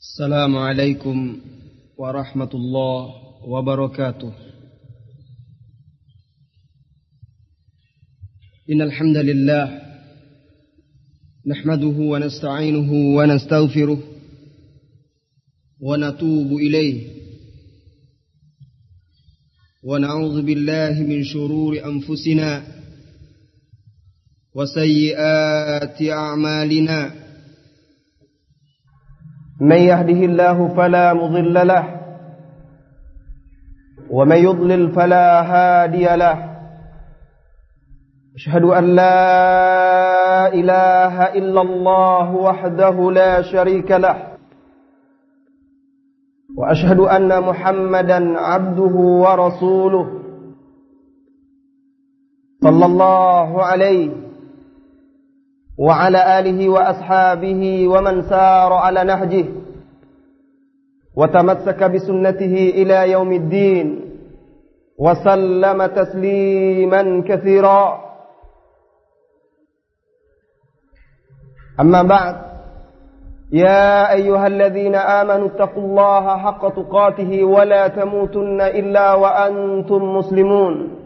السلام عليكم ورحمة الله وبركاته. إن الحمد لله نحمده ونستعينه ونستغفره ونتوب إليه. ونعوذ بالله من شرور أنفسنا وسيئات أعمالنا. من يهده الله فلا مضل له ومن يضلل فلا هادي له. أشهد أن لا إله إلا الله وحده لا شريك له وأشهد أن محمدا عبده ورسوله صلى الله عليه وعلى آله وأصحابه ومن سار على نهجه وتمسك بسنته إلى يوم الدين وسلم تسليما كثيرا. أما بعد يا أيها الذين آمنوا اتقوا الله حق تقاته ولا تموتن إلا وأنتم مسلمون.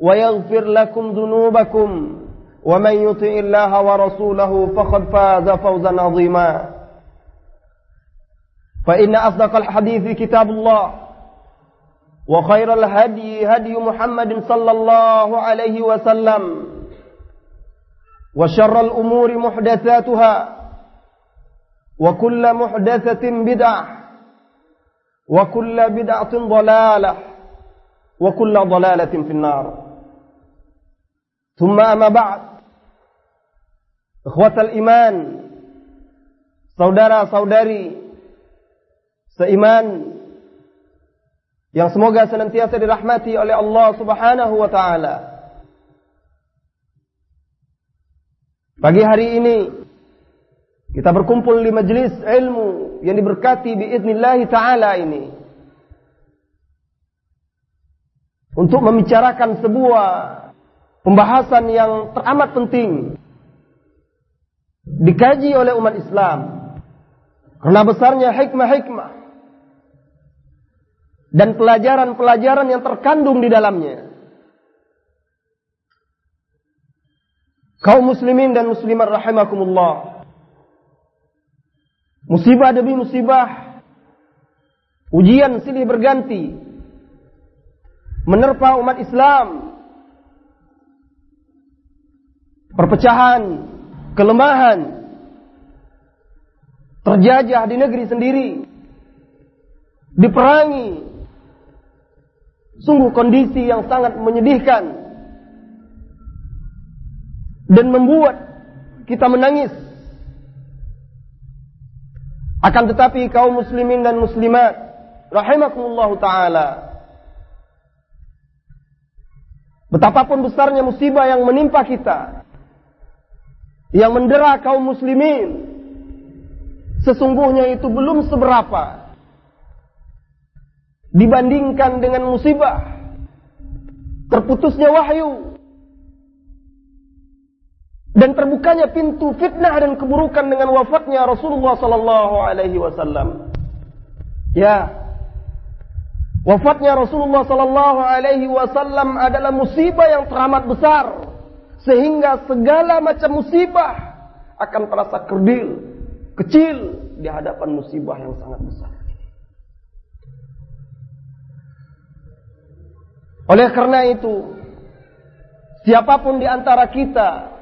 ويغفر لكم ذنوبكم ومن يطع الله ورسوله فقد فاز فوزا عظيما. فإن أصدق الحديث كتاب الله وخير الهدي هدي محمد صلى الله عليه وسلم وشر الأمور محدثاتها وكل محدثة بدعة وكل بدعة ضلالة وكل ضلالة في النار. ثم أما بعد إخوة الإيمان saudara-saudari seiman yang semoga senantiasa dirahmati oleh Allah Subhanahu wa taala. Pagi hari ini kita berkumpul di majelis ilmu yang diberkati biiznillah taala ini untuk membicarakan sebuah pembahasan yang teramat penting dikaji oleh umat Islam karena besarnya hikmah-hikmah dan pelajaran-pelajaran yang terkandung di dalamnya. Kaum muslimin dan muslimat rahimakumullah. Musibah demi musibah. Ujian silih berganti. Menerpa umat Islam. Perpecahan, kelemahan. Terjajah di negeri sendiri. Diperangi. Sungguh kondisi yang sangat menyedihkan dan membuat kita menangis. Akan tetapi kaum muslimin dan muslimat rahimakumullah taala betapapun besarnya musibah yang menimpa kita yang mendera kaum muslimin sesungguhnya itu belum seberapa dibandingkan dengan musibah terputusnya wahyu dan terbukanya pintu fitnah dan keburukan dengan wafatnya Rasulullah sallallahu alaihi wasallam. Ya. Wafatnya Rasulullah sallallahu alaihi wasallam adalah musibah yang teramat besar sehingga segala macam musibah akan terasa kerdil, kecil di hadapan musibah yang sangat besar. Oleh karena itu, siapa pun di antara kita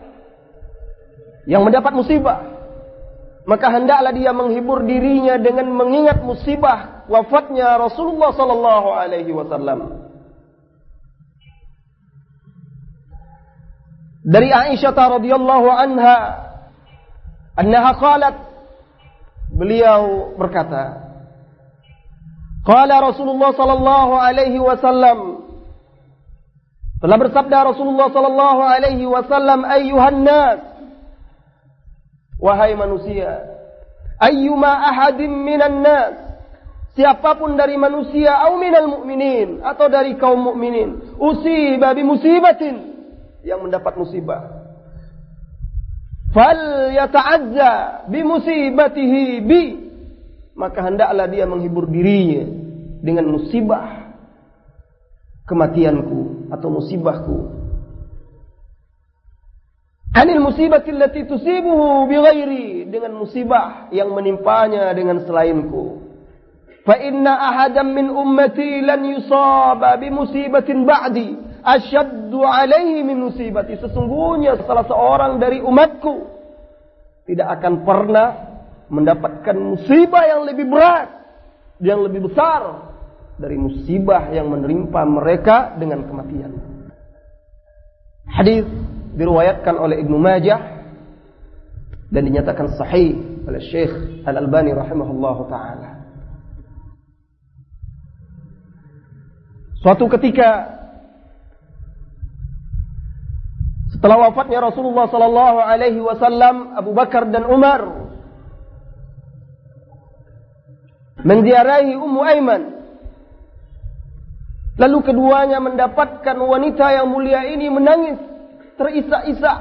yang mendapat musibah maka hendaklah dia menghibur dirinya dengan mengingat musibah wafatnya Rasulullah sallallahu alaihi wasallam dari Aisyah radhiyallahu anha annaha qalat beliau berkata, Qala Rasulullah sallallahu alaihi wasallam telah bersabda Rasulullah sallallahu alaihi wasallam ayyuhan nas wahai manusia ayyuma ahadin minan nas siapa pun dari manusia au minal mu'minin atau dari kaum mukminin usiba bi musibatin yang mendapat musibah fal yata'azza bi musibatihi bi maka hendaklah dia menghibur dirinya dengan musibah kematianku atau musibahku. Anil musibati allati tusibuhu bighairi dengan musibah yang menimpanya dengan selainku. Fa inna ahadan min ummati lan yusaba bi musibatin ba'di asyaddu alaihi min musibati. Sesungguhnya salah seorang dari umatku tidak akan pernah mendapatkan musibah yang lebih berat, yang lebih besar dari musibah yang menimpa mereka dengan kematian. Hadis diriwayatkan oleh Ibnu Majah dan dinyatakan sahih oleh Syekh Al-Albani rahimahullah taala. Suatu ketika setelah wafatnya Rasulullah sallallahu alaihi wasallam, Abu Bakar dan Umar menziarahi Ummu Aiman. Lalu keduanya mendapatkan wanita yang mulia ini menangis terisak-isak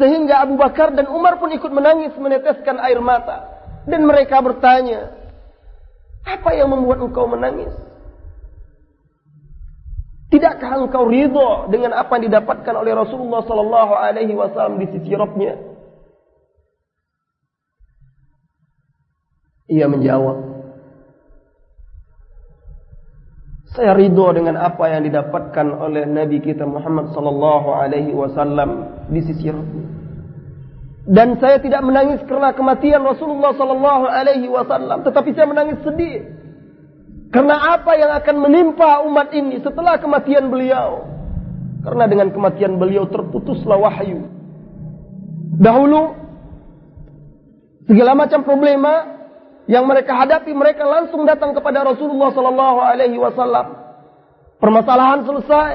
sehingga Abu Bakar dan Umar pun ikut menangis meneteskan air mata dan mereka bertanya, "Apa yang membuat engkau menangis?" Tidakkah engkau ridho dengan apa yang didapatkan oleh Rasulullah sallallahu alaihi wasallam di sisi Rabbnya? Ia menjawab, Saya ridho dengan apa yang didapatkan oleh Nabi kita Muhammad sallallahu alaihi wasallam di sisi Rabbi. Dan saya tidak menangis karena kematian Rasulullah sallallahu alaihi wasallam, tetapi saya menangis sedih. Karena apa yang akan menimpa umat ini setelah kematian beliau? Karena dengan kematian beliau terputuslah wahyu. Dahulu segala macam problema yang mereka hadapi mereka langsung datang kepada Rasulullah sallallahu alaihi wasallam. Permasalahan selesai,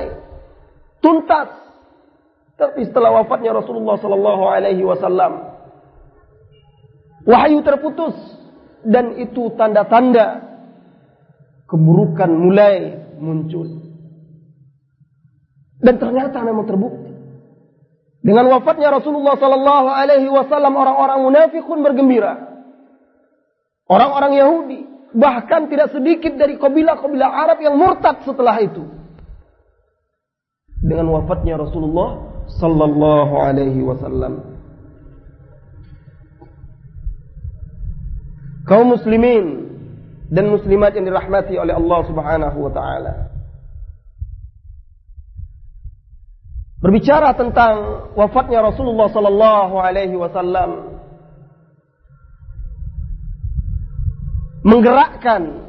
tuntas. Tapi setelah wafatnya Rasulullah sallallahu alaihi wasallam, wahyu terputus dan itu tanda-tanda keburukan mulai muncul. Dan ternyata memang terbukti. Dengan wafatnya Rasulullah sallallahu alaihi wasallam orang-orang munafikun bergembira. Orang-orang Yahudi. Bahkan tidak sedikit dari kabilah-kabilah Arab yang murtad setelah itu. Dengan wafatnya Rasulullah sallallahu alaihi wasallam. Kaum muslimin dan muslimat yang dirahmati oleh Allah Subhanahu wa taala. Berbicara tentang wafatnya Rasulullah sallallahu alaihi wasallam menggerakkan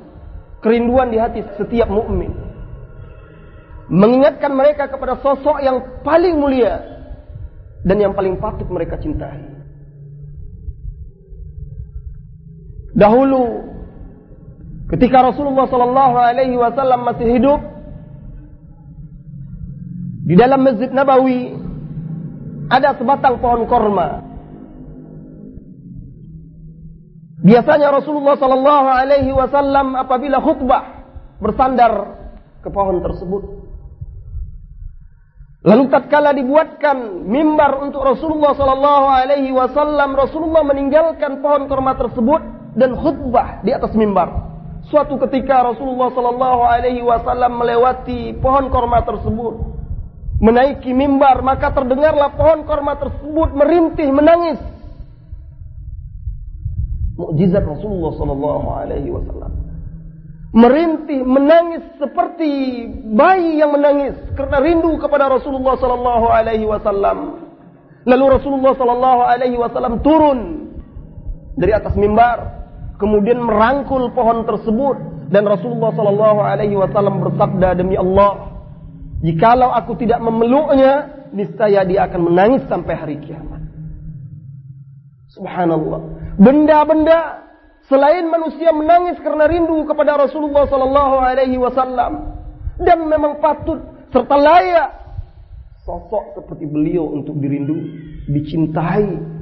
kerinduan di hati setiap mukmin. Mengingatkan mereka kepada sosok yang paling mulia dan yang paling patut mereka cintai. Dahulu ketika Rasulullah sallallahu alaihi wasallam masih hidup di dalam Masjid Nabawi ada sebatang pohon korma Biasanya Rasulullah Sallallahu Alaihi Wasallam apabila khutbah bersandar ke pohon tersebut. Lalu tatkala dibuatkan mimbar untuk Rasulullah Sallallahu Alaihi Wasallam, Rasulullah meninggalkan pohon kurma tersebut dan khutbah di atas mimbar. Suatu ketika Rasulullah Sallallahu Alaihi Wasallam melewati pohon kurma tersebut, menaiki mimbar, maka terdengarlah pohon kurma tersebut merintih menangis mukjizat Rasulullah sallallahu alaihi wasallam. Merintih, menangis seperti bayi yang menangis karena rindu kepada Rasulullah sallallahu alaihi wasallam. Lalu Rasulullah sallallahu alaihi wasallam turun dari atas mimbar, kemudian merangkul pohon tersebut dan Rasulullah sallallahu alaihi wasallam bersabda demi Allah, jikalau aku tidak memeluknya, niscaya dia akan menangis sampai hari kiamat. Subhanallah. Benda-benda selain manusia menangis karena rindu kepada Rasulullah sallallahu alaihi wasallam dan memang patut serta layak sosok seperti beliau untuk dirindu, dicintai.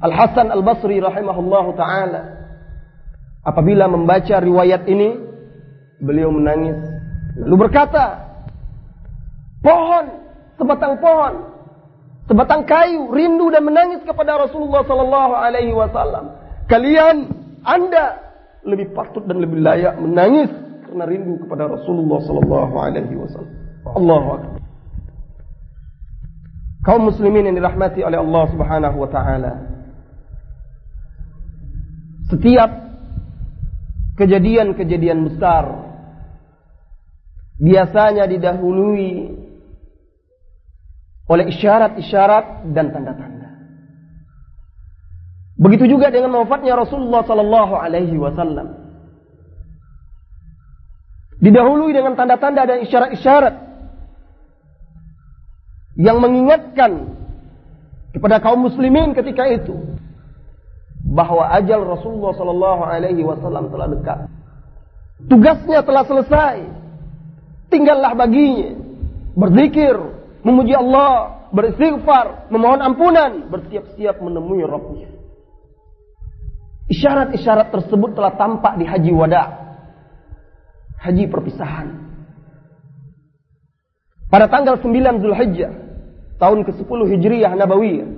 Al Hasan Al Basri rahimahullah taala apabila membaca riwayat ini beliau menangis. Lalu berkata pohon sebatang pohon sebatang kayu rindu dan menangis kepada Rasulullah sallallahu alaihi wasallam. Kalian anda lebih patut dan lebih layak menangis karena rindu kepada Rasulullah sallallahu alaihi wasallam. Allahu akbar. Kaum muslimin yang dirahmati oleh Allah Subhanahu wa taala. Setiap kejadian-kejadian besar biasanya didahului oleh isyarat-isyarat dan tanda-tanda. Begitu juga dengan wafatnya Rasulullah sallallahu alaihi wasallam. Didahului dengan tanda-tanda dan isyarat-isyarat yang mengingatkan kepada kaum muslimin ketika itu bahwa ajal Rasulullah sallallahu alaihi wasallam telah dekat. Tugasnya telah selesai. Tinggallah baginya berzikir, memuji Allah, beristighfar, memohon ampunan, bersiap-siap menemui Rabbnya. Isyarat-isyarat tersebut telah tampak di haji wada. Haji perpisahan. Pada tanggal 9 Zulhijjah tahun ke-10 Hijriyah Nabawiyah.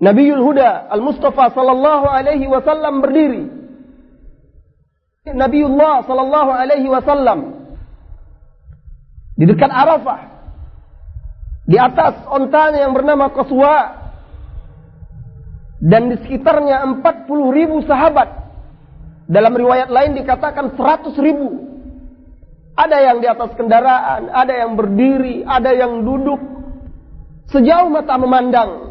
Nabiul Huda Al-Mustafa sallallahu alaihi wasallam berdiri. Nabiullah sallallahu alaihi wasallam di dekat Arafah di atas ontanya yang bernama Qaswa dan di sekitarnya 40 ribu sahabat dalam riwayat lain dikatakan 100 ribu ada yang di atas kendaraan, ada yang berdiri, ada yang duduk. Sejauh mata memandang.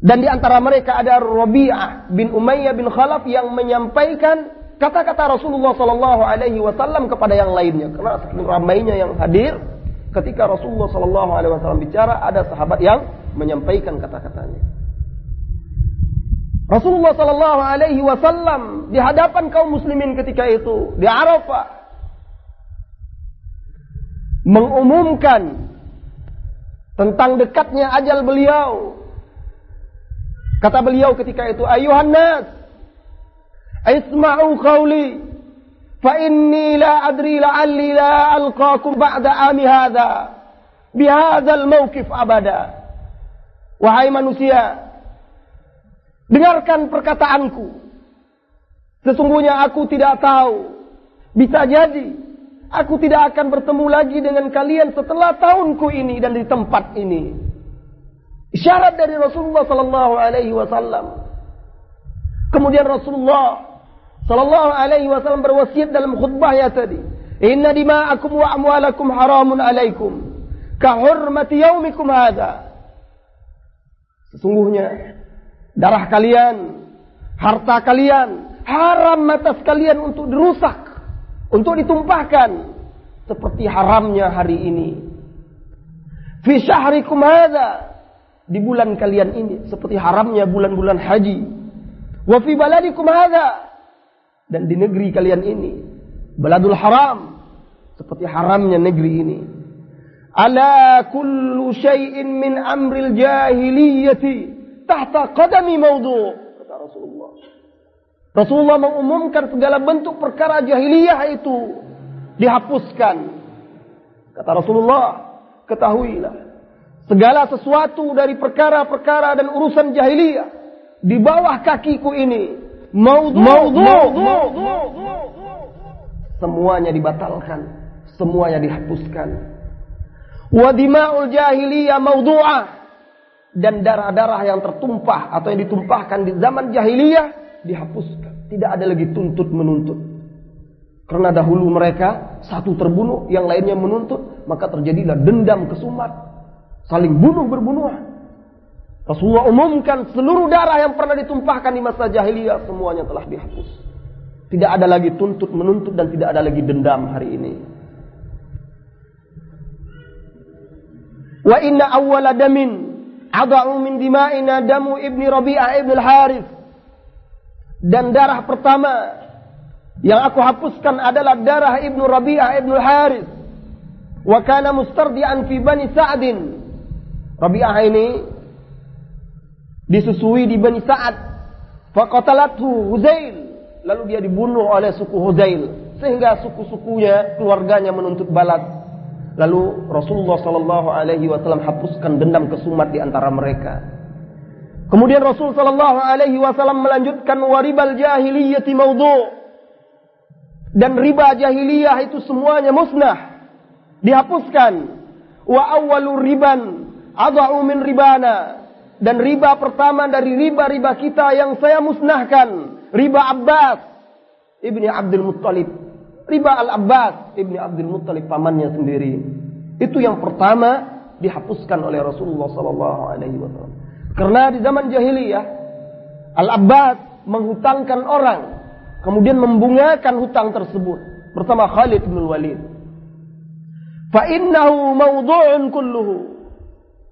Dan di antara mereka ada Rabi'ah bin Umayyah bin Khalaf yang menyampaikan kata-kata Rasulullah sallallahu alaihi wasallam kepada yang lainnya. Karena saking ramainya yang hadir, ketika Rasulullah sallallahu alaihi wasallam bicara, ada sahabat yang menyampaikan kata-katanya. Rasulullah sallallahu alaihi wasallam di hadapan kaum muslimin ketika itu di Arafah mengumumkan tentang dekatnya ajal beliau. Kata beliau ketika itu, ayuhan nas, isma'u qawli, fa inni la adri la'alli la alqakum ba'da ami hadha, bihadzal mawkif abada. Wahai manusia, dengarkan perkataanku. Sesungguhnya aku tidak tahu, bisa jadi Aku tidak akan bertemu lagi dengan kalian setelah tahunku ini dan di tempat ini. Isyarat dari Rasulullah sallallahu alaihi wasallam. Kemudian Rasulullah sallallahu alaihi wasallam berwasiat dalam khutbahnya tadi, "Inna dima'akum wa amwalakum haramun alaikum ka hurmati yaumikum hadha." Sesungguhnya darah kalian, harta kalian haram atas kalian untuk dirusak untuk ditumpahkan seperti haramnya hari ini. Fi syahrikum hadza di bulan kalian ini seperti haramnya bulan-bulan haji. Wa fi baladikum hadza dan di negeri kalian ini baladul haram seperti haramnya negeri ini. Ala kullu syai'in min amril jahiliyati tahta qadami mawdu' kata Rasulullah. Rasulullah mengumumkan segala bentuk perkara jahiliyah itu dihapuskan. Kata Rasulullah, ketahuilah. Segala sesuatu dari perkara-perkara dan urusan jahiliyah di bawah kakiku ini maudhu, semuanya dibatalkan, semuanya dihapuskan. Wa dima'ul jahiliyah maudhu'ah dan darah-darah yang tertumpah atau yang ditumpahkan di zaman jahiliyah dihapuskan. Tidak ada lagi tuntut menuntut. Karena dahulu mereka satu terbunuh, yang lainnya menuntut, maka terjadilah dendam kesumat. Saling bunuh berbunuhan. Rasulullah umumkan seluruh darah yang pernah ditumpahkan di masa jahiliyah semuanya telah dihapus. Tidak ada lagi tuntut menuntut dan tidak ada lagi dendam hari ini. Wa inna awwala damin adau min dima'ina damu ibni Rabi'ah ibn al-Harith. Dan darah pertama yang aku hapuskan adalah darah ibnu Rabi'ah ibn al-Harith. Wa kana mustardian fi bani Sa'din. Rabi'ah ini disusui di Bani Sa'ad. Faqatalathu Huzail. Lalu dia dibunuh oleh suku Huzail. Sehingga suku-sukunya, keluarganya menuntut balas. Lalu Rasulullah sallallahu alaihi wasallam hapuskan dendam kesumat di antara mereka. Kemudian Rasul sallallahu alaihi wasallam melanjutkan waribal jahiliyati maudhu. Dan riba jahiliyah itu semuanya musnah. Dihapuskan. Wa awwalu riban adau min ribana. Dan riba pertama dari riba-riba kita yang saya musnahkan. Riba Abbas. Ibni Abdul Muttalib. Riba Al-Abbas. Ibni Abdul Muttalib pamannya sendiri. Itu yang pertama dihapuskan oleh Rasulullah Sallallahu Alaihi Wasallam. Karena di zaman jahiliyah Al-Abbas menghutangkan orang, kemudian membungakan hutang tersebut bersama Khalid bin Walid. Fa innahu mawdu'un kulluhu.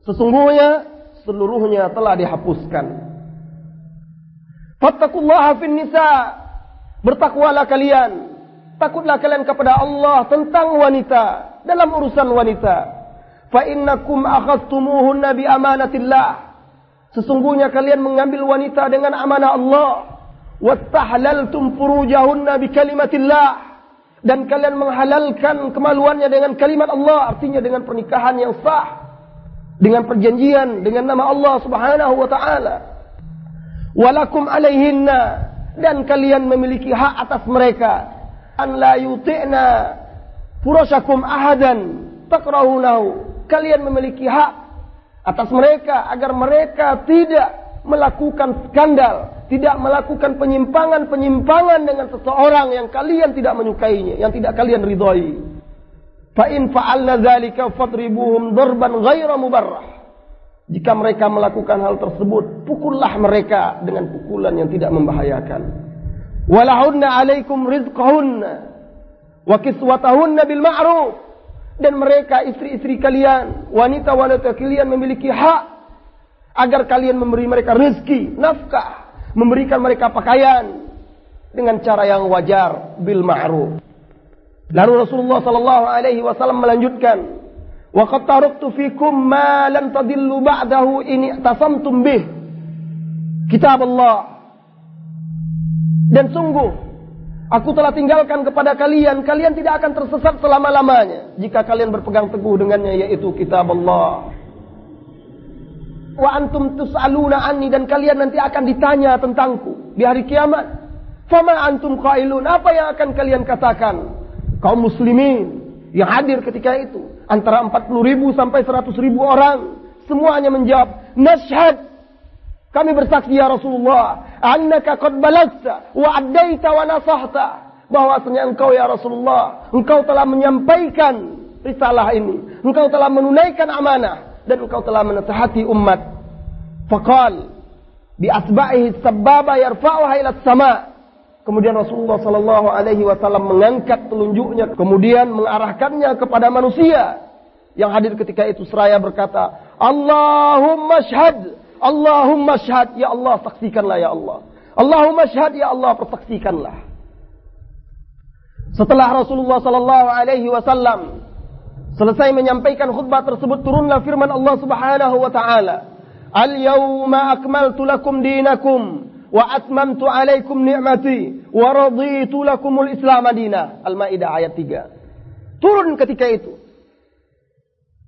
Sesungguhnya seluruhnya telah dihapuskan. Fattakullaha fin nisa. Bertakwalah kalian. Takutlah kalian kepada Allah tentang wanita dalam urusan wanita. Fa innakum akhadtumuhunna bi amanatillah. Sesungguhnya kalian mengambil wanita dengan amanah Allah. Wastahlaltum furujahunna bi kalimatillah. Dan kalian menghalalkan kemaluannya dengan kalimat Allah. Artinya dengan pernikahan yang sah. Dengan perjanjian dengan nama Allah subhanahu wa ta'ala. Walakum alaihinna. Dan kalian memiliki hak atas mereka. An la yuti'na furashakum ahadan takrahunahu. Kalian memiliki hak atas mereka agar mereka tidak melakukan skandal, tidak melakukan penyimpangan-penyimpangan dengan seseorang yang kalian tidak menyukainya, yang tidak kalian ridhoi. Fa in fa'alna dzalika fadribuhum darban ghaira mubarrah. Jika mereka melakukan hal tersebut, pukullah mereka dengan pukulan yang tidak membahayakan. Walahunna alaikum rizqahunna wa kiswatahunna bil ma'ruf. Dan mereka istri-istri kalian, wanita-wanita kalian memiliki hak agar kalian memberi mereka rezeki, nafkah, memberikan mereka pakaian dengan cara yang wajar bil ma'ruf. Lalu Rasulullah sallallahu alaihi wasallam melanjutkan, "Wa qad taraktu fikum ma lan tadillu ba'dahu in tasamtum bih." Kitab Allah dan sungguh, aku telah tinggalkan kepada kalian, kalian tidak akan tersesat selama-lamanya. Jika kalian berpegang teguh dengannya, yaitu kitab Allah. Wa antum tus'aluna anni dan kalian nanti akan ditanya tentangku di hari kiamat. Fama antum qailun, apa yang akan kalian katakan? Kaum muslimin yang hadir ketika itu. Antara 40 ribu sampai 100 ribu orang. Semuanya menjawab, Nashhad kami bersaksi ya Rasulullah, annaka qad balagta wa addaita wa nasahta. Bahwasanya engkau ya Rasulullah, engkau telah menyampaikan risalah ini. Engkau telah menunaikan amanah dan engkau telah menasihati umat. Faqal bi asba'ihi sababa yarfa'uha ila sama. Kemudian Rasulullah sallallahu alaihi wasallam mengangkat telunjuknya kemudian mengarahkannya kepada manusia yang hadir ketika itu seraya berkata, "Allahumma syhad Allahumma syahad ya Allah saksikanlah ya Allah. Allahumma syahad ya Allah persaksikanlah. Setelah Rasulullah sallallahu alaihi wasallam selesai menyampaikan khutbah tersebut turunlah firman Allah Subhanahu wa taala. Al-yawma akmaltu lakum dinakum wa atmamtu alaikum ni'mati wa raditu lakumul Islam madina. Al-Maidah ayat 3. Turun ketika itu.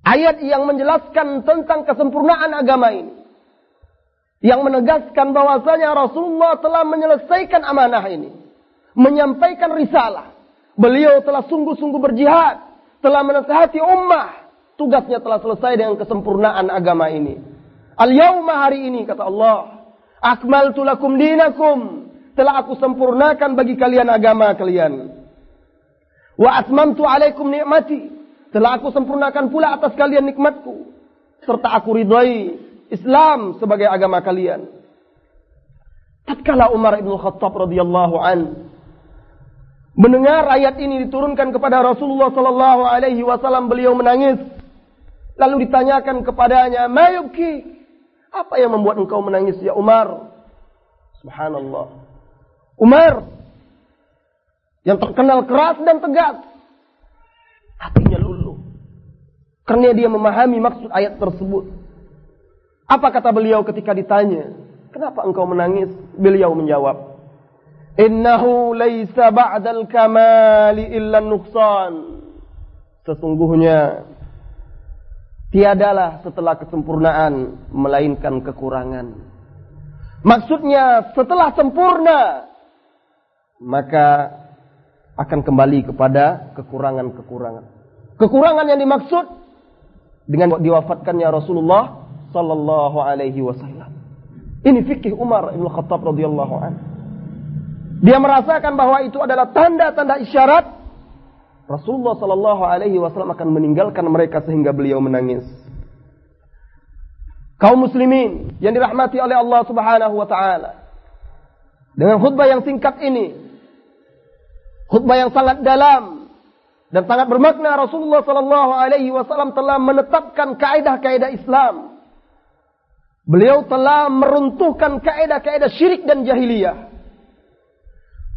Ayat yang menjelaskan tentang kesempurnaan agama ini yang menegaskan bahwasanya Rasulullah telah menyelesaikan amanah ini, menyampaikan risalah. Beliau telah sungguh-sungguh berjihad, telah menasihati ummah. Tugasnya telah selesai dengan kesempurnaan agama ini. Al-yauma hari ini kata Allah, akmaltu lakum dinakum, telah aku sempurnakan bagi kalian agama kalian. Wa atmamtu alaikum nikmati, telah aku sempurnakan pula atas kalian nikmatku serta aku ridhai Islam sebagai agama kalian. Tatkala Umar ibn Khattab radhiyallahu an mendengar ayat ini diturunkan kepada Rasulullah sallallahu alaihi wasallam beliau menangis. Lalu ditanyakan kepadanya, "Mayuki? Apa yang membuat engkau menangis ya Umar? Subhanallah. Umar yang terkenal keras dan tegas. Hatinya luluh. Karena dia memahami maksud ayat tersebut. Apa kata beliau ketika ditanya? Kenapa engkau menangis? Beliau menjawab. Innahu laysa ba'dal kamali illa nuqsan. Sesungguhnya tiadalah setelah kesempurnaan melainkan kekurangan. Maksudnya setelah sempurna maka akan kembali kepada kekurangan-kekurangan. Kekurangan yang dimaksud dengan diwafatkannya Rasulullah sallallahu alaihi wasallam. Ini fikih Umar bin Khattab radhiyallahu anhu. Dia merasakan bahwa itu adalah tanda-tanda isyarat Rasulullah sallallahu alaihi wasallam akan meninggalkan mereka sehingga beliau menangis. Kaum muslimin yang dirahmati oleh Allah Subhanahu wa taala. Dengan khutbah yang singkat ini, khutbah yang sangat dalam dan sangat bermakna Rasulullah sallallahu alaihi wasallam telah menetapkan kaidah-kaidah Islam. Beliau telah meruntuhkan kaidah-kaidah syirik dan jahiliyah.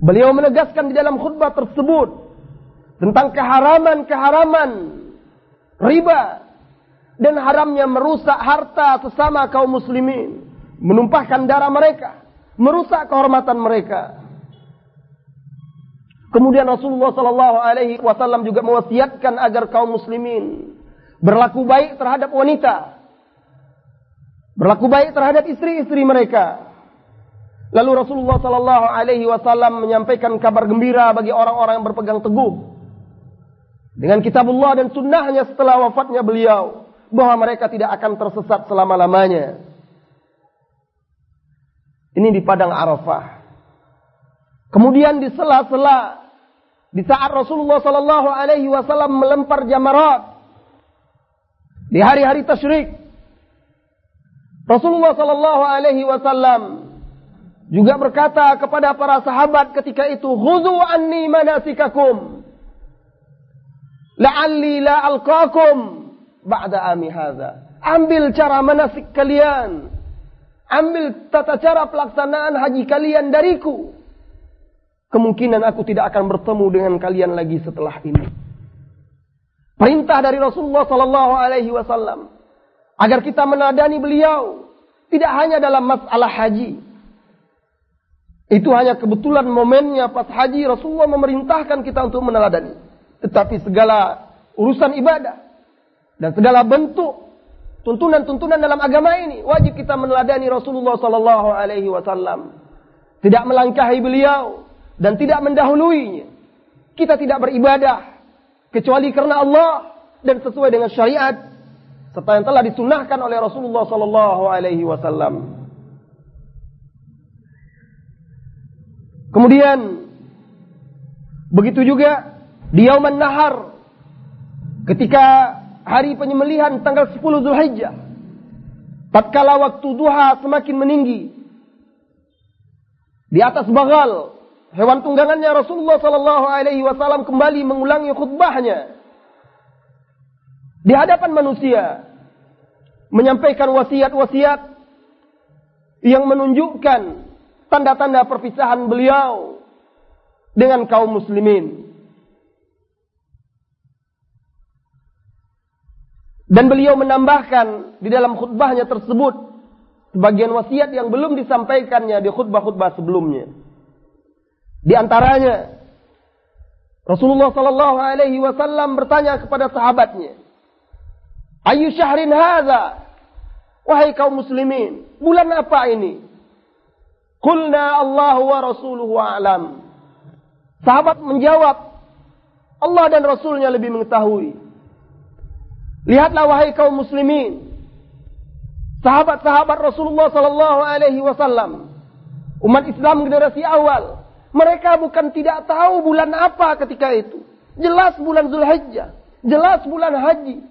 Beliau menegaskan di dalam khutbah tersebut tentang keharaman-keharaman riba dan haramnya merusak harta sesama kaum muslimin, menumpahkan darah mereka, merusak kehormatan mereka. Kemudian Rasulullah Sallallahu Alaihi Wasallam juga mewasiatkan agar kaum muslimin berlaku baik terhadap wanita, berlaku baik terhadap istri-istri mereka. Lalu Rasulullah Sallallahu Alaihi Wasallam menyampaikan kabar gembira bagi orang-orang yang berpegang teguh dengan kitabullah dan sunnahnya setelah wafatnya beliau bahwa mereka tidak akan tersesat selama-lamanya. Ini di padang Arafah. Kemudian di sela-sela di saat Rasulullah Sallallahu Alaihi Wasallam melempar jamarat di hari-hari tasyrik, Rasulullah Sallallahu Alaihi Wasallam juga berkata kepada para sahabat ketika itu, "Khudhu anni manasikakum, la'alli la alqakum ba'da ami hadza." Ambil cara manasik kalian. Ambil tata cara pelaksanaan haji kalian dariku kemungkinan aku tidak akan bertemu dengan kalian lagi setelah ini. Perintah dari Rasulullah Sallallahu Alaihi Wasallam agar kita menadani beliau tidak hanya dalam masalah haji. Itu hanya kebetulan momennya pas haji Rasulullah memerintahkan kita untuk meneladani. Tetapi segala urusan ibadah dan segala bentuk tuntunan-tuntunan dalam agama ini wajib kita meneladani Rasulullah Sallallahu Alaihi Wasallam. Tidak melangkahi beliau, dan tidak mendahuluinya. Kita tidak beribadah kecuali karena Allah dan sesuai dengan syariat serta yang telah disunahkan oleh Rasulullah sallallahu alaihi wasallam. Kemudian begitu juga di Yauman Nahar ketika hari penyembelihan tanggal 10 Zulhijjah tatkala waktu duha semakin meninggi di atas bagal hewan tunggangannya Rasulullah Sallallahu Alaihi Wasallam kembali mengulangi khutbahnya di hadapan manusia, menyampaikan wasiat-wasiat yang menunjukkan tanda-tanda perpisahan beliau dengan kaum muslimin. Dan beliau menambahkan di dalam khutbahnya tersebut sebagian wasiat yang belum disampaikannya di khutbah-khutbah sebelumnya. Di antaranya Rasulullah sallallahu alaihi wasallam bertanya kepada sahabatnya, "Ayu syahrin hadza?" Wahai kaum muslimin, bulan apa ini? Qulna Allah wa rasuluhu a'lam. Sahabat menjawab, Allah dan Rasulnya lebih mengetahui. Lihatlah wahai kaum muslimin. Sahabat-sahabat Rasulullah sallallahu alaihi wasallam. Umat Islam generasi awal mereka bukan tidak tahu bulan apa ketika itu. Jelas bulan Zulhijjah. Jelas bulan haji.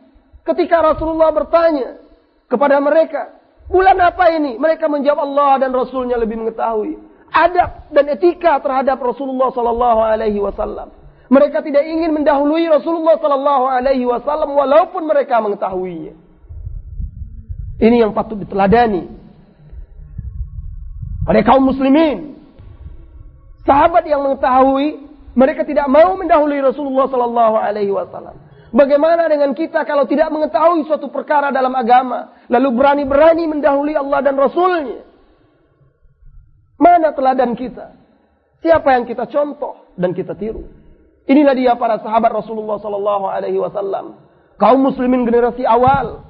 Ketika Rasulullah bertanya kepada mereka, bulan apa ini? Mereka menjawab Allah dan Rasulnya lebih mengetahui. Adab dan etika terhadap Rasulullah Sallallahu Alaihi Wasallam. Mereka tidak ingin mendahului Rasulullah Sallallahu Alaihi Wasallam walaupun mereka mengetahuinya. Ini yang patut diteladani oleh kaum muslimin. Sahabat yang mengetahui mereka tidak mau mendahului Rasulullah sallallahu alaihi wasallam. Bagaimana dengan kita kalau tidak mengetahui suatu perkara dalam agama, lalu berani-berani mendahului Allah dan Rasulnya? Mana teladan kita? Siapa yang kita contoh dan kita tiru? Inilah dia para sahabat Rasulullah sallallahu alaihi wasallam. Kaum muslimin generasi awal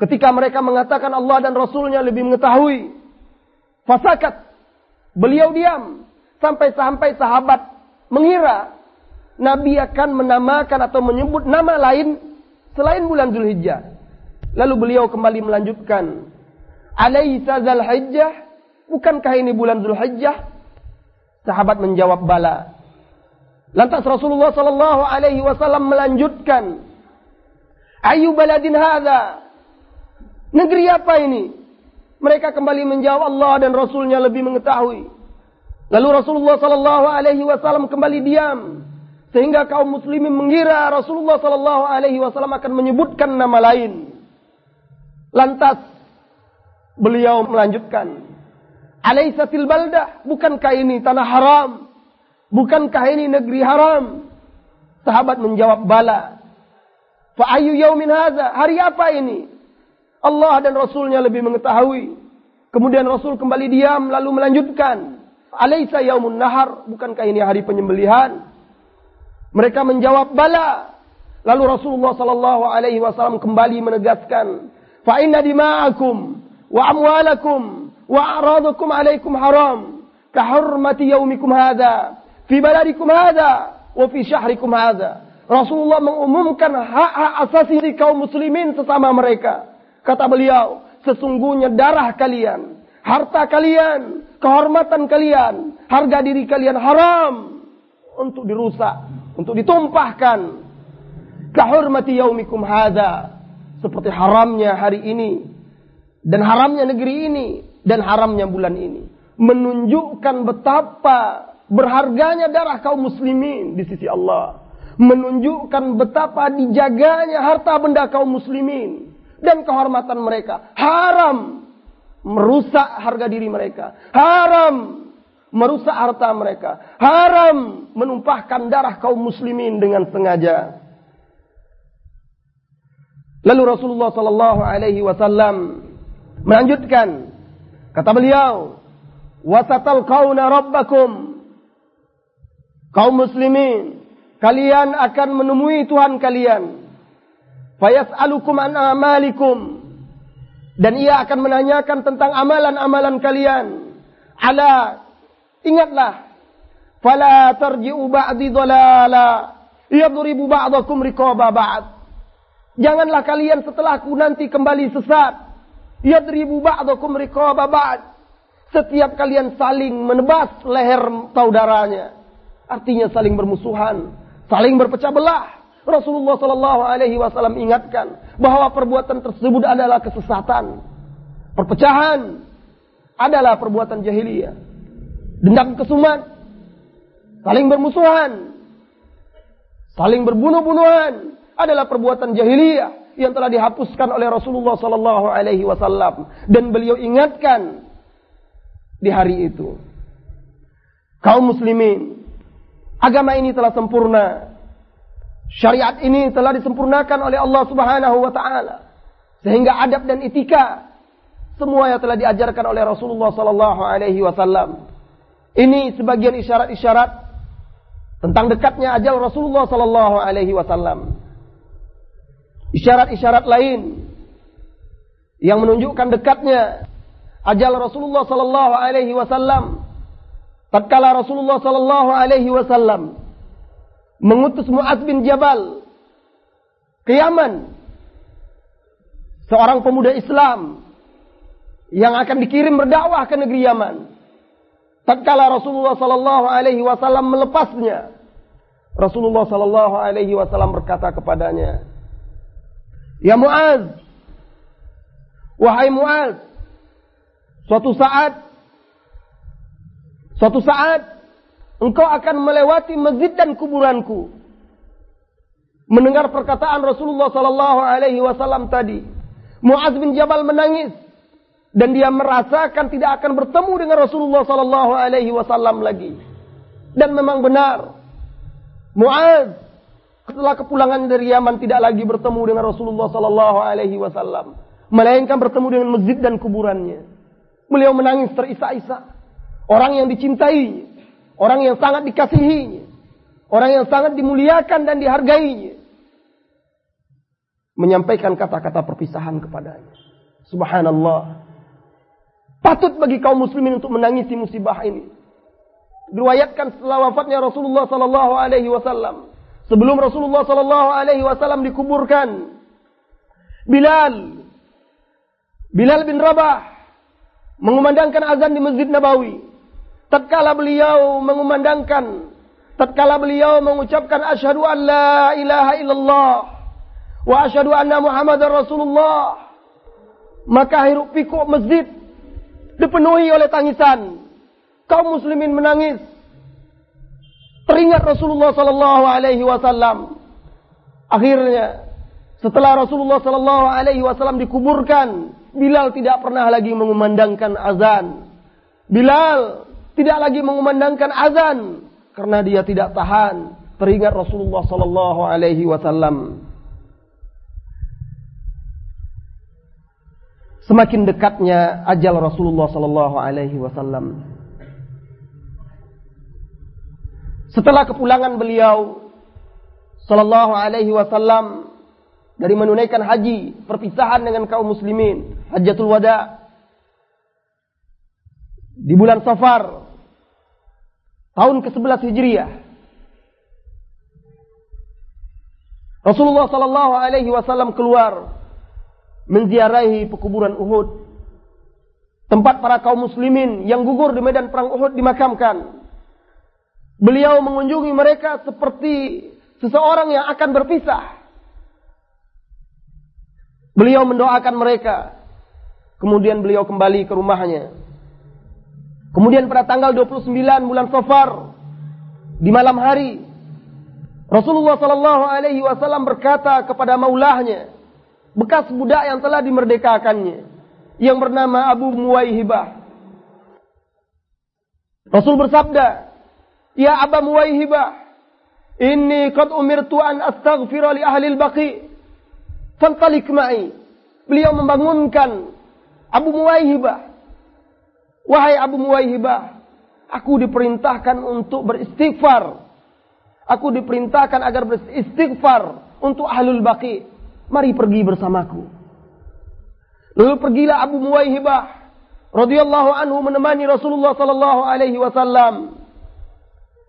ketika mereka mengatakan Allah dan Rasulnya lebih mengetahui. Fasakat. Beliau diam sampai-sampai sahabat mengira Nabi akan menamakan atau menyebut nama lain selain bulan Zulhijjah. Lalu beliau kembali melanjutkan, "Alaisa Zulhijjah? Bukankah ini bulan Zulhijjah?" Sahabat menjawab, "Bala." Lantas Rasulullah sallallahu alaihi wasallam melanjutkan, "Ayu baladin hadza?" Negeri apa ini? Mereka kembali menjawab Allah dan Rasulnya lebih mengetahui. Lalu Rasulullah sallallahu alaihi wasallam kembali diam sehingga kaum muslimin mengira Rasulullah sallallahu alaihi wasallam akan menyebutkan nama lain. Lantas beliau melanjutkan, "Alaisatil baldah? Bukankah ini tanah haram? Bukankah ini negeri haram?" Sahabat menjawab, "Bala." Fa ayu yaumin hadza? Hari apa ini? Allah dan Rasulnya lebih mengetahui. Kemudian Rasul kembali diam lalu melanjutkan. Alaysa yaumun nahar? Bukankah ini hari penyembelihan? Mereka menjawab bala. Lalu Rasulullah sallallahu alaihi wasallam kembali menegaskan, "Fa inna dima'akum wa amwalakum wa a'radakum alaikum haram ka hurmati yaumikum hadha fi baladikum hadha wa fi syahrikum hadha." Rasulullah mengumumkan hak-hak asasi kaum muslimin sesama mereka. Kata beliau, sesungguhnya darah kalian, harta kalian, kehormatan kalian, harga diri kalian haram untuk dirusak untuk ditumpahkan kahurmati yaumikum hadza seperti haramnya hari ini dan haramnya negeri ini dan haramnya bulan ini menunjukkan betapa berharganya darah kaum muslimin di sisi Allah menunjukkan betapa dijaganya harta benda kaum muslimin dan kehormatan mereka haram merusak harga diri mereka haram merusak harta mereka, haram menumpahkan darah kaum muslimin dengan sengaja. Lalu Rasulullah sallallahu alaihi wasallam melanjutkan kata beliau, "Wasatal kauna rabbakum." Kaum muslimin, kalian akan menemui Tuhan kalian. Fayas'alukum an amalikum. Dan ia akan menanyakan tentang amalan-amalan kalian. Ala Ingatlah. Fala tarji'u ba'di dhalala. Yadribu ba'dakum riqaba ba'd. Janganlah kalian setelahku nanti kembali sesat. Yadribu ba'dakum riqaba ba'd. Setiap kalian saling menebas leher saudaranya. Artinya saling bermusuhan. Saling berpecah belah. Rasulullah Sallallahu Alaihi Wasallam ingatkan bahwa perbuatan tersebut adalah kesesatan, perpecahan adalah perbuatan jahiliyah dendam kesumat, saling bermusuhan, saling berbunuh-bunuhan adalah perbuatan jahiliyah yang telah dihapuskan oleh Rasulullah sallallahu alaihi wasallam dan beliau ingatkan di hari itu. Kaum muslimin, agama ini telah sempurna. Syariat ini telah disempurnakan oleh Allah Subhanahu wa taala sehingga adab dan etika semua yang telah diajarkan oleh Rasulullah sallallahu alaihi wasallam ini sebagian isyarat-isyarat tentang dekatnya ajal Rasulullah sallallahu alaihi wasallam. Isyarat-isyarat lain yang menunjukkan dekatnya ajal Rasulullah sallallahu alaihi wasallam tatkala Rasulullah sallallahu alaihi wasallam mengutus Muaz bin Jabal ke Yaman seorang pemuda Islam yang akan dikirim berdakwah ke negeri Yaman. Tatkala Rasulullah sallallahu alaihi wasallam melepasnya Rasulullah sallallahu alaihi wasallam berkata kepadanya Ya Muaz wahai Muaz suatu saat suatu saat engkau akan melewati masjid dan kuburanku mendengar perkataan Rasulullah sallallahu alaihi wasallam tadi Muaz bin Jabal menangis dan dia merasakan tidak akan bertemu dengan Rasulullah sallallahu alaihi wasallam lagi. Dan memang benar. Muaz setelah kepulangan dari Yaman tidak lagi bertemu dengan Rasulullah sallallahu alaihi wasallam, melainkan bertemu dengan masjid dan kuburannya. Beliau menangis terisak-isak. Orang yang dicintai, orang yang sangat dikasihinya, orang yang sangat dimuliakan dan dihargainya. Menyampaikan kata-kata perpisahan kepadanya. Subhanallah. Patut bagi kaum muslimin untuk menangisi musibah ini. Diriwayatkan setelah wafatnya Rasulullah sallallahu alaihi wasallam. Sebelum Rasulullah sallallahu alaihi wasallam dikuburkan, Bilal Bilal bin Rabah mengumandangkan azan di Masjid Nabawi. Tatkala beliau mengumandangkan, tatkala beliau mengucapkan asyhadu an la ilaha illallah wa asyhadu anna Muhammadar Rasulullah, maka hiruk pikuk masjid dipenuhi oleh tangisan. Kaum muslimin menangis. Teringat Rasulullah sallallahu alaihi wasallam. Akhirnya setelah Rasulullah sallallahu alaihi wasallam dikuburkan, Bilal tidak pernah lagi mengumandangkan azan. Bilal tidak lagi mengumandangkan azan karena dia tidak tahan teringat Rasulullah sallallahu alaihi wasallam. Semakin dekatnya ajal Rasulullah sallallahu alaihi wasallam. Setelah kepulangan beliau sallallahu alaihi wasallam dari menunaikan haji, perpisahan dengan kaum muslimin, Hajatul Wada. Di bulan Safar tahun ke-11 Hijriah. Rasulullah sallallahu alaihi wasallam keluar menziarahi pekuburan Uhud. Tempat para kaum muslimin yang gugur di medan perang Uhud dimakamkan. Beliau mengunjungi mereka seperti seseorang yang akan berpisah. Beliau mendoakan mereka. Kemudian beliau kembali ke rumahnya. Kemudian pada tanggal 29 bulan Safar di malam hari Rasulullah sallallahu alaihi wasallam berkata kepada maulahnya, bekas budak yang telah dimerdekakannya yang bernama Abu Muwaihibah. Rasul bersabda, "Ya Abu Muwaihibah, inni qad umirtu an astaghfira li ahli al-baqi Fantalik ma'i. Beliau membangunkan Abu Muwaihibah. Wahai Abu Muwaihibah, aku diperintahkan untuk beristighfar. Aku diperintahkan agar beristighfar untuk ahlul baqi. Mari pergi bersamaku. Lalu pergilah Abu Muwaihibah radhiyallahu anhu menemani Rasulullah sallallahu alaihi wasallam.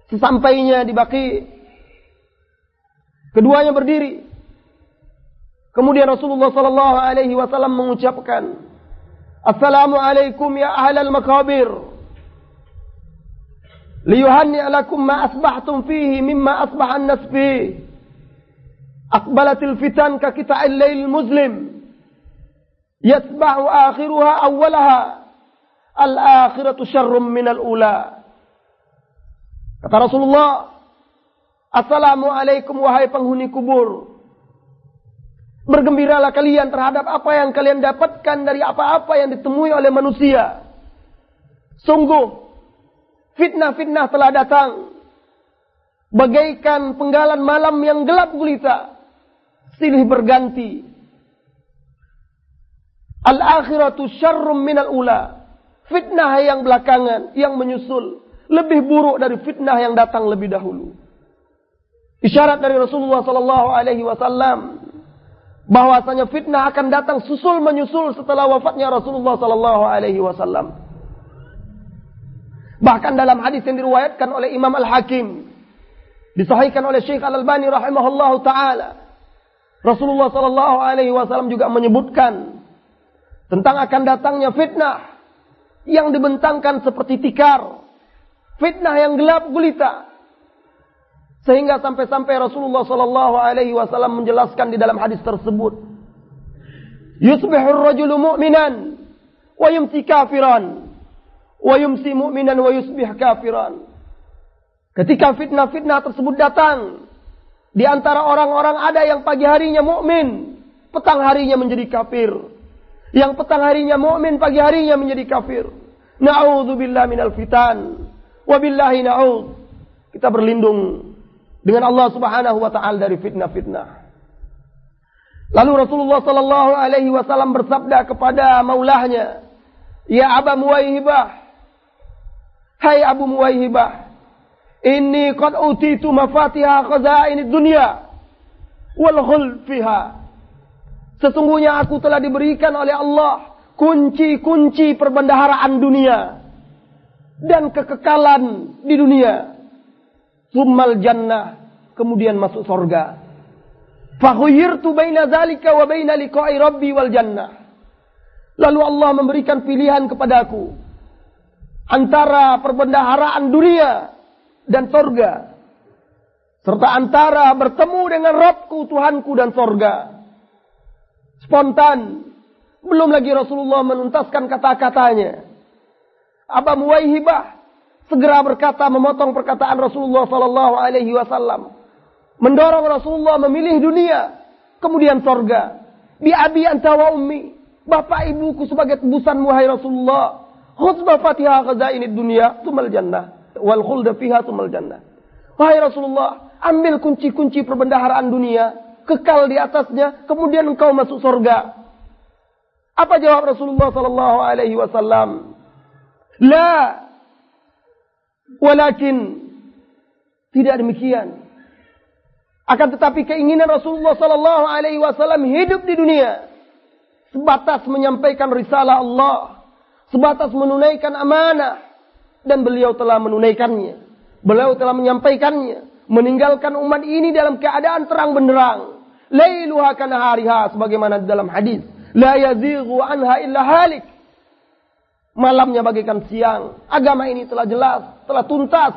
Sesampainya di Baqi, keduanya berdiri Kemudian Rasulullah sallallahu alaihi wasallam mengucapkan, "Assalamualaikum ya ahlal makabir. Liyuhanni lakum ma asbahtum fihi mimma asbaha an-nas fihi. Aqbalatil fitan ka kita'il lail muslim. Yasbahu akhiruha awwalaha. Al-akhiratu syarrum min al-ula." Kata Rasulullah, Assalamualaikum wahai penghuni kubur. Bergembiralah kalian terhadap apa yang kalian dapatkan dari apa-apa yang ditemui oleh manusia. Sungguh, fitnah-fitnah telah datang. Bagaikan penggalan malam yang gelap gulita. Silih berganti. Al-akhiratu syarrum minal ula. Fitnah yang belakangan, yang menyusul. Lebih buruk dari fitnah yang datang lebih dahulu. Isyarat dari Rasulullah sallallahu alaihi wasallam bahwasanya fitnah akan datang susul menyusul setelah wafatnya Rasulullah sallallahu alaihi wasallam. Bahkan dalam hadis yang diriwayatkan oleh Imam Al-Hakim disahihkan oleh Syekh Al-Albani rahimahullahu taala Rasulullah sallallahu alaihi wasallam juga menyebutkan tentang akan datangnya fitnah yang dibentangkan seperti tikar, fitnah yang gelap gulita, sehingga sampai-sampai Rasulullah sallallahu alaihi wasallam menjelaskan di dalam hadis tersebut. Yusbihur rajulu mu'minan wa yumsi kafiran wa yumsi mu'minan wa yusbih kafiran. Ketika fitnah-fitnah tersebut datang, di antara orang-orang ada yang pagi harinya mukmin, petang harinya menjadi kafir. Yang petang harinya mukmin, pagi harinya menjadi kafir. Na'udzubillah minal fitan. Wabillahi na'ud. Kita berlindung dengan Allah Subhanahu wa taala dari fitnah-fitnah. Lalu Rasulullah sallallahu alaihi wasallam bersabda kepada maulahnya, "Ya Aba Muwaihibah, hai Abu Muwaihibah, ini qad utitu mafatiha khazain dunya wal khuld fiha." Sesungguhnya aku telah diberikan oleh Allah kunci-kunci perbendaharaan dunia dan kekekalan di dunia. Summal jannah, kemudian masuk surga. Fakhuyirtu baina zalika wa baina liqa'i rabbi wal jannah. Lalu Allah memberikan pilihan kepadaku antara perbendaharaan dunia dan surga serta antara bertemu dengan Rabbku Tuhanku dan surga spontan. Belum lagi Rasulullah menuntaskan kata-katanya. Aba Muwaihibah segera berkata memotong perkataan Rasulullah sallallahu alaihi wasallam. Mendorong Rasulullah memilih dunia, kemudian sorga. Bi abi anta wa ummi. Bapak ibuku sebagai tebusan wahai Rasulullah. Khutbah Fatihah ini dunia, tumal jannah. Wal khulda fiha tumal jannah. Wahai Rasulullah, ambil kunci-kunci perbendaharaan dunia kekal di atasnya, kemudian engkau masuk surga. Apa jawab Rasulullah sallallahu alaihi wasallam? La. Walakin tidak demikian. Akan tetapi keinginan Rasulullah sallallahu alaihi wasallam hidup di dunia sebatas menyampaikan risalah Allah, sebatas menunaikan amanah dan beliau telah menunaikannya. Beliau telah menyampaikannya, meninggalkan umat ini dalam keadaan terang benderang. Lailuha kanahariha sebagaimana dalam hadis. La yazighu anha illa halik. Malamnya bagaikan siang. Agama ini telah jelas, telah tuntas.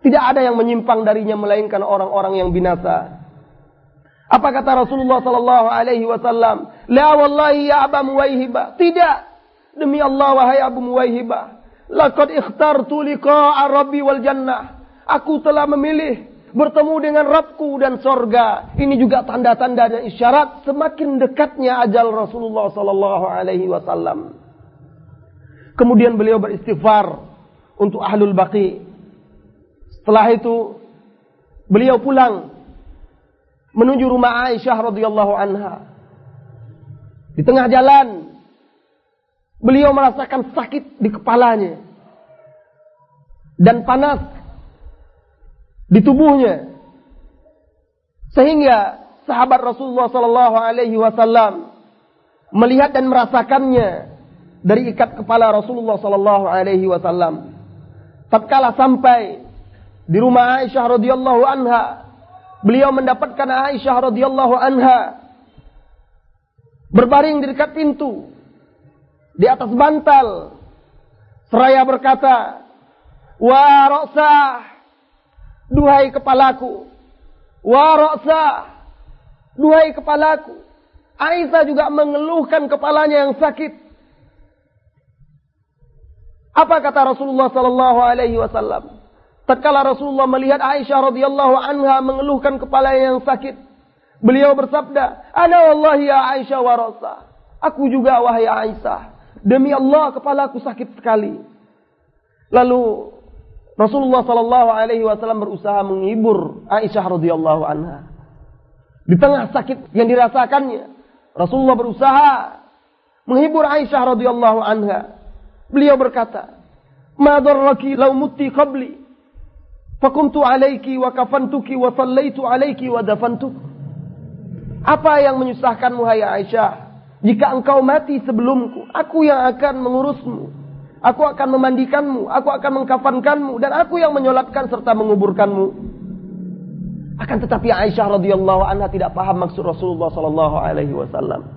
Tidak ada yang menyimpang darinya melainkan orang-orang yang binasa. Apa kata Rasulullah sallallahu alaihi wasallam? La wallahi ya Aba Muwaihibah. Tidak. Demi Allah wahai Abu Muwaihibah. Laqad ikhtartu liqa'a Rabbi wal jannah. Aku telah memilih bertemu dengan Rabbku dan sorga. Ini juga tanda-tanda dan isyarat semakin dekatnya ajal Rasulullah Sallallahu Alaihi Wasallam. Kemudian beliau beristighfar untuk ahlul baqi. Setelah itu beliau pulang menuju rumah Aisyah radhiyallahu anha. Di tengah jalan beliau merasakan sakit di kepalanya dan panas di tubuhnya. Sehingga sahabat Rasulullah sallallahu alaihi wasallam melihat dan merasakannya dari ikat kepala Rasulullah sallallahu alaihi wasallam. Tatkala sampai di rumah Aisyah radhiyallahu anha, beliau mendapatkan Aisyah radhiyallahu anha berbaring di dekat pintu di atas bantal seraya berkata, "Wa Duhai kepalaku. Waroksa. Duhai kepalaku. Aisyah juga mengeluhkan kepalanya yang sakit. Apa kata Rasulullah sallallahu alaihi wasallam? Tatkala Rasulullah melihat Aisyah radhiyallahu anha mengeluhkan kepalanya yang sakit, beliau bersabda, "Ana wallahi ya Aisyah warasa." Aku juga wahai Aisyah, demi Allah kepalaku sakit sekali. Lalu Rasulullah Shallallahu Alaihi Wasallam berusaha menghibur Aisyah radhiyallahu anha. Di tengah sakit yang dirasakannya, Rasulullah berusaha menghibur Aisyah radhiyallahu anha. Beliau berkata, "Ma darraki law mutti qabli, fakuntu alaiki wa kafantuki wa sallaitu alaiki wa dafantuk." Apa yang menyusahkanmu hai Aisyah? Jika engkau mati sebelumku, aku yang akan mengurusmu, Aku akan memandikanmu, aku akan mengkafankanmu, dan aku yang menyolatkan serta menguburkanmu. Akan tetapi Aisyah radhiyallahu anha tidak paham maksud Rasulullah sallallahu alaihi wasallam.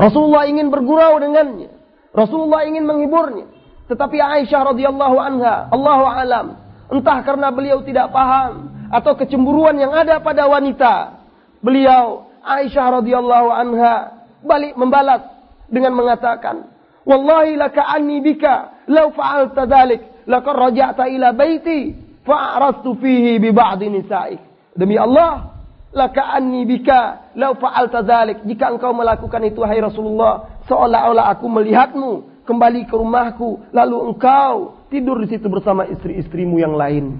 Rasulullah ingin bergurau dengannya. Rasulullah ingin menghiburnya. Tetapi Aisyah radhiyallahu anha, Allahu alam, entah karena beliau tidak paham atau kecemburuan yang ada pada wanita, beliau Aisyah radhiyallahu anha balik membalas dengan mengatakan, Wallahi laka anni bika law fa'alta dhalik laqad raja'ta ila baiti fa'arastu fihi bi ba'di nisa'ik. Demi Allah, laka anni bika lau fa'alta dzalik. Jika engkau melakukan itu hai Rasulullah, seolah-olah aku melihatmu kembali ke rumahku, lalu engkau tidur di situ bersama istri-istrimu yang lain.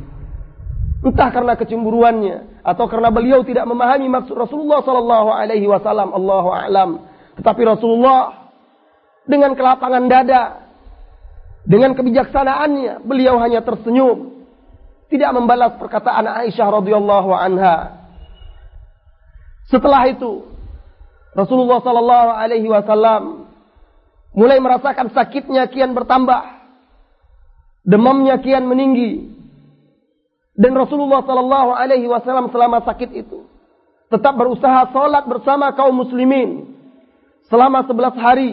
Entah karena kecemburuannya atau karena beliau tidak memahami maksud Rasulullah sallallahu alaihi wasallam, Allahu a'lam. Tetapi Rasulullah dengan kelapangan dada, dengan kebijaksanaannya, beliau hanya tersenyum tidak membalas perkataan Aisyah radhiyallahu anha. Setelah itu, Rasulullah sallallahu alaihi wasallam mulai merasakan sakitnya kian bertambah. Demamnya kian meninggi. Dan Rasulullah sallallahu alaihi wasallam selama sakit itu tetap berusaha salat bersama kaum muslimin selama 11 hari.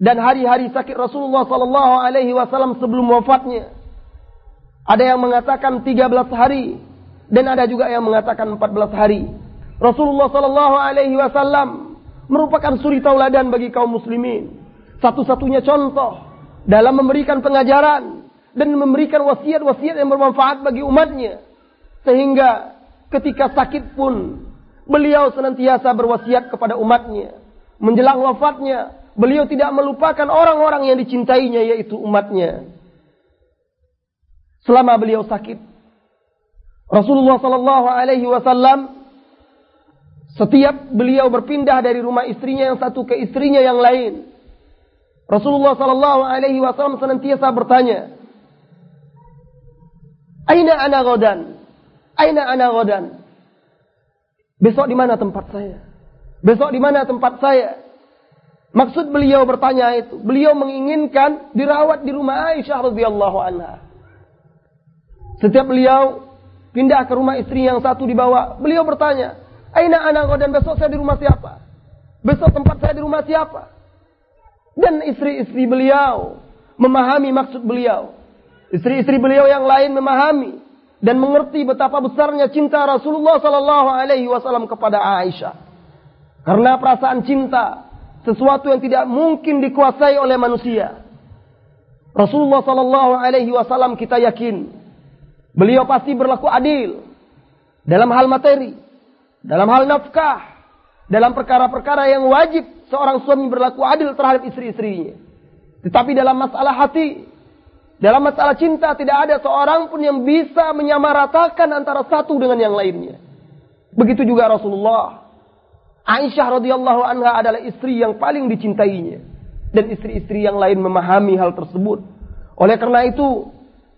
Dan hari-hari sakit Rasulullah sallallahu alaihi wasallam sebelum wafatnya ada yang mengatakan 13 hari dan ada juga yang mengatakan 14 hari. Rasulullah sallallahu alaihi wasallam merupakan suri tauladan bagi kaum muslimin. Satu-satunya contoh dalam memberikan pengajaran dan memberikan wasiat-wasiat yang bermanfaat bagi umatnya. Sehingga ketika sakit pun beliau senantiasa berwasiat kepada umatnya. Menjelang wafatnya, beliau tidak melupakan orang-orang yang dicintainya yaitu umatnya selama beliau sakit. Rasulullah sallallahu alaihi wasallam setiap beliau berpindah dari rumah istrinya yang satu ke istrinya yang lain. Rasulullah sallallahu alaihi wasallam senantiasa bertanya, "Aina ana ghadan? Aina ana ghadan?" Besok di mana tempat saya? Besok di mana tempat saya? Maksud beliau bertanya itu, beliau menginginkan dirawat di rumah Aisyah radhiyallahu anha. Setiap beliau pindah ke rumah istri yang satu dibawa, beliau bertanya, Aina anak dan besok saya di rumah siapa? Besok tempat saya di rumah siapa? Dan istri-istri beliau memahami maksud beliau. Istri-istri beliau yang lain memahami dan mengerti betapa besarnya cinta Rasulullah Sallallahu Alaihi Wasallam kepada Aisyah. Karena perasaan cinta sesuatu yang tidak mungkin dikuasai oleh manusia. Rasulullah Sallallahu Alaihi Wasallam kita yakin Beliau pasti berlaku adil dalam hal materi, dalam hal nafkah, dalam perkara-perkara yang wajib seorang suami berlaku adil terhadap istri-istrinya. Tetapi dalam masalah hati, dalam masalah cinta tidak ada seorang pun yang bisa menyamaratakan antara satu dengan yang lainnya. Begitu juga Rasulullah. Aisyah radhiyallahu anha adalah istri yang paling dicintainya dan istri-istri yang lain memahami hal tersebut. Oleh karena itu,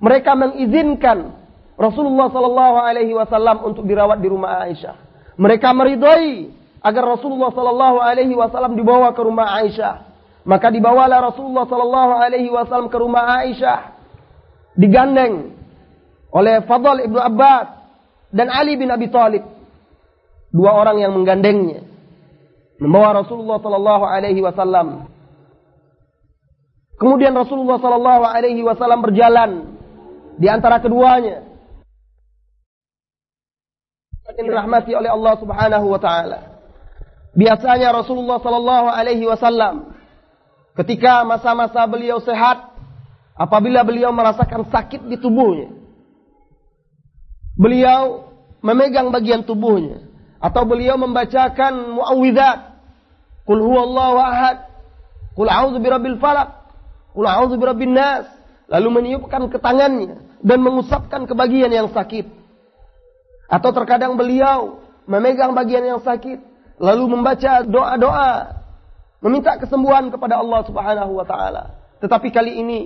mereka mengizinkan Rasulullah Sallallahu Alaihi Wasallam untuk dirawat di rumah Aisyah. Mereka meridhai agar Rasulullah Sallallahu Alaihi Wasallam dibawa ke rumah Aisyah. Maka dibawalah Rasulullah Sallallahu Alaihi Wasallam ke rumah Aisyah, digandeng oleh Fadl ibnu Abbas dan Ali bin Abi Thalib. Dua orang yang menggandengnya, membawa Rasulullah Sallallahu Alaihi Wasallam. Kemudian Rasulullah Sallallahu Alaihi Wasallam berjalan di antara keduanya yang dirahmati oleh Allah Subhanahu wa taala. Biasanya Rasulullah sallallahu alaihi wasallam ketika masa-masa beliau sehat apabila beliau merasakan sakit di tubuhnya beliau memegang bagian tubuhnya atau beliau membacakan muawwidzat Qul huwallahu ahad Qul a'udzu birabbil falaq Qul a'udzu birabbin nas lalu meniupkan ke tangannya dan mengusapkan ke bagian yang sakit atau terkadang beliau memegang bagian yang sakit, lalu membaca doa-doa, meminta kesembuhan kepada Allah Subhanahu wa taala. Tetapi kali ini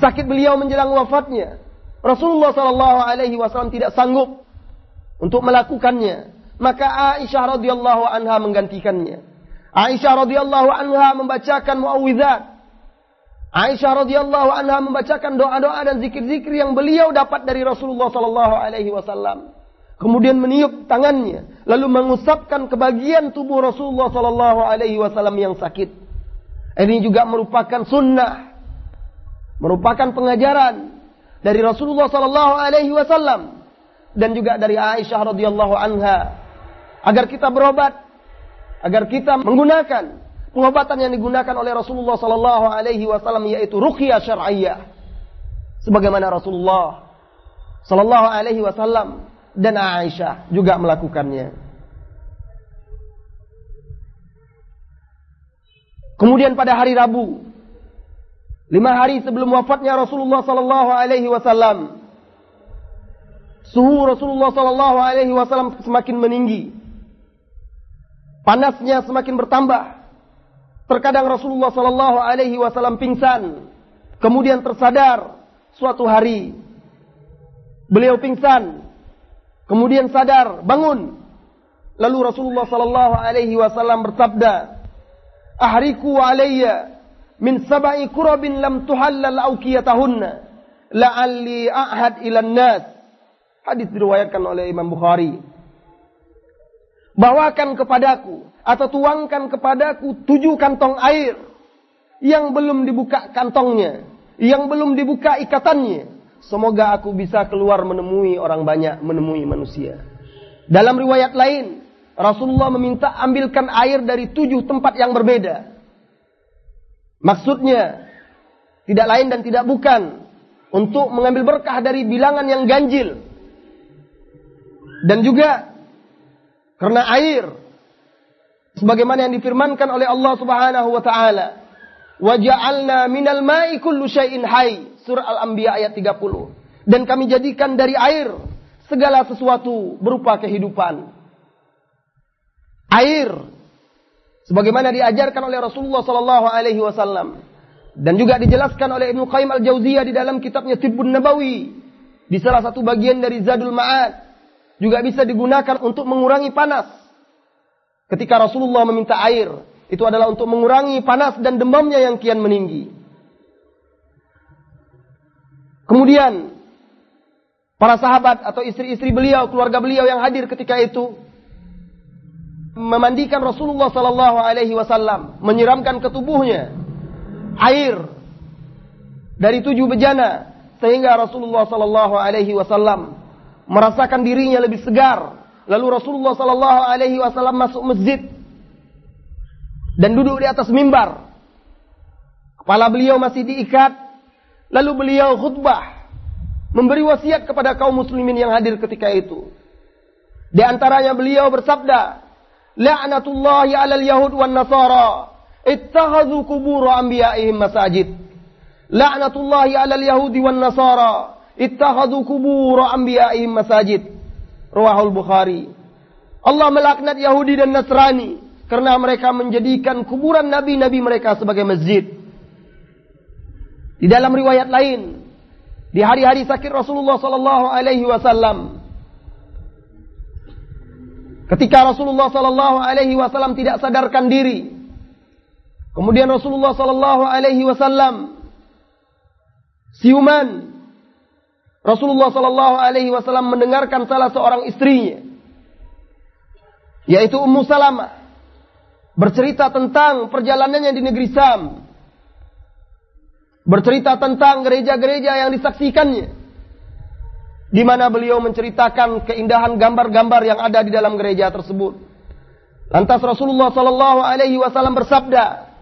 sakit beliau menjelang wafatnya, Rasulullah sallallahu alaihi wasallam tidak sanggup untuk melakukannya. Maka Aisyah radhiyallahu anha menggantikannya. Aisyah radhiyallahu anha membacakan muawwidzat Aisyah radhiyallahu anha membacakan doa-doa dan zikir-zikir yang beliau dapat dari Rasulullah sallallahu alaihi wasallam. Kemudian meniup tangannya, lalu mengusapkan ke bagian tubuh Rasulullah sallallahu alaihi wasallam yang sakit. Ini juga merupakan sunnah, merupakan pengajaran dari Rasulullah sallallahu alaihi wasallam dan juga dari Aisyah radhiyallahu anha agar kita berobat, agar kita menggunakan pengobatan yang digunakan oleh Rasulullah sallallahu alaihi wasallam yaitu ruqyah syar'iyyah. Sebagaimana Rasulullah sallallahu alaihi wasallam dan Aisyah juga melakukannya. Kemudian pada hari Rabu, lima hari sebelum wafatnya Rasulullah Sallallahu Alaihi Wasallam, suhu Rasulullah Sallallahu Alaihi Wasallam semakin meninggi, panasnya semakin bertambah. Terkadang Rasulullah Sallallahu Alaihi Wasallam pingsan, kemudian tersadar suatu hari beliau pingsan, kemudian sadar bangun. Lalu Rasulullah Sallallahu Alaihi Wasallam bersabda, ahriku alayya min sab'i kurabin lam tuhallal awkiyatahunna la'alli a'had ila nas hadis diriwayatkan oleh Imam Bukhari bawakan kepadaku atau tuangkan kepadaku tujuh kantong air yang belum dibuka kantongnya yang belum dibuka ikatannya semoga aku bisa keluar menemui orang banyak menemui manusia dalam riwayat lain Rasulullah meminta ambilkan air dari tujuh tempat yang berbeda. Maksudnya, tidak lain dan tidak bukan untuk mengambil berkah dari bilangan yang ganjil. Dan juga karena air. Sebagaimana yang difirmankan oleh Allah Subhanahu wa taala, "Wa ja'alna minal ma'i kullu syai'in hayy." Surah Al-Anbiya ayat 30. Dan kami jadikan dari air segala sesuatu berupa kehidupan. Air. Sebagaimana diajarkan oleh Rasulullah sallallahu alaihi wasallam. Dan juga dijelaskan oleh Ibnu Qayyim Al-Jauziyah di dalam kitabnya Tibbun Nabawi. Di salah satu bagian dari Zadul Ma'ad juga bisa digunakan untuk mengurangi panas. Ketika Rasulullah meminta air itu adalah untuk mengurangi panas dan demamnya yang kian meninggi. Kemudian para sahabat atau istri-istri beliau keluarga beliau yang hadir ketika itu memandikan Rasulullah sallallahu alaihi wasallam, menyiramkan ke tubuhnya air dari tujuh bejana sehingga Rasulullah sallallahu alaihi wasallam merasakan dirinya lebih segar. Lalu Rasulullah sallallahu alaihi wasallam masuk masjid dan duduk di atas mimbar. Kepala beliau masih diikat. Lalu beliau khutbah memberi wasiat kepada kaum muslimin yang hadir ketika itu. Di antaranya beliau bersabda, la'natullahi 'alal yahud wan nasara ittakhadhu qubur anbiya'ihim masajid la'natullahi 'alal yahudi wan nasara ittakhadhu qubur anbiya'ihim masajid rawahul bukhari Allah melaknat Yahudi dan Nasrani karena mereka menjadikan kuburan nabi-nabi mereka sebagai masjid di dalam riwayat lain di hari-hari sakit Rasulullah sallallahu alaihi wasallam Ketika Rasulullah Sallallahu Alaihi Wasallam tidak sadarkan diri, kemudian Rasulullah Sallallahu Alaihi Wasallam siuman. Rasulullah Sallallahu Alaihi Wasallam mendengarkan salah seorang istrinya, yaitu Ummu Salamah, bercerita tentang perjalanannya di negeri Sam, bercerita tentang gereja-gereja yang disaksikannya di mana beliau menceritakan keindahan gambar-gambar yang ada di dalam gereja tersebut. Lantas Rasulullah Sallallahu Alaihi Wasallam bersabda,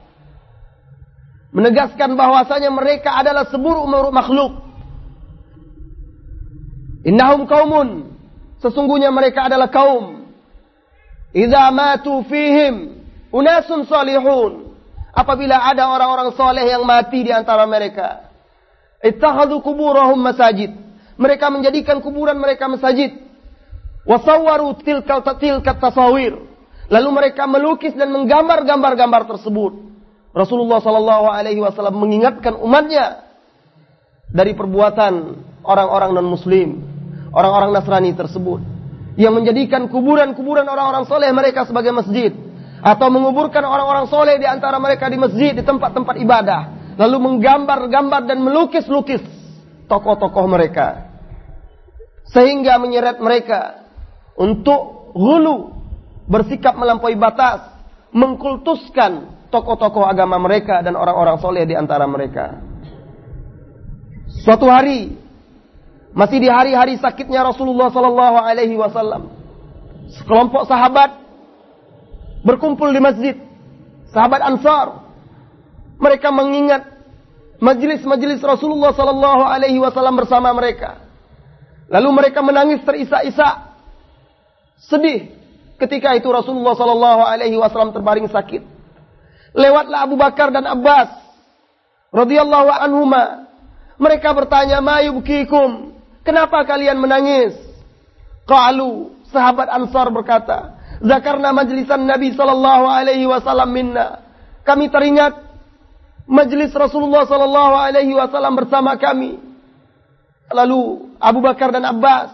menegaskan bahwasanya mereka adalah seburuk makhluk. Innahum kaumun, sesungguhnya mereka adalah kaum. Idza matu fihim unasun salihun. Apabila ada orang-orang soleh yang mati di antara mereka, ittakhadhu kuburahum masajid mereka menjadikan kuburan mereka masjid. Wasawwaru tilkal tilkat tasawir. Lalu mereka melukis dan menggambar gambar-gambar tersebut. Rasulullah Sallallahu Alaihi Wasallam mengingatkan umatnya dari perbuatan orang-orang non Muslim, orang-orang Nasrani tersebut, yang menjadikan kuburan-kuburan orang-orang soleh mereka sebagai masjid, atau menguburkan orang-orang soleh di antara mereka di masjid di tempat-tempat ibadah, lalu menggambar-gambar dan melukis-lukis tokoh-tokoh mereka. Sehingga menyeret mereka untuk hulu, bersikap melampaui batas, mengkultuskan tokoh-tokoh agama mereka dan orang-orang soleh di antara mereka. Suatu hari, masih di hari-hari sakitnya Rasulullah Sallallahu Alaihi Wasallam, sekelompok sahabat berkumpul di masjid, sahabat Ansar. Mereka mengingat majelis-majelis Rasulullah sallallahu alaihi wasallam bersama mereka. Lalu mereka menangis terisak-isak. Sedih. Ketika itu Rasulullah Sallallahu Alaihi Wasallam terbaring sakit. Lewatlah Abu Bakar dan Abbas. radhiyallahu anhuma. Mereka bertanya, Mayubkikum. Kenapa kalian menangis? Qalu. Sahabat Ansar berkata, Zakarna majlisan Nabi Sallallahu Alaihi Wasallam minna. Kami teringat majlis Rasulullah Sallallahu Alaihi Wasallam bersama kami. Lalu Abu Bakar dan Abbas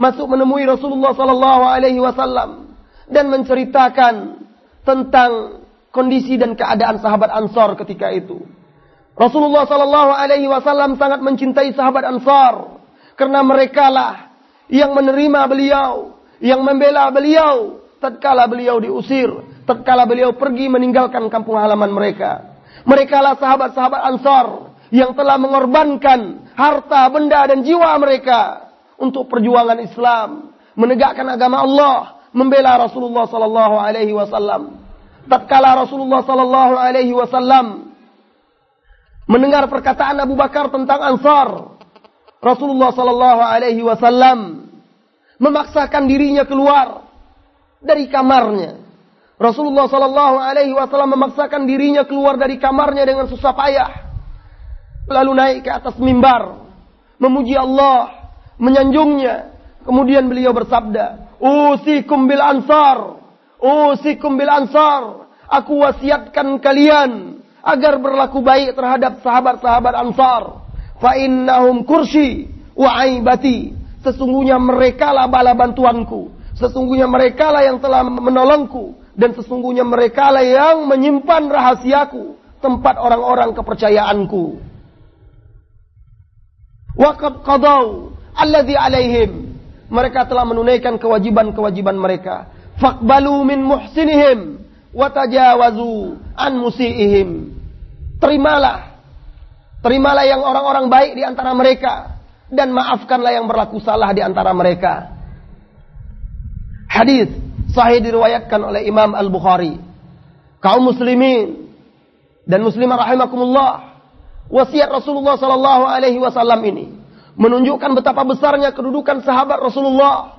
masuk menemui Rasulullah Sallallahu Alaihi Wasallam dan menceritakan tentang kondisi dan keadaan sahabat Ansar ketika itu. Rasulullah Sallallahu Alaihi Wasallam sangat mencintai sahabat Ansar karena mereka lah yang menerima beliau, yang membela beliau tatkala beliau diusir, tatkala beliau pergi meninggalkan kampung halaman mereka. Mereka lah sahabat-sahabat Ansar yang telah mengorbankan harta, benda dan jiwa mereka untuk perjuangan Islam, menegakkan agama Allah, membela Rasulullah sallallahu alaihi wasallam. Tatkala Rasulullah sallallahu alaihi wasallam mendengar perkataan Abu Bakar tentang Ansar, Rasulullah sallallahu alaihi wasallam memaksakan dirinya keluar dari kamarnya Rasulullah Sallallahu Alaihi Wasallam memaksakan dirinya keluar dari kamarnya dengan susah payah, lalu naik ke atas mimbar, memuji Allah, menyanjungnya. Kemudian beliau bersabda, "Usikum bil ansar, usikum bil ansar. Aku wasiatkan kalian agar berlaku baik terhadap sahabat-sahabat Ansar. Fa innahum kursi wa aibati. Sesungguhnya mereka lah bala bantuanku. Sesungguhnya mereka lah yang telah menolongku dan sesungguhnya mereka lah yang menyimpan rahasiaku, tempat orang-orang kepercayaanku. Waqad qadau alladhi alaihim. Mereka telah menunaikan kewajiban-kewajiban mereka. Faqbalu min muhsinihim wa tajawazu an musiihim. Terimalah. Terimalah yang orang-orang baik di antara mereka dan maafkanlah yang berlaku salah di antara mereka. Hadis sahih diriwayatkan oleh Imam Al-Bukhari. Kaum muslimin dan muslimah rahimakumullah, wasiat Rasulullah sallallahu alaihi wasallam ini menunjukkan betapa besarnya kedudukan sahabat Rasulullah,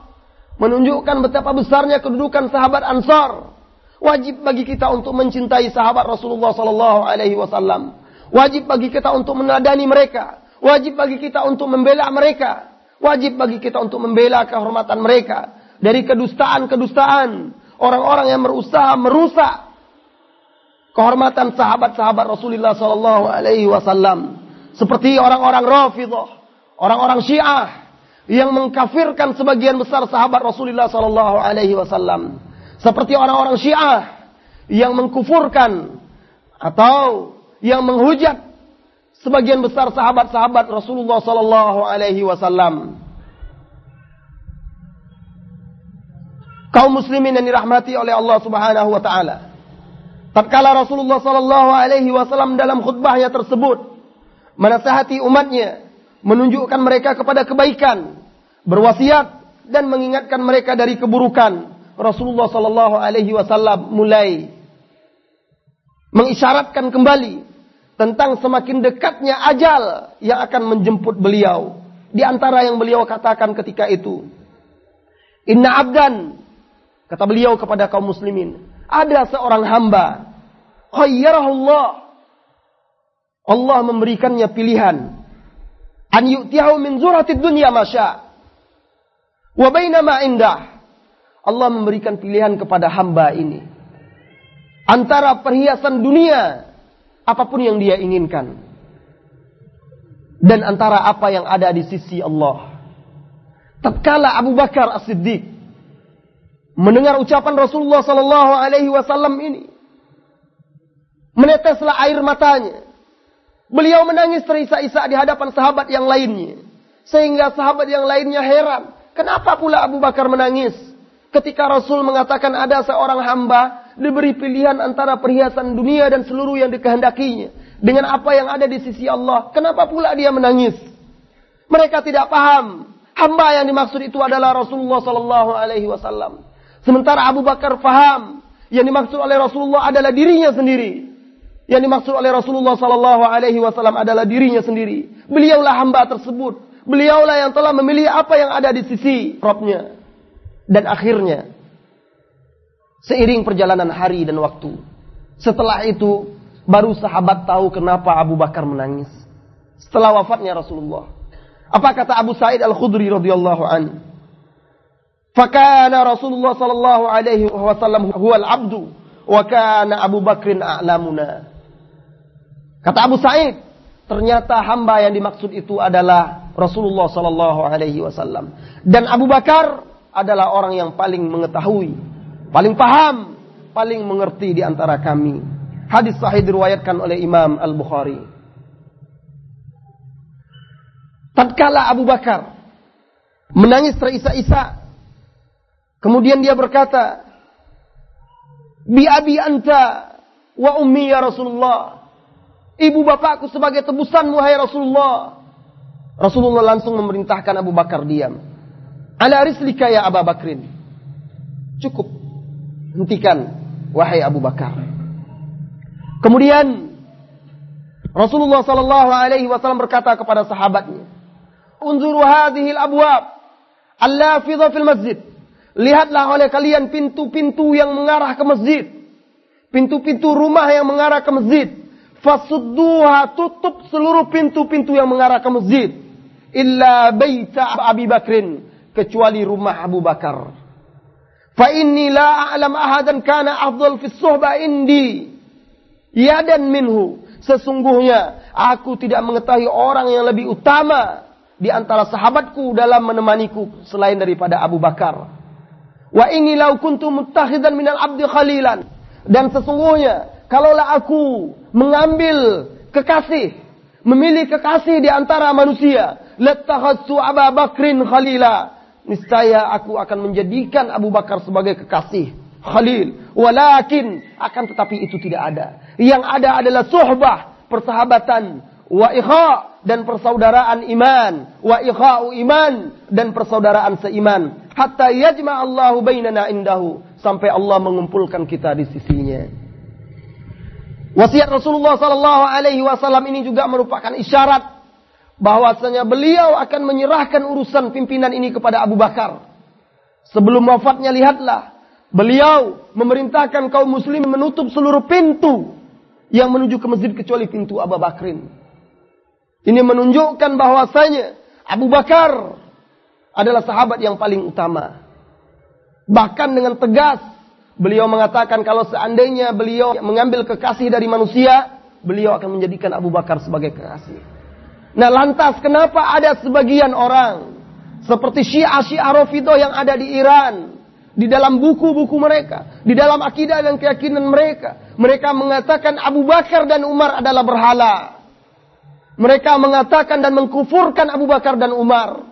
menunjukkan betapa besarnya kedudukan sahabat Ansar. Wajib bagi kita untuk mencintai sahabat Rasulullah sallallahu alaihi wasallam. Wajib bagi kita untuk menadani mereka. Wajib bagi kita untuk membela mereka. Wajib bagi kita untuk membela kehormatan mereka dari kedustaan-kedustaan orang-orang yang berusaha merusak kehormatan sahabat-sahabat Rasulullah sallallahu alaihi wasallam seperti orang-orang Rafidhah, orang-orang Syiah yang mengkafirkan sebagian besar sahabat Rasulullah sallallahu alaihi wasallam seperti orang-orang Syiah yang mengkufurkan atau yang menghujat sebagian besar sahabat-sahabat Rasulullah sallallahu alaihi wasallam kaum muslimin yang dirahmati oleh Allah Subhanahu wa taala. Tatkala Rasulullah sallallahu alaihi wasallam dalam khutbahnya tersebut menasihati umatnya, menunjukkan mereka kepada kebaikan, berwasiat dan mengingatkan mereka dari keburukan. Rasulullah sallallahu alaihi wasallam mulai mengisyaratkan kembali tentang semakin dekatnya ajal yang akan menjemput beliau. Di antara yang beliau katakan ketika itu, Inna abdan Kata beliau kepada kaum muslimin, ada seorang hamba, khayyarahullah. Allah memberikannya pilihan. An yu'tiyahu min zuratid dunya masya. Wa bainama indah. Allah memberikan pilihan kepada hamba ini. Antara perhiasan dunia, apa pun yang dia inginkan. Dan antara apa yang ada di sisi Allah. Tatkala Abu Bakar As-Siddiq mendengar ucapan Rasulullah sallallahu alaihi wasallam ini. Meneteslah air matanya. Beliau menangis terisak-isak di hadapan sahabat yang lainnya. Sehingga sahabat yang lainnya heran. Kenapa pula Abu Bakar menangis? Ketika Rasul mengatakan ada seorang hamba diberi pilihan antara perhiasan dunia dan seluruh yang dikehendakinya. Dengan apa yang ada di sisi Allah. Kenapa pula dia menangis? Mereka tidak paham. Hamba yang dimaksud itu adalah Rasulullah sallallahu alaihi wasallam. Sementara Abu Bakar faham yang dimaksud oleh Rasulullah adalah dirinya sendiri. Yang dimaksud oleh Rasulullah sallallahu alaihi wasallam adalah dirinya sendiri. Beliaulah hamba tersebut Beliaulah yang telah memilih apa yang ada di sisi Robnya. Dan akhirnya, seiring perjalanan hari dan waktu, setelah itu baru sahabat tahu kenapa Abu Bakar menangis. Setelah wafatnya Rasulullah. Apa kata Abu Sa'id Al-Khudri radhiyallahu an? Fakana Rasulullah sallallahu alaihi wasallam huwal abdu wa kana Abu Bakrin a'lamuna. Kata Abu Sa'id, ternyata hamba yang dimaksud itu adalah Rasulullah sallallahu alaihi wasallam dan Abu Bakar adalah orang yang paling mengetahui, paling paham, paling mengerti di antara kami. Hadis sahih diriwayatkan oleh Imam Al-Bukhari. tatkala Abu Bakar menangis terisak-isak. Kemudian dia berkata, Bi abi anta wa ummi ya Rasulullah. Ibu bapakku sebagai tebusan wahai Rasulullah. Rasulullah langsung memerintahkan Abu Bakar diam. Ala rislika ya Abu Bakrin. Cukup. Hentikan wahai Abu Bakar. Kemudian Rasulullah sallallahu alaihi wasallam berkata kepada sahabatnya, unzuru hadhil abwab allafidha fil masjid. Lihatlah oleh kalian pintu-pintu yang mengarah ke masjid. Pintu-pintu rumah yang mengarah ke masjid. Fasudduha tutup seluruh pintu-pintu yang mengarah ke masjid. Illa baita Abi Bakrin. Kecuali rumah Abu Bakar. Fa inni la a'lam ahadan kana afdal fi suhba indi. Yadan minhu. Sesungguhnya aku tidak mengetahui orang yang lebih utama di antara sahabatku dalam menemaniku selain daripada Abu Bakar. Wa inni law kuntu muttakhidan minal abdi khalilan. Dan sesungguhnya kalaulah aku mengambil kekasih, memilih kekasih di antara manusia, latakhadtu Abu Bakrin khalila. Niscaya aku akan menjadikan Abu Bakar sebagai kekasih khalil. Walakin akan tetapi itu tidak ada. Yang ada adalah suhbah, persahabatan, wa ikha dan persaudaraan iman, wa ikha'u iman dan persaudaraan seiman. Hatta yajma Allahu bainana indahu sampai Allah mengumpulkan kita di sisinya. Wasiat Rasulullah sallallahu alaihi wasallam ini juga merupakan isyarat bahwasanya beliau akan menyerahkan urusan pimpinan ini kepada Abu Bakar. Sebelum wafatnya lihatlah beliau memerintahkan kaum muslim menutup seluruh pintu yang menuju ke masjid kecuali pintu Abu Bakrin. Ini menunjukkan bahwasanya Abu Bakar adalah sahabat yang paling utama. Bahkan dengan tegas beliau mengatakan kalau seandainya beliau mengambil kekasih dari manusia, beliau akan menjadikan Abu Bakar sebagai kekasih. Nah lantas kenapa ada sebagian orang seperti Syiah Syiah Rafidah yang ada di Iran di dalam buku-buku mereka, di dalam akidah dan keyakinan mereka, mereka mengatakan Abu Bakar dan Umar adalah berhala. Mereka mengatakan dan mengkufurkan Abu Bakar dan Umar.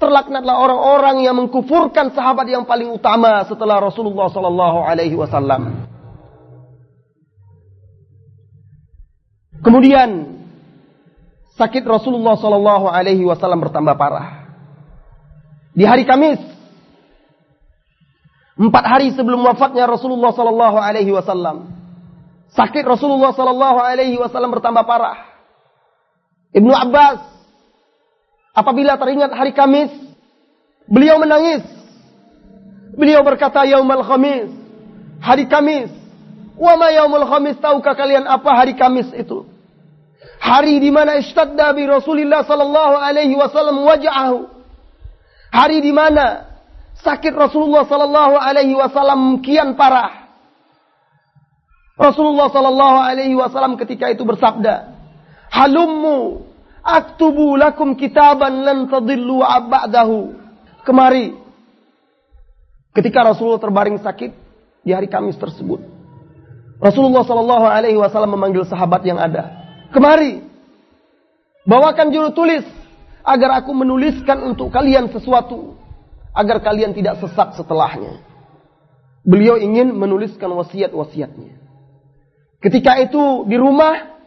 Terlaknatlah orang-orang yang mengkufurkan sahabat yang paling utama setelah Rasulullah sallallahu alaihi wasallam. Kemudian sakit Rasulullah sallallahu alaihi wasallam bertambah parah. Di hari Kamis empat hari sebelum wafatnya Rasulullah sallallahu alaihi wasallam sakit Rasulullah sallallahu alaihi wasallam bertambah parah. Ibnu Abbas apabila teringat hari Kamis, beliau menangis. Beliau berkata, "Yaumal Khamis." Hari Kamis. Wa ma yaumul Khamis? Tahukah kalian apa hari Kamis itu? Hari di mana ishtadda bi Rasulillah sallallahu alaihi wasallam waj'ahu. Hari di mana sakit Rasulullah sallallahu alaihi wasallam kian parah. Rasulullah sallallahu alaihi wasallam ketika itu bersabda, Halummu aktubu lakum kitaban lan tadillu ba'dahu. Kemari. Ketika Rasulullah terbaring sakit di hari Kamis tersebut. Rasulullah Shallallahu alaihi wasallam memanggil sahabat yang ada. Kemari. Bawakan juru tulis agar aku menuliskan untuk kalian sesuatu agar kalian tidak sesat setelahnya. Beliau ingin menuliskan wasiat-wasiatnya. Ketika itu di rumah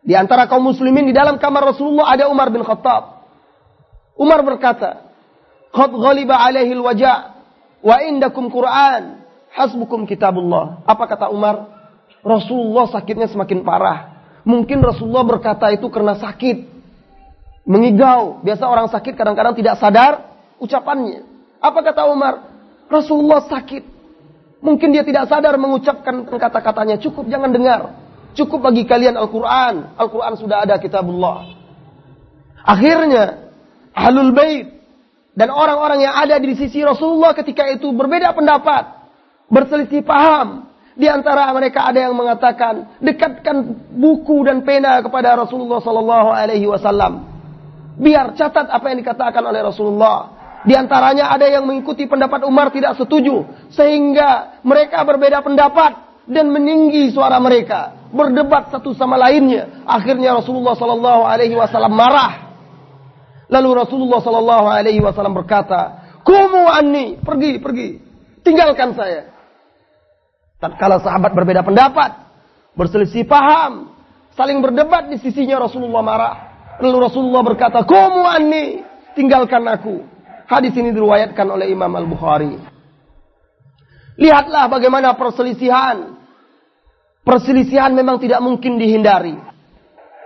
di antara kaum muslimin di dalam kamar Rasulullah ada Umar bin Khattab. Umar berkata, "Qad ghaliba alaihi al-waja' wa indakum Qur'an, hasbukum kitabullah." Apa kata Umar? Rasulullah sakitnya semakin parah. Mungkin Rasulullah berkata itu karena sakit. Mengigau. Biasa orang sakit kadang-kadang tidak sadar ucapannya. Apa kata Umar? Rasulullah sakit. Mungkin dia tidak sadar mengucapkan kata-katanya. Cukup jangan dengar. Cukup bagi kalian Al-Quran. Al-Quran sudah ada kitabullah. Akhirnya, Ahlul Bait dan orang-orang yang ada di sisi Rasulullah ketika itu berbeda pendapat. Berselisih paham. Di antara mereka ada yang mengatakan, dekatkan buku dan pena kepada Rasulullah Sallallahu Alaihi Wasallam. Biar catat apa yang dikatakan oleh Rasulullah. Di antaranya ada yang mengikuti pendapat Umar tidak setuju. Sehingga mereka berbeda pendapat dan meninggi suara mereka. Berdebat satu sama lainnya. Akhirnya Rasulullah Sallallahu Alaihi Wasallam marah. Lalu Rasulullah Sallallahu Alaihi Wasallam berkata, Kumu anni, pergi, pergi. Tinggalkan saya. Tatkala sahabat berbeda pendapat, berselisih paham, saling berdebat di sisinya Rasulullah marah. Lalu Rasulullah berkata, Kumu anni, tinggalkan aku. Hadis ini diriwayatkan oleh Imam Al-Bukhari. Lihatlah bagaimana perselisihan. Perselisihan memang tidak mungkin dihindari.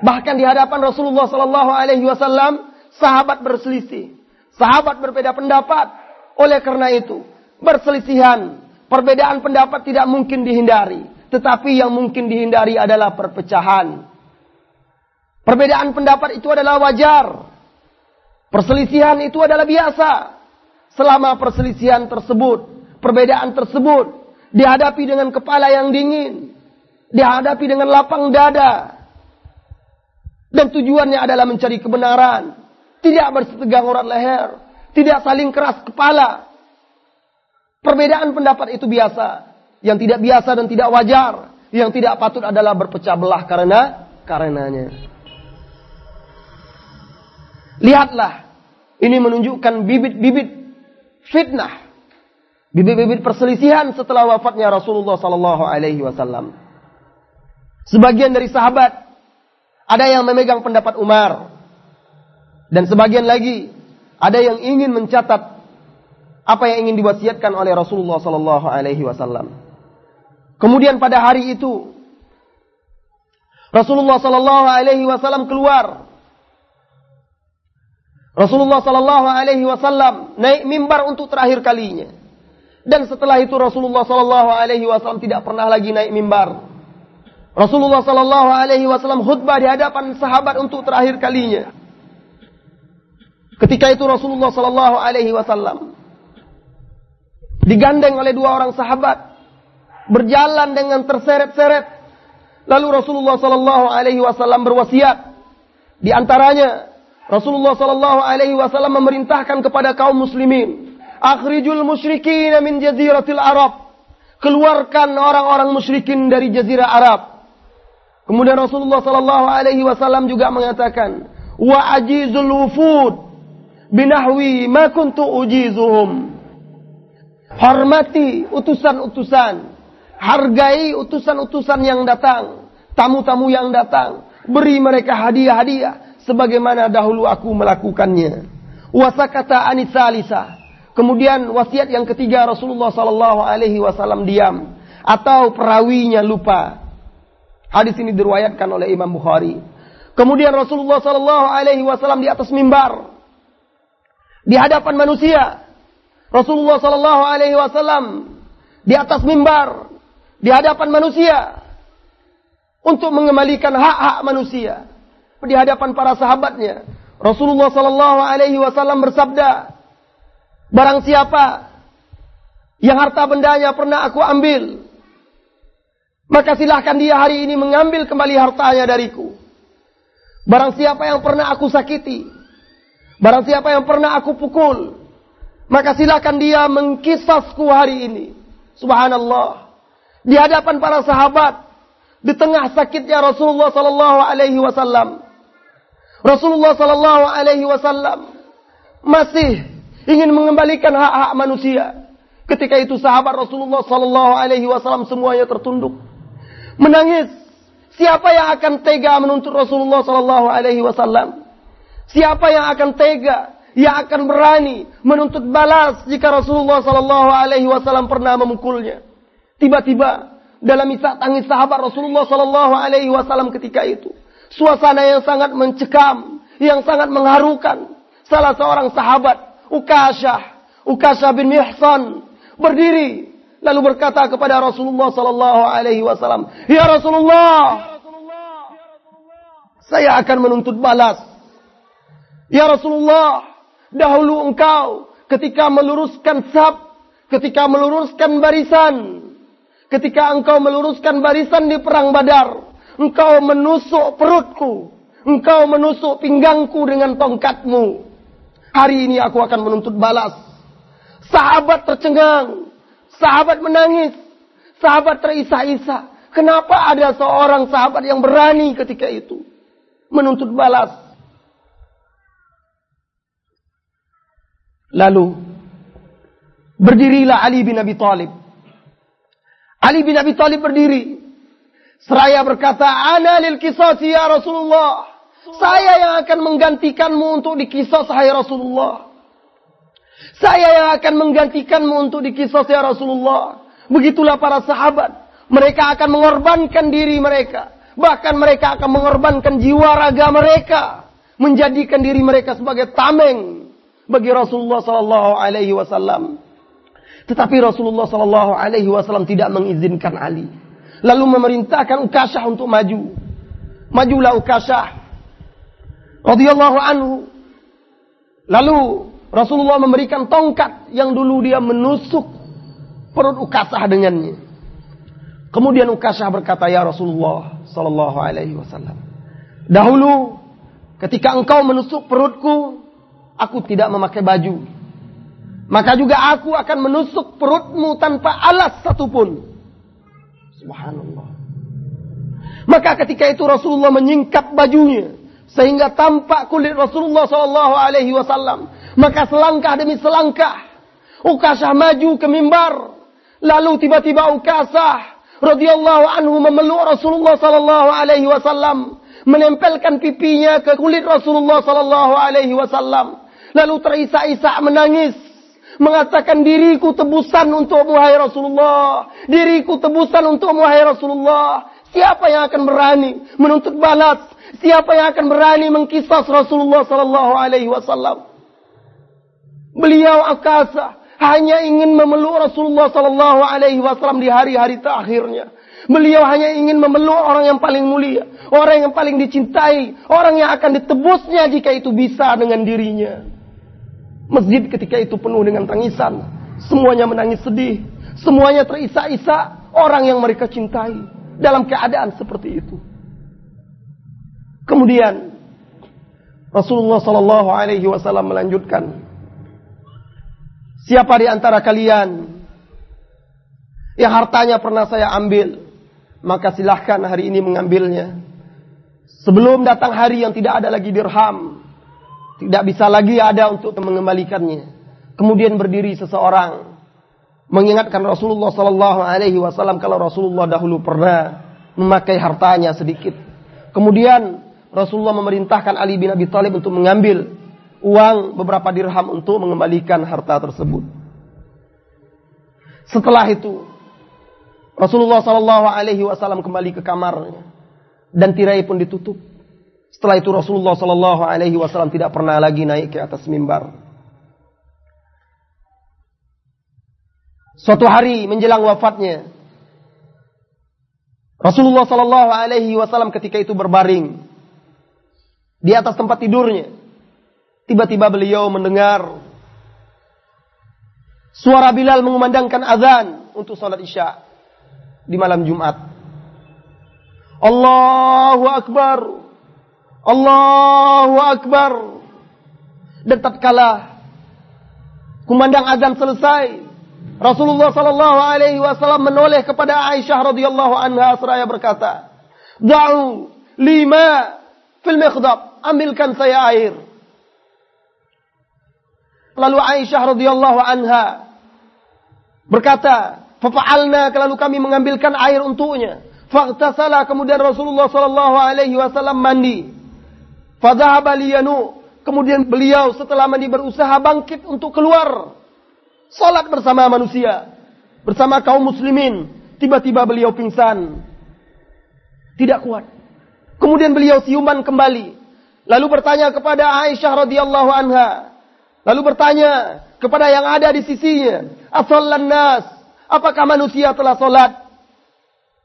Bahkan di hadapan Rasulullah Sallallahu Alaihi Wasallam, sahabat berselisih, sahabat berbeda pendapat. Oleh karena itu, perselisihan, perbedaan pendapat tidak mungkin dihindari. Tetapi yang mungkin dihindari adalah perpecahan. Perbedaan pendapat itu adalah wajar. Perselisihan itu adalah biasa. Selama perselisihan tersebut, perbedaan tersebut dihadapi dengan kepala yang dingin, dihadapi dengan lapang dada, dan tujuannya adalah mencari kebenaran, tidak bersetegang urat leher, tidak saling keras kepala. Perbedaan pendapat itu biasa, yang tidak biasa dan tidak wajar, yang tidak patut adalah berpecah belah karena karenanya. Lihatlah ini menunjukkan bibit-bibit fitnah. Bibit-bibit perselisihan setelah wafatnya Rasulullah sallallahu alaihi wasallam. Sebagian dari sahabat ada yang memegang pendapat Umar dan sebagian lagi ada yang ingin mencatat apa yang ingin diwasiatkan oleh Rasulullah sallallahu alaihi wasallam. Kemudian pada hari itu Rasulullah sallallahu alaihi wasallam keluar Rasulullah Sallallahu Alaihi Wasallam naik mimbar untuk terakhir kalinya. Dan setelah itu Rasulullah Sallallahu Alaihi Wasallam tidak pernah lagi naik mimbar. Rasulullah Sallallahu Alaihi Wasallam khutbah di hadapan sahabat untuk terakhir kalinya. Ketika itu Rasulullah Sallallahu Alaihi Wasallam digandeng oleh dua orang sahabat berjalan dengan terseret-seret. Lalu Rasulullah Sallallahu Alaihi Wasallam berwasiat di antaranya Rasulullah sallallahu alaihi wasallam memerintahkan kepada kaum muslimin, "Akhrijul musyrikin min jaziratil Arab." Keluarkan orang-orang musyrikin dari jazirah Arab. Kemudian Rasulullah sallallahu alaihi wasallam juga mengatakan, "Wa ajizul wufud binahwi ma kuntu ujizuhum." Hormati utusan-utusan, hargai utusan-utusan yang datang, tamu-tamu yang datang, beri mereka hadiah-hadiah sebagaimana dahulu aku melakukannya. Wasakata anisalisa. Kemudian wasiat yang ketiga Rasulullah sallallahu alaihi wasallam diam atau perawinya lupa. Hadis ini diriwayatkan oleh Imam Bukhari. Kemudian Rasulullah sallallahu alaihi wasallam di atas mimbar di hadapan manusia. Rasulullah sallallahu alaihi wasallam di atas mimbar di hadapan manusia untuk mengembalikan hak-hak manusia di hadapan para sahabatnya. Rasulullah sallallahu alaihi wasallam bersabda, "Barang siapa yang harta bendanya pernah aku ambil, maka silahkan dia hari ini mengambil kembali hartanya dariku. Barang siapa yang pernah aku sakiti, barang siapa yang pernah aku pukul, maka silahkan dia mengkisasku hari ini." Subhanallah. Di hadapan para sahabat, di tengah sakitnya Rasulullah sallallahu alaihi wasallam, Rasulullah Sallallahu Alaihi Wasallam masih ingin mengembalikan hak-hak manusia. Ketika itu sahabat Rasulullah Sallallahu Alaihi Wasallam semuanya tertunduk, menangis. Siapa yang akan tega menuntut Rasulullah Sallallahu Alaihi Wasallam? Siapa yang akan tega, yang akan berani menuntut balas jika Rasulullah Sallallahu Alaihi Wasallam pernah memukulnya? Tiba-tiba dalam isak tangis sahabat Rasulullah Sallallahu Alaihi Wasallam ketika itu Suasana yang sangat mencekam. yang sangat mengharukan. Salah seorang sahabat, Ukashah, Ukashah bin Mihsan, berdiri lalu berkata kepada Rasulullah sallallahu alaihi wasallam, "Ya Rasulullah, saya akan menuntut balas. Ya Rasulullah, dahulu engkau ketika meluruskan sab, ketika meluruskan barisan, ketika engkau meluruskan barisan di perang Badar, engkau menusuk perutku, engkau menusuk pinggangku dengan tongkatmu. Hari ini aku akan menuntut balas. Sahabat tercengang, sahabat menangis, sahabat terisak-isak. Kenapa ada seorang sahabat yang berani ketika itu menuntut balas? Lalu berdirilah Ali bin Abi Thalib. Ali bin Abi Thalib berdiri. Seraya berkata, Ana lil kisasi ya Rasulullah. Saya yang akan menggantikanmu untuk dikisah hai Rasulullah. Saya yang akan menggantikanmu untuk dikisah ya Rasulullah. Begitulah para sahabat. Mereka akan mengorbankan diri mereka. Bahkan mereka akan mengorbankan jiwa raga mereka. Menjadikan diri mereka sebagai tameng bagi Rasulullah Sallallahu Alaihi Wasallam. Tetapi Rasulullah Sallallahu Alaihi Wasallam tidak mengizinkan Ali. Lalu memerintahkan Ukashah untuk maju. Majulah Ukashah radhiyallahu anhu. Lalu Rasulullah memberikan tongkat yang dulu dia menusuk perut Ukasah dengannya. Kemudian Ukasah berkata, "Ya Rasulullah sallallahu alaihi wasallam, dahulu ketika engkau menusuk perutku, aku tidak memakai baju. Maka juga aku akan menusuk perutmu tanpa alas satupun." Subhanallah. Maka ketika itu Rasulullah menyingkap bajunya sehingga tampak kulit Rasulullah Shallallahu Alaihi Wasallam. Maka selangkah demi selangkah, Ukasah maju ke mimbar. Lalu tiba-tiba Ukasah radhiyallahu anhu memeluk Rasulullah Shallallahu Alaihi Wasallam, menempelkan pipinya ke kulit Rasulullah Shallallahu Alaihi Wasallam. Lalu terisak-isak menangis mengatakan diriku tebusan untuk wahai Rasulullah. Diriku tebusan untuk wahai Rasulullah. Siapa yang akan berani menuntut balas Siapa yang akan berani mengkisas Rasulullah sallallahu alaihi wasallam? Beliau akasa hanya ingin memeluk Rasulullah sallallahu alaihi wasallam di hari-hari terakhirnya. Beliau hanya ingin memeluk orang yang paling mulia, orang yang paling dicintai, orang yang akan ditebusnya jika itu bisa dengan dirinya. Masjid ketika itu penuh dengan tangisan. Semuanya menangis sedih. Semuanya terisak-isak orang yang mereka cintai dalam keadaan seperti itu. Kemudian Rasulullah Sallallahu Alaihi Wasallam melanjutkan, siapa di antara kalian yang hartanya pernah saya ambil, maka silahkan hari ini mengambilnya. Sebelum datang hari yang tidak ada lagi dirham, tidak bisa lagi ada untuk mengembalikannya. Kemudian berdiri seseorang mengingatkan Rasulullah Sallallahu Alaihi Wasallam kalau Rasulullah dahulu pernah memakai hartanya sedikit. Kemudian Rasulullah memerintahkan Ali bin Abi Thalib untuk mengambil uang beberapa dirham untuk mengembalikan harta tersebut. Setelah itu, Rasulullah Shallallahu Alaihi Wasallam kembali ke kamarnya dan tirai pun ditutup. Setelah itu Rasulullah Shallallahu Alaihi Wasallam tidak pernah lagi naik ke atas mimbar. Suatu hari menjelang wafatnya, Rasulullah Shallallahu Alaihi Wasallam ketika itu berbaring di atas tempat tidurnya. Tiba-tiba beliau mendengar suara Bilal mengumandangkan azan untuk sholat isya di malam Jumat. Allahu Akbar. Allahu Akbar. Dan tatkala kumandang azan selesai, Rasulullah sallallahu alaihi wasallam menoleh kepada Aisyah radhiyallahu anha seraya berkata, "Da'u lima fil mikhdab." ambilkan saya air. Lalu Aisyah radhiyallahu anha berkata, "Fafa'alna lalu kami mengambilkan air untuknya." Faqtasala kemudian Rasulullah sallallahu alaihi wasallam mandi. Fadhahaba kemudian beliau setelah mandi berusaha bangkit untuk keluar salat bersama manusia, bersama kaum muslimin. Tiba-tiba beliau pingsan. Tidak kuat. Kemudian beliau siuman kembali. Lalu bertanya kepada Aisyah radhiyallahu anha. Lalu bertanya kepada yang ada di sisinya, "Asallan nas? Apakah manusia telah salat?"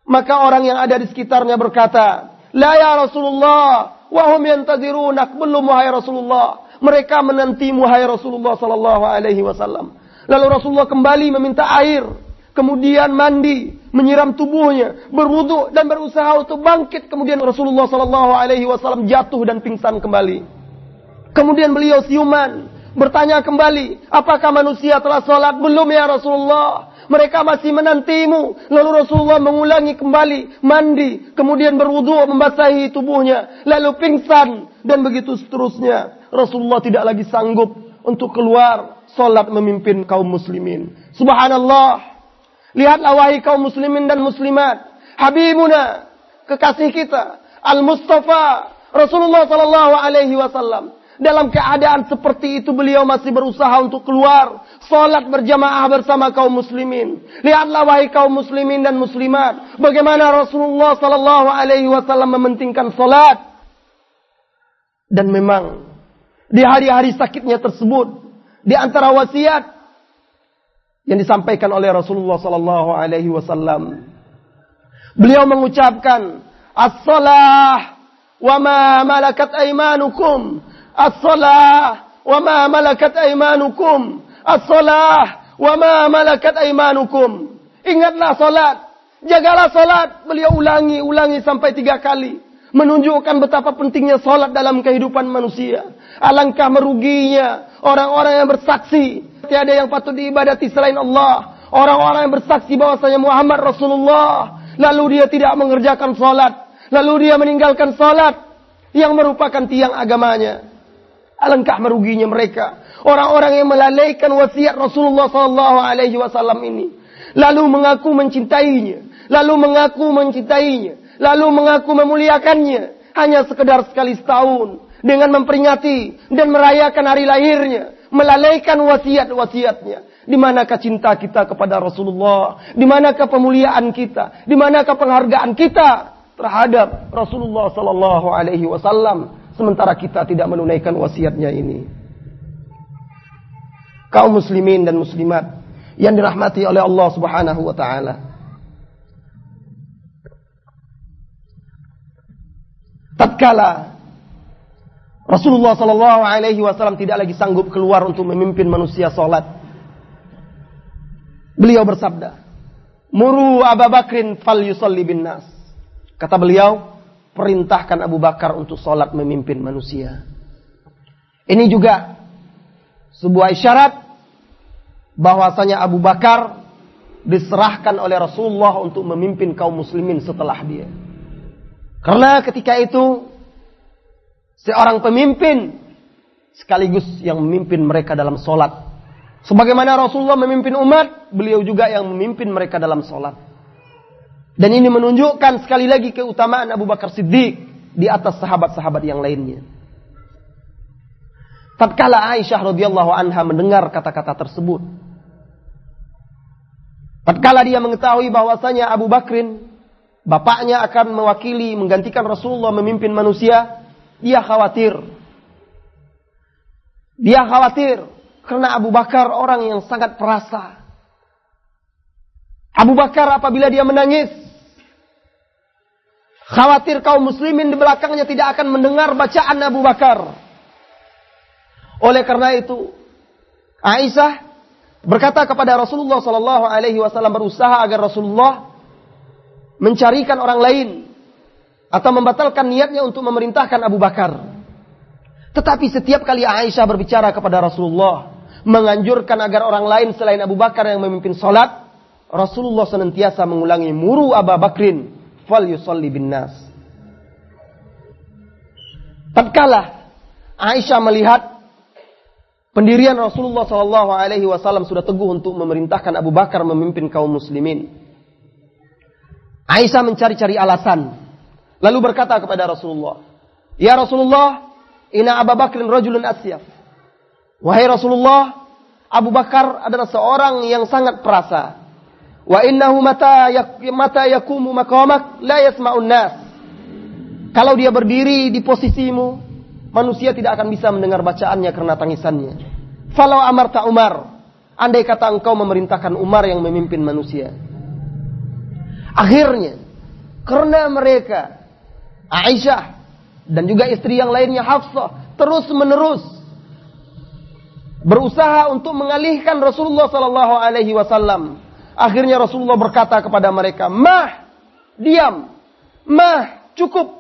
Maka orang yang ada di sekitarnya berkata, "La ya Rasulullah, wa hum yantazirunak." Belum wahai Rasulullah. Mereka menanti wahai Rasulullah sallallahu alaihi wasallam. Lalu Rasulullah kembali meminta air, kemudian mandi, menyiram tubuhnya, berwudu dan berusaha untuk bangkit. Kemudian Rasulullah sallallahu alaihi wasallam jatuh dan pingsan kembali. Kemudian beliau siuman, bertanya kembali, apakah manusia telah sholat? Belum ya Rasulullah. Mereka masih menantimu. Lalu Rasulullah mengulangi kembali, mandi, kemudian berwudu, membasahi tubuhnya, lalu pingsan dan begitu seterusnya. Rasulullah tidak lagi sanggup untuk keluar sholat memimpin kaum muslimin. Subhanallah. Lihatlah wahai kaum muslimin dan muslimat. Habibuna, kekasih kita, Al-Mustafa, Rasulullah sallallahu alaihi wasallam dalam keadaan seperti itu beliau masih berusaha untuk keluar. Salat berjamaah bersama kaum muslimin. Lihatlah wahai kaum muslimin dan muslimat. Bagaimana Rasulullah sallallahu alaihi wasallam mementingkan salat. Dan memang di hari-hari sakitnya tersebut. Di antara wasiat yang disampaikan oleh Rasulullah sallallahu alaihi wasallam. Beliau mengucapkan as-salah wa ma malakat aymanukum as-salah wa ma malakat aymanukum. As-salah wa ma malakat aymanukum. Ingatlah salat. Jagalah salat. Beliau ulangi ulangi sampai tiga kali. Menunjukkan betapa pentingnya salat dalam kehidupan manusia. Alangkah meruginya orang-orang yang bersaksi. Tiada yang patut diibadati selain Allah. Orang-orang yang bersaksi bahwasanya Muhammad Rasulullah. Lalu dia tidak mengerjakan salat. Lalu dia meninggalkan salat yang merupakan tiang agamanya Alangkah meruginya mereka. Orang-orang yang melalaikan wasiat Rasulullah sallallahu alaihi wasallam ini. Lalu mengaku mencintainya, lalu mengaku mencintainya, lalu mengaku memuliakannya hanya sekedar sekali setahun dengan memperingati dan merayakan hari lahirnya, melalaikan wasiat-wasiatnya. Di manakah cinta kita kepada Rasulullah? Di manakah pemuliaan kita? Di manakah penghargaan kita terhadap Rasulullah sallallahu alaihi wasallam? Sementara kita tidak menunaikan wasiatnya ini. Kaum muslimin dan muslimat yang dirahmati oleh Allah Subhanahu wa taala. Tatkala Rasulullah sallallahu alaihi wasallam tidak lagi sanggup keluar untuk memimpin manusia salat. Beliau bersabda, "Muru Abu Bakrin fal yusalli bin nas." Kata beliau, perintahkan Abu Bakar untuk sholat memimpin manusia. Ini juga sebuah isyarat bahwasanya Abu Bakar diserahkan oleh Rasulullah untuk memimpin kaum muslimin setelah dia. Karena ketika itu seorang pemimpin sekaligus yang memimpin mereka dalam sholat. Sebagaimana Rasulullah memimpin umat, beliau juga yang memimpin mereka dalam sholat. Dan ini menunjukkan sekali lagi keutamaan Abu Bakar Siddiq di atas sahabat-sahabat yang lainnya. Tatkala Aisyah radhiyallahu anha mendengar kata-kata tersebut, tatkala dia mengetahui bahwasanya Abu Bakrin bapaknya akan mewakili menggantikan Rasulullah memimpin manusia, dia khawatir. Dia khawatir karena Abu Bakar orang yang sangat perasa. Abu Bakar apabila dia menangis, Khawatir kaum muslimin di belakangnya tidak akan mendengar bacaan Abu Bakar. Oleh karena itu, Aisyah berkata kepada Rasulullah sallallahu alaihi wasallam berusaha agar Rasulullah mencarikan orang lain atau membatalkan niatnya untuk memerintahkan Abu Bakar. Tetapi setiap kali Aisyah berbicara kepada Rasulullah menganjurkan agar orang lain selain Abu Bakar yang memimpin salat, Rasulullah senantiasa mengulangi muru Abu Bakrin fal yusalli bin nas. Tatkala Aisyah melihat pendirian Rasulullah Shallallahu Alaihi Wasallam sudah teguh untuk memerintahkan Abu Bakar memimpin kaum muslimin. Aisyah mencari-cari alasan, lalu berkata kepada Rasulullah, Ya Rasulullah, ina Abu Bakr rajulun asyaf. Wahai Rasulullah, Abu Bakar adalah seorang yang sangat perasa. Wa innahu mata yak, mata yakumu maqamak la yasma'un nas. Kalau dia berdiri di posisimu, manusia tidak akan bisa mendengar bacaannya karena tangisannya. Falau amarta Umar, andai kata engkau memerintahkan Umar yang memimpin manusia. Akhirnya, karena mereka, Aisyah, dan juga istri yang lainnya Hafsah, terus menerus berusaha untuk mengalihkan Rasulullah Sallallahu Alaihi Wasallam. Akhirnya Rasulullah berkata kepada mereka, Mah, diam, mah, cukup.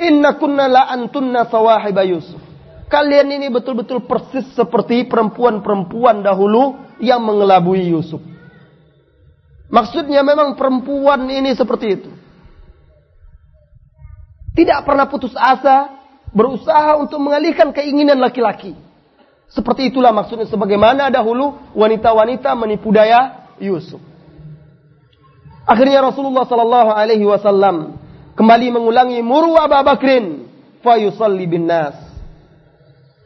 Inna kunna la antunna sawahiba Yusuf. Kalian ini betul-betul persis seperti perempuan-perempuan dahulu yang mengelabui Yusuf. Maksudnya memang perempuan ini seperti itu. Tidak pernah putus asa, berusaha untuk mengalihkan keinginan laki-laki. Seperti itulah maksudnya sebagaimana dahulu wanita-wanita menipu daya Yusuf. Akhirnya Rasulullah sallallahu alaihi wasallam kembali mengulangi muru Abu Bakrin fa yusalli bin nas.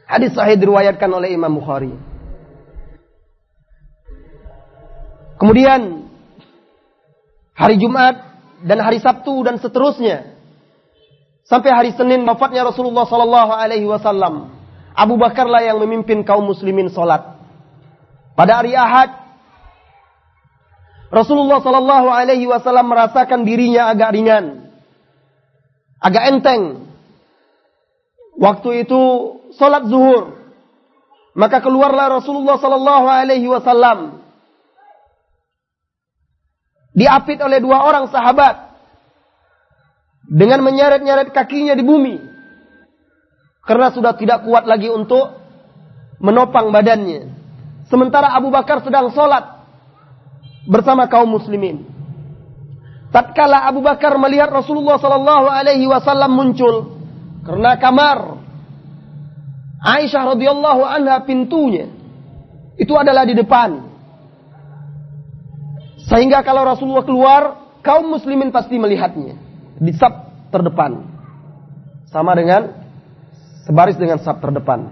Hadis sahih diriwayatkan oleh Imam Bukhari. Kemudian hari Jumat dan hari Sabtu dan seterusnya sampai hari Senin wafatnya Rasulullah sallallahu alaihi wasallam. Abu Bakarlah yang memimpin kaum muslimin salat. Pada hari Ahad Rasulullah sallallahu alaihi wasallam merasakan dirinya agak ringan. Agak enteng. Waktu itu salat zuhur. Maka keluarlah Rasulullah sallallahu alaihi wasallam diapit oleh dua orang sahabat dengan menyeret-nyeret kakinya di bumi karena sudah tidak kuat lagi untuk menopang badannya. Sementara Abu Bakar sedang sholat bersama kaum muslimin. Tatkala Abu Bakar melihat Rasulullah Sallallahu Alaihi Wasallam muncul karena kamar Aisyah radhiyallahu anha pintunya itu adalah di depan. Sehingga kalau Rasulullah keluar, kaum muslimin pasti melihatnya. Di sab terdepan. Sama dengan sebaris dengan sab terdepan.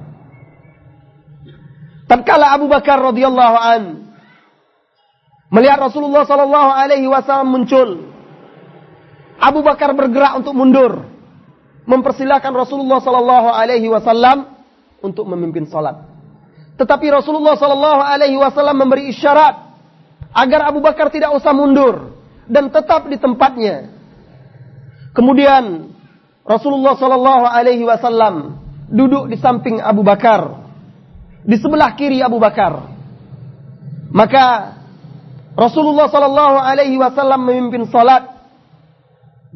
Tatkala Abu Bakar radhiyallahu an melihat Rasulullah sallallahu alaihi wasallam muncul, Abu Bakar bergerak untuk mundur, mempersilahkan Rasulullah sallallahu alaihi wasallam untuk memimpin salat. Tetapi Rasulullah sallallahu alaihi wasallam memberi isyarat agar Abu Bakar tidak usah mundur dan tetap di tempatnya. Kemudian Rasulullah Shallallahu Alaihi Wasallam duduk di samping Abu Bakar, di sebelah kiri Abu Bakar. Maka Rasulullah Shallallahu Alaihi Wasallam memimpin salat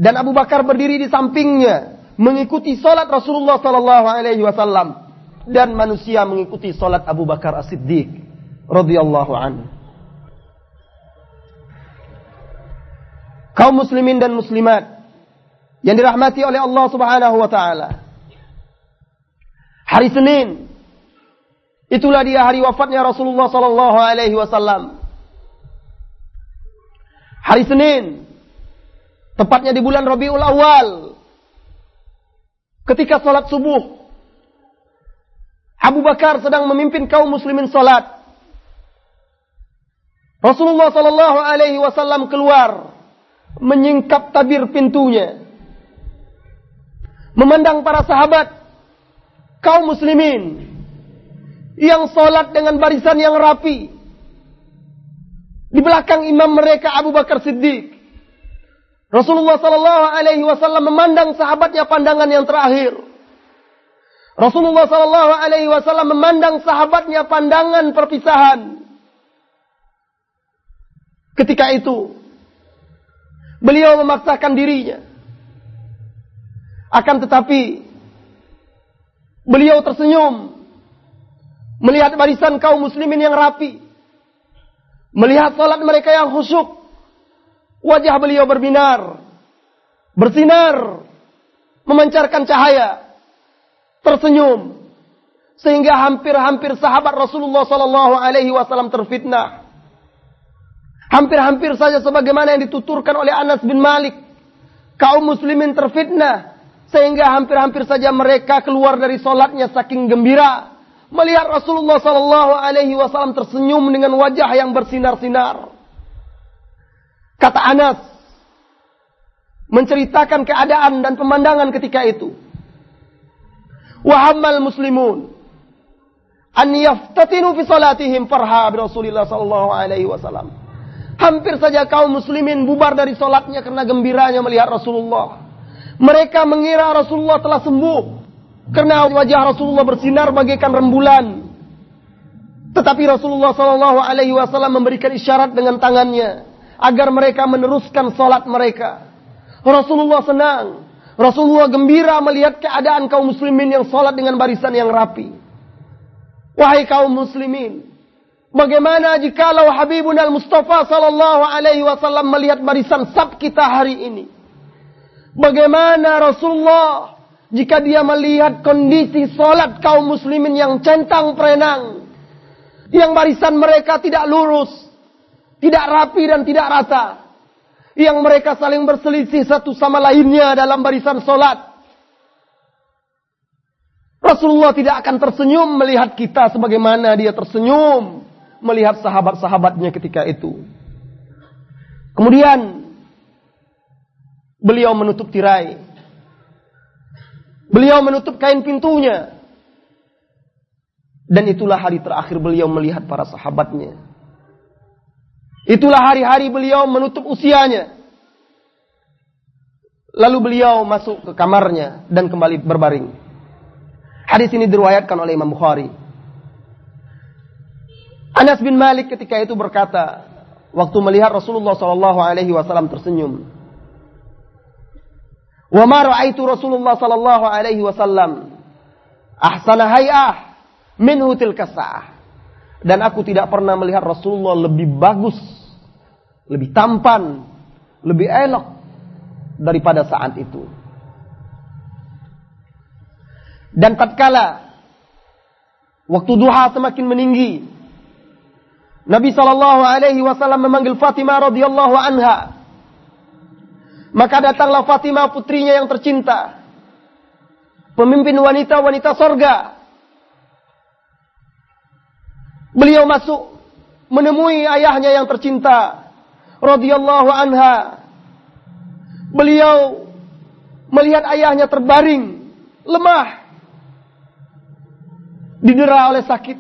dan Abu Bakar berdiri di sampingnya mengikuti salat Rasulullah Shallallahu Alaihi Wasallam dan manusia mengikuti salat Abu Bakar As-Siddiq radhiyallahu anhu. kaum muslimin dan muslimat yang dirahmati oleh Allah Subhanahu wa taala. Hari Senin itulah dia hari wafatnya Rasulullah sallallahu alaihi wasallam. Hari Senin tepatnya di bulan Rabiul Awal ketika salat subuh Abu Bakar sedang memimpin kaum muslimin salat. Rasulullah sallallahu alaihi wasallam keluar menyingkap tabir pintunya. Memandang para sahabat, kaum muslimin, yang sholat dengan barisan yang rapi. Di belakang imam mereka Abu Bakar Siddiq. Rasulullah Sallallahu Alaihi Wasallam memandang sahabatnya pandangan yang terakhir. Rasulullah Sallallahu Alaihi Wasallam memandang sahabatnya pandangan perpisahan. Ketika itu, Beliau memaksakan dirinya. Akan tetapi beliau tersenyum melihat barisan kaum muslimin yang rapi. Melihat salat mereka yang khusyuk. Wajah beliau berbinar, bersinar, memancarkan cahaya, tersenyum sehingga hampir-hampir sahabat Rasulullah sallallahu alaihi wasallam terfitnah. Hampir-hampir saja sebagaimana yang dituturkan oleh Anas bin Malik. Kaum muslimin terfitnah. Sehingga hampir-hampir saja mereka keluar dari solatnya saking gembira. Melihat Rasulullah Sallallahu Alaihi Wasallam tersenyum dengan wajah yang bersinar-sinar. Kata Anas. Menceritakan keadaan dan pemandangan ketika itu. Wa hammal muslimun an yaftatinu fi salatihim farha bi Rasulillah sallallahu alaihi wasallam. Hampir saja kaum muslimin bubar dari salatnya karena gembiranya melihat Rasulullah. Mereka mengira Rasulullah telah sembuh karena wajah Rasulullah bersinar bagaikan rembulan. Tetapi Rasulullah Shallallahu Alaihi Wasallam memberikan isyarat dengan tangannya agar mereka meneruskan sholat mereka. Rasulullah senang, Rasulullah gembira melihat keadaan kaum muslimin yang sholat dengan barisan yang rapi. Wahai kaum muslimin, bagaimana jikalau Habibun al Mustafa Sallallahu Alaihi Wasallam melihat barisan sab kita hari ini? Bagaimana Rasulullah jika dia melihat kondisi sholat kaum muslimin yang centang perenang, yang barisan mereka tidak lurus, tidak rapi dan tidak rata. Yang mereka saling berselisih satu sama lainnya dalam barisan solat. Rasulullah tidak akan tersenyum melihat kita sebagaimana dia tersenyum melihat sahabat-sahabatnya ketika itu. Kemudian beliau menutup tirai. Beliau menutup kain pintunya. Dan itulah hari terakhir beliau melihat para sahabatnya. Itulah hari-hari beliau menutup usianya. Lalu beliau masuk ke kamarnya dan kembali berbaring. Hadis ini diriwayatkan oleh Imam Bukhari. Anas bin Malik ketika itu berkata, waktu melihat Rasulullah Shallallahu Alaihi Wasallam tersenyum. Wa ma ra'aitu Rasulullah sallallahu alaihi wasallam ahsana hay'ah minhu tilka Dan aku tidak pernah melihat Rasulullah lebih bagus, lebih tampan, lebih elok daripada saat itu. Dan tatkala waktu duha semakin meninggi, Nabi Shallallahu Alaihi Wasallam memanggil Fatimah radhiyallahu anha. Maka datanglah Fatimah putrinya yang tercinta, pemimpin wanita-wanita sorga Beliau masuk menemui ayahnya yang tercinta radhiyallahu anha. Beliau melihat ayahnya terbaring, lemah, didera oleh sakit.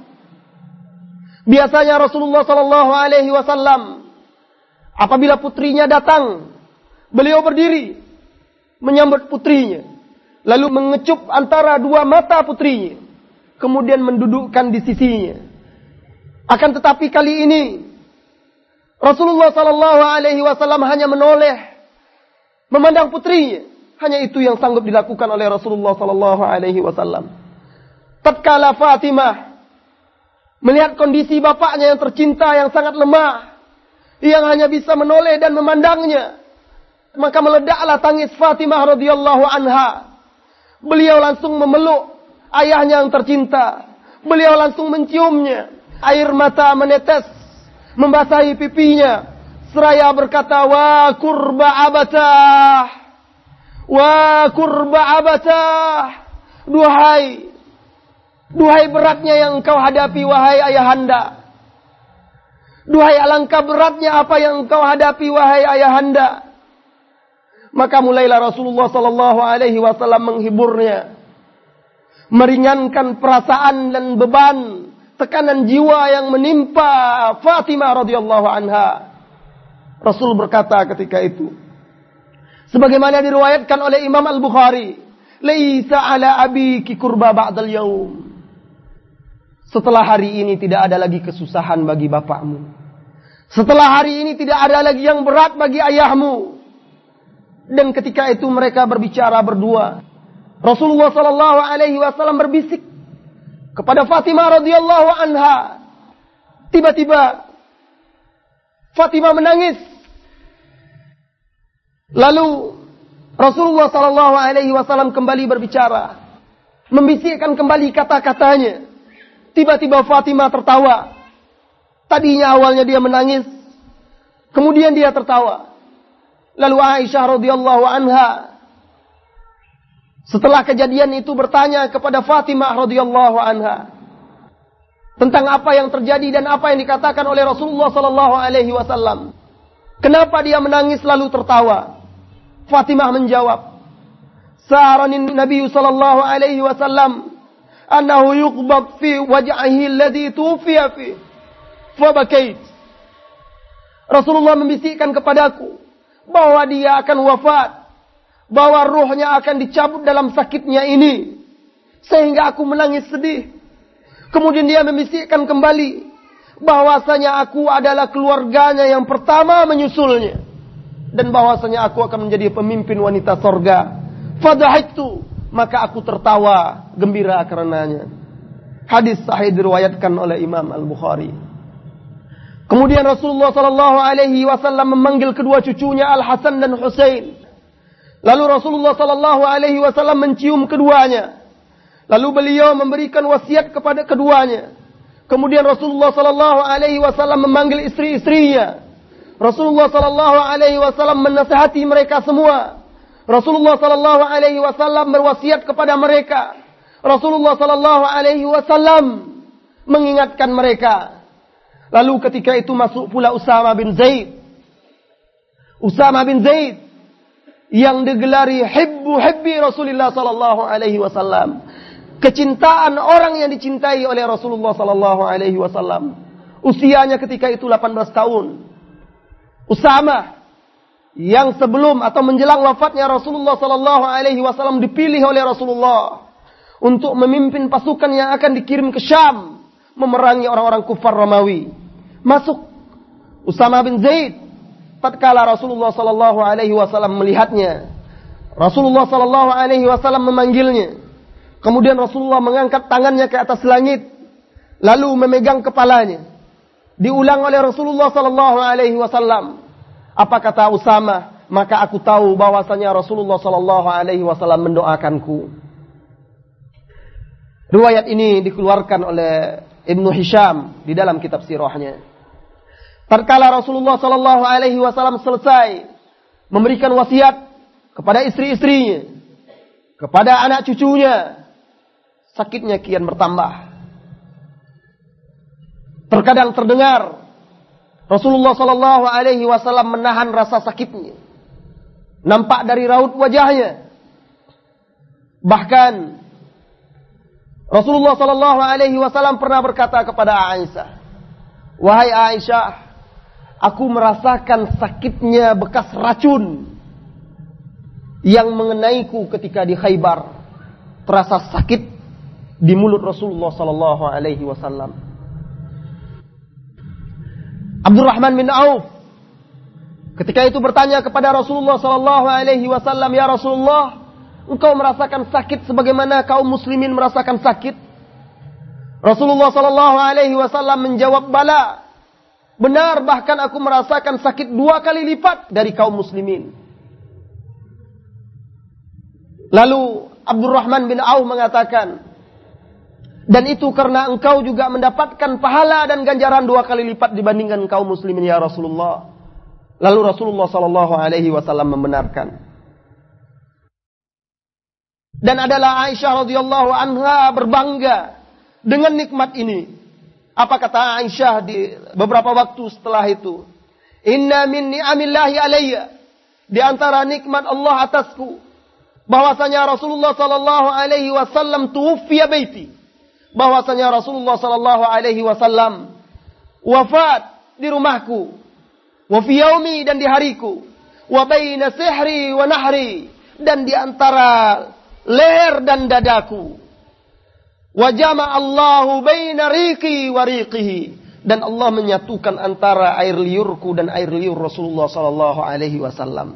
Biasanya Rasulullah Shallallahu Alaihi Wasallam apabila putrinya datang, beliau berdiri menyambut putrinya, lalu mengecup antara dua mata putrinya, kemudian mendudukkan di sisinya. Akan tetapi kali ini Rasulullah Sallallahu Alaihi Wasallam hanya menoleh, memandang putrinya. Hanya itu yang sanggup dilakukan oleh Rasulullah Sallallahu Alaihi Wasallam. Tatkala Fatimah melihat kondisi bapaknya yang tercinta yang sangat lemah, yang hanya bisa menoleh dan memandangnya, maka meledaklah tangis Fatimah radhiyallahu anha. Beliau langsung memeluk ayahnya yang tercinta. Beliau langsung menciumnya. Air mata menetes membasahi pipinya. Seraya berkata wa kurba abatah. Wa kurba abatah. Duhai duhai beratnya yang engkau hadapi wahai ayahanda. Duhai alangkah beratnya apa yang engkau hadapi wahai ayahanda maka mulailah Rasulullah sallallahu alaihi wasallam menghiburnya meringankan perasaan dan beban tekanan jiwa yang menimpa Fatimah radhiyallahu anha. Rasul berkata ketika itu, sebagaimana diriwayatkan oleh Imam Al-Bukhari, "Laisa ala abiki kurba ba'dal yaum." Setelah hari ini tidak ada lagi kesusahan bagi bapakmu. Setelah hari ini tidak ada lagi yang berat bagi ayahmu. Dan ketika itu mereka berbicara berdua. Rasulullah sallallahu alaihi wasallam berbisik kepada Fatimah radhiyallahu anha. Tiba-tiba Fatimah menangis. Lalu Rasulullah sallallahu alaihi wasallam kembali berbicara, membisikkan kembali kata-katanya. Tiba-tiba Fatimah tertawa. Tadinya awalnya dia menangis, kemudian dia tertawa. Lalu Aisyah radhiyallahu anha setelah kejadian itu bertanya kepada Fatimah radhiyallahu anha tentang apa yang terjadi dan apa yang dikatakan oleh Rasulullah sallallahu alaihi wasallam. Kenapa dia menangis lalu tertawa? Fatimah menjawab, "Sa'arani Nabi sallallahu alaihi wasallam annahu yuqbad fi waj'ihi alladhi tufiya fi." Fabakait. Rasulullah membisikkan kepadaku bahwa dia akan wafat, bahwa ruhnya akan dicabut dalam sakitnya ini, sehingga aku menangis sedih. Kemudian dia membisikkan kembali bahwasanya aku adalah keluarganya yang pertama menyusulnya dan bahwasanya aku akan menjadi pemimpin wanita sorga. Fadahaitu maka aku tertawa gembira karenanya. Hadis sahih diriwayatkan oleh Imam Al Bukhari. Kemudian Rasulullah Sallallahu Alaihi Wasallam memanggil kedua cucunya Al Hasan dan Husain. Lalu Rasulullah Sallallahu Alaihi Wasallam mencium keduanya. Lalu beliau memberikan wasiat kepada keduanya. Kemudian Rasulullah Sallallahu Alaihi Wasallam memanggil istri-istrinya. Rasulullah Sallallahu Alaihi Wasallam menasihati mereka semua. Rasulullah Sallallahu Alaihi Wasallam berwasiat kepada mereka. Rasulullah Sallallahu Alaihi Wasallam mengingatkan mereka. Lalu ketika itu masuk pula Usama bin Zaid. Usama bin Zaid yang digelari hibbu hibbi Rasulullah sallallahu alaihi wasallam. Kecintaan orang yang dicintai oleh Rasulullah sallallahu alaihi wasallam. Usianya ketika itu 18 tahun. Usama yang sebelum atau menjelang wafatnya Rasulullah sallallahu alaihi wasallam dipilih oleh Rasulullah untuk memimpin pasukan yang akan dikirim ke Syam memerangi orang-orang kufar Romawi. Masuk Usama bin Zaid tatkala Rasulullah sallallahu alaihi wasallam melihatnya. Rasulullah sallallahu alaihi wasallam memanggilnya. Kemudian Rasulullah mengangkat tangannya ke atas langit lalu memegang kepalanya. Diulang oleh Rasulullah sallallahu alaihi wasallam. Apa kata Usama? Maka aku tahu bahwasanya Rasulullah sallallahu alaihi wasallam mendoakanku. Riwayat ini dikeluarkan oleh Ibnu Hisham di dalam kitab sirahnya. Tatkala Rasulullah Sallallahu Alaihi Wasallam selesai memberikan wasiat kepada istri-istrinya, kepada anak cucunya, sakitnya kian bertambah. Terkadang terdengar Rasulullah Sallallahu Alaihi Wasallam menahan rasa sakitnya, nampak dari raut wajahnya. Bahkan Rasulullah Sallallahu Alaihi Wasallam pernah berkata kepada Aisyah, wahai Aisyah, Aku merasakan sakitnya bekas racun yang mengenaiku ketika di Khaybar. Terasa sakit di mulut Rasulullah sallallahu alaihi wasallam. Abdurrahman bin Auf ketika itu bertanya kepada Rasulullah sallallahu alaihi wasallam, "Ya Rasulullah, engkau merasakan sakit sebagaimana kaum muslimin merasakan sakit?" Rasulullah sallallahu alaihi wasallam menjawab, "Bala." Benar bahkan aku merasakan sakit dua kali lipat dari kaum muslimin. Lalu Abdurrahman bin Auf mengatakan, dan itu karena engkau juga mendapatkan pahala dan ganjaran dua kali lipat dibandingkan kaum muslimin ya Rasulullah. Lalu Rasulullah Sallallahu Alaihi Wasallam membenarkan. Dan adalah Aisyah radhiyallahu anha berbangga dengan nikmat ini. Apa kata Aisyah di beberapa waktu setelah itu? Inna min ni'amillahi alayya. Di antara nikmat Allah atasku. Bahwasanya Rasulullah sallallahu alaihi wasallam tuwfiya baiti. Bahwasanya Rasulullah sallallahu alaihi wasallam wafat di rumahku. Wa fi yaumi dan di hariku. Wa baina sihri wa nahri dan di antara leher dan dadaku. Wajama Allahu baina riqi wa riqihi dan Allah menyatukan antara air liurku dan air liur Rasulullah sallallahu alaihi wasallam.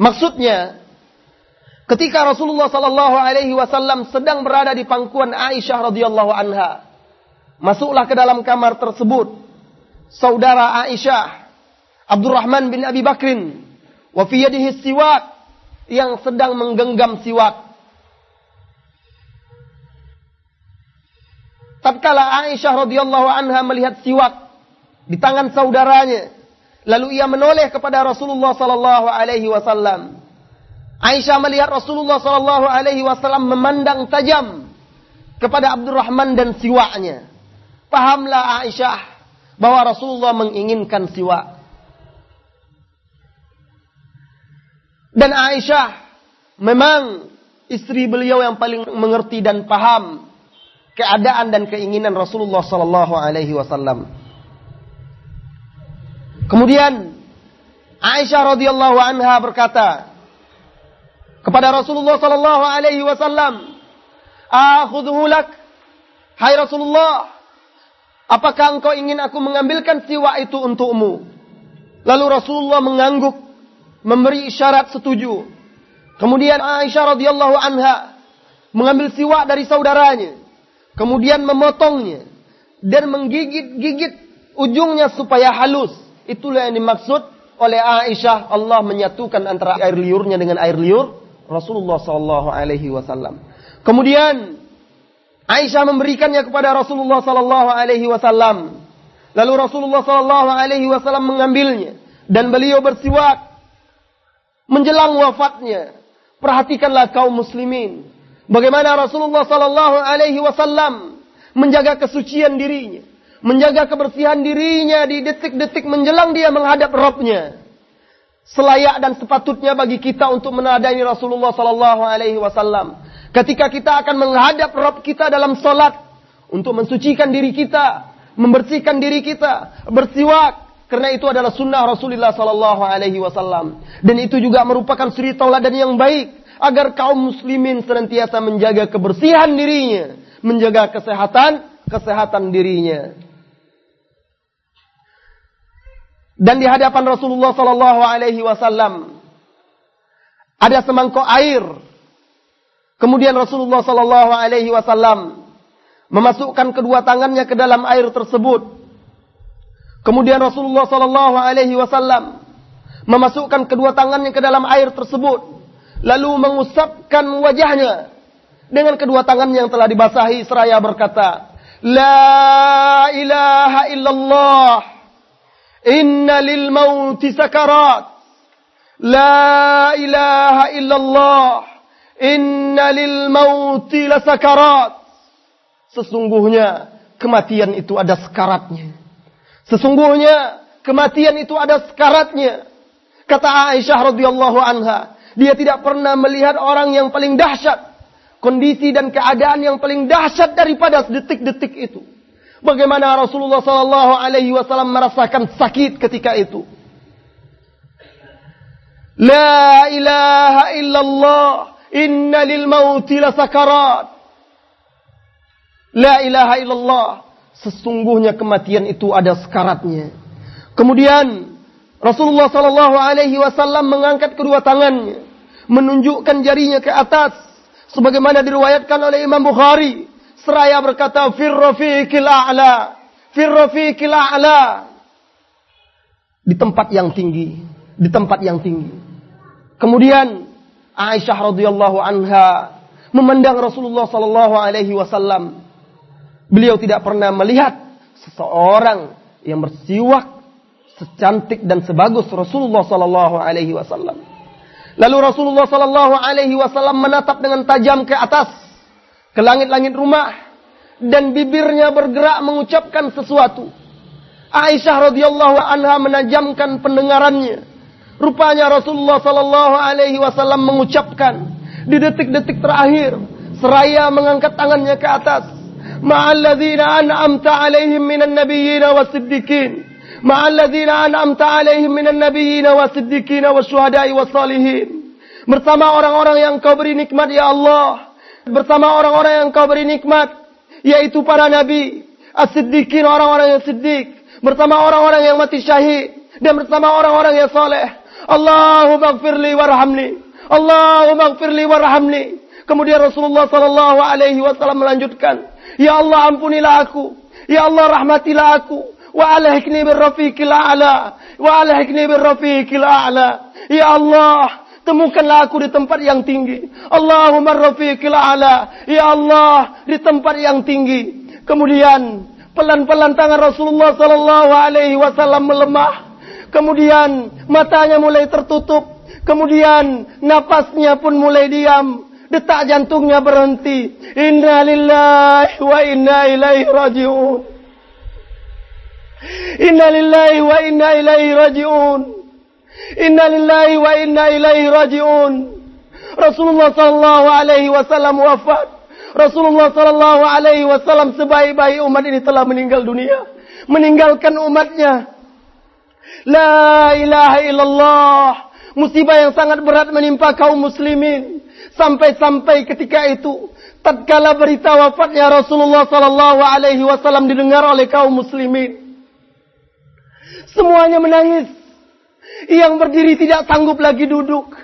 Maksudnya ketika Rasulullah sallallahu alaihi wasallam sedang berada di pangkuan Aisyah radhiyallahu anha, masuklah ke dalam kamar tersebut saudara Aisyah Abdurrahman bin Abi Bakrin wa fi yadihi siwak yang sedang menggenggam siwak tatkala Aisyah radhiyallahu anha melihat siwak di tangan saudaranya, lalu ia menoleh kepada Rasulullah sallallahu alaihi wasallam. Aisyah melihat Rasulullah sallallahu alaihi wasallam memandang tajam kepada Abdurrahman dan siwaknya. Pahamlah Aisyah bahwa Rasulullah menginginkan siwak. Dan Aisyah memang istri beliau yang paling mengerti dan paham keadaan dan keinginan Rasulullah sallallahu alaihi wasallam. Kemudian Aisyah radhiyallahu anha berkata kepada Rasulullah sallallahu alaihi wasallam, "Akhudhu lak." Hai Rasulullah, apakah engkau ingin aku mengambilkan siwak itu untukmu? Lalu Rasulullah mengangguk, memberi isyarat setuju. Kemudian Aisyah radhiyallahu anha mengambil siwak dari saudaranya, kemudian memotongnya dan menggigit-gigit ujungnya supaya halus. Itulah yang dimaksud oleh Aisyah Allah menyatukan antara air liurnya dengan air liur Rasulullah sallallahu alaihi wasallam. Kemudian Aisyah memberikannya kepada Rasulullah sallallahu alaihi wasallam. Lalu Rasulullah sallallahu alaihi wasallam mengambilnya dan beliau bersiwak menjelang wafatnya. Perhatikanlah kaum muslimin bagaimana Rasulullah sallallahu alaihi wasallam menjaga kesucian dirinya menjaga kebersihan dirinya di detik-detik menjelang dia menghadap Robnya. Selayak dan sepatutnya bagi kita untuk menadani Rasulullah Sallallahu Alaihi Wasallam. Ketika kita akan menghadap Rob kita dalam solat untuk mensucikan diri kita, membersihkan diri kita, bersiwak. Karena itu adalah sunnah Rasulullah Sallallahu Alaihi Wasallam. Dan itu juga merupakan suri tauladan yang baik agar kaum muslimin senantiasa menjaga kebersihan dirinya, menjaga kesehatan kesehatan dirinya. dan di hadapan Rasulullah sallallahu alaihi wasallam ada semangkuk air. Kemudian Rasulullah sallallahu alaihi wasallam memasukkan kedua tangannya ke dalam air tersebut. Kemudian Rasulullah sallallahu alaihi wasallam memasukkan kedua tangannya ke dalam air tersebut lalu mengusapkan wajahnya dengan kedua tangannya yang telah dibasahi seraya berkata, "La ilaha illallah." Inna lil mauti sakarat. La ilaha illallah. Inna lil mauti sakarat. Sesungguhnya kematian itu ada sekaratnya. Sesungguhnya kematian itu ada sekaratnya. Kata Aisyah radhiyallahu anha, dia tidak pernah melihat orang yang paling dahsyat, kondisi dan keadaan yang paling dahsyat daripada detik-detik itu. Bagaimana Rasulullah Sallallahu Alaihi Wasallam merasakan sakit ketika itu. La ilaha illallah inna lil mauti la sakarat. La ilaha illallah. Sesungguhnya kematian itu ada sekaratnya. Kemudian Rasulullah Sallallahu Alaihi Wasallam mengangkat kedua tangannya, menunjukkan jarinya ke atas, sebagaimana diriwayatkan oleh Imam Bukhari. Seraya berkata fir rafiqil a'la fir rafiqil a'la. Di tempat yang tinggi di tempat yang tinggi. Kemudian Aisyah radhiyallahu anha memandang Rasulullah sallallahu alaihi wasallam. Beliau tidak pernah melihat seseorang yang bersiwak secantik dan sebagus Rasulullah sallallahu alaihi wasallam lalu Rasulullah sallallahu alaihi wasallam menatap dengan tajam ke atas ke langit-langit rumah dan bibirnya bergerak mengucapkan sesuatu. Aisyah radhiyallahu anha menajamkan pendengarannya. Rupanya Rasulullah sallallahu alaihi wasallam mengucapkan di detik-detik terakhir seraya mengangkat tangannya ke atas. Ma'alladzina an'amta alaihim minan nabiyyin wasiddiqin. Ma'alladzina an'amta alaihim minan nabiyyin wasiddiqin wasyuhada'i wassalihin. Bersama orang-orang yang kau beri nikmat ya Allah. Bersama orang-orang yang kau beri nikmat yaitu para nabi as-siddiqin orang-orang yang siddiq. Bersama orang-orang yang mati syahid dan bersama orang-orang yang saleh. Allahumma gfirli warhamni. Allahumma gfirli warhamni. Kemudian Rasulullah sallallahu alaihi wasallam melanjutkan ya Allah ampunilah aku. Ya Allah rahmatilah aku birrafiqil a'la wa alhikni birrafiqil a'la ya Allah Temukanlah aku di tempat yang tinggi. Allahumma rafiqil ala. Ya Allah, di tempat yang tinggi. Kemudian pelan-pelan tangan Rasulullah sallallahu alaihi wasallam melemah. Kemudian matanya mulai tertutup. Kemudian napasnya pun mulai diam. Detak jantungnya berhenti. Inna lillahi wa inna ilaihi rajiun. Inna lillahi wa inna ilaihi rajiun. Inna lillahi wa inna ilaihi raji'un. Rasulullah sallallahu alaihi wasallam wafat. Rasulullah sallallahu alaihi wasallam sebaik-baik umat ini telah meninggal dunia, meninggalkan umatnya. La ilaha illallah. Musibah yang sangat berat menimpa kaum muslimin. Sampai-sampai ketika itu, tatkala berita wafatnya Rasulullah sallallahu alaihi wasallam didengar oleh kaum muslimin. Semuanya menangis. Yang berdiri tidak sanggup lagi duduk.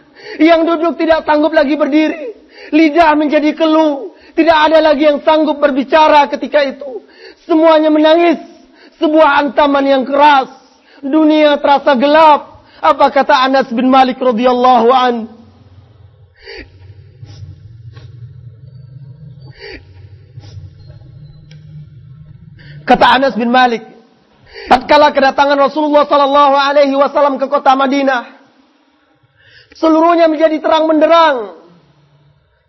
Yang duduk tidak sanggup lagi berdiri. Lidah menjadi keluh. Tidak ada lagi yang sanggup berbicara ketika itu. Semuanya menangis. Sebuah antaman yang keras. Dunia terasa gelap. Apa kata Anas bin Malik radhiyallahu an? Kata Anas bin Malik, tatkala kedatangan Rasulullah sallallahu alaihi wasallam ke kota Madinah, seluruhnya menjadi terang benderang.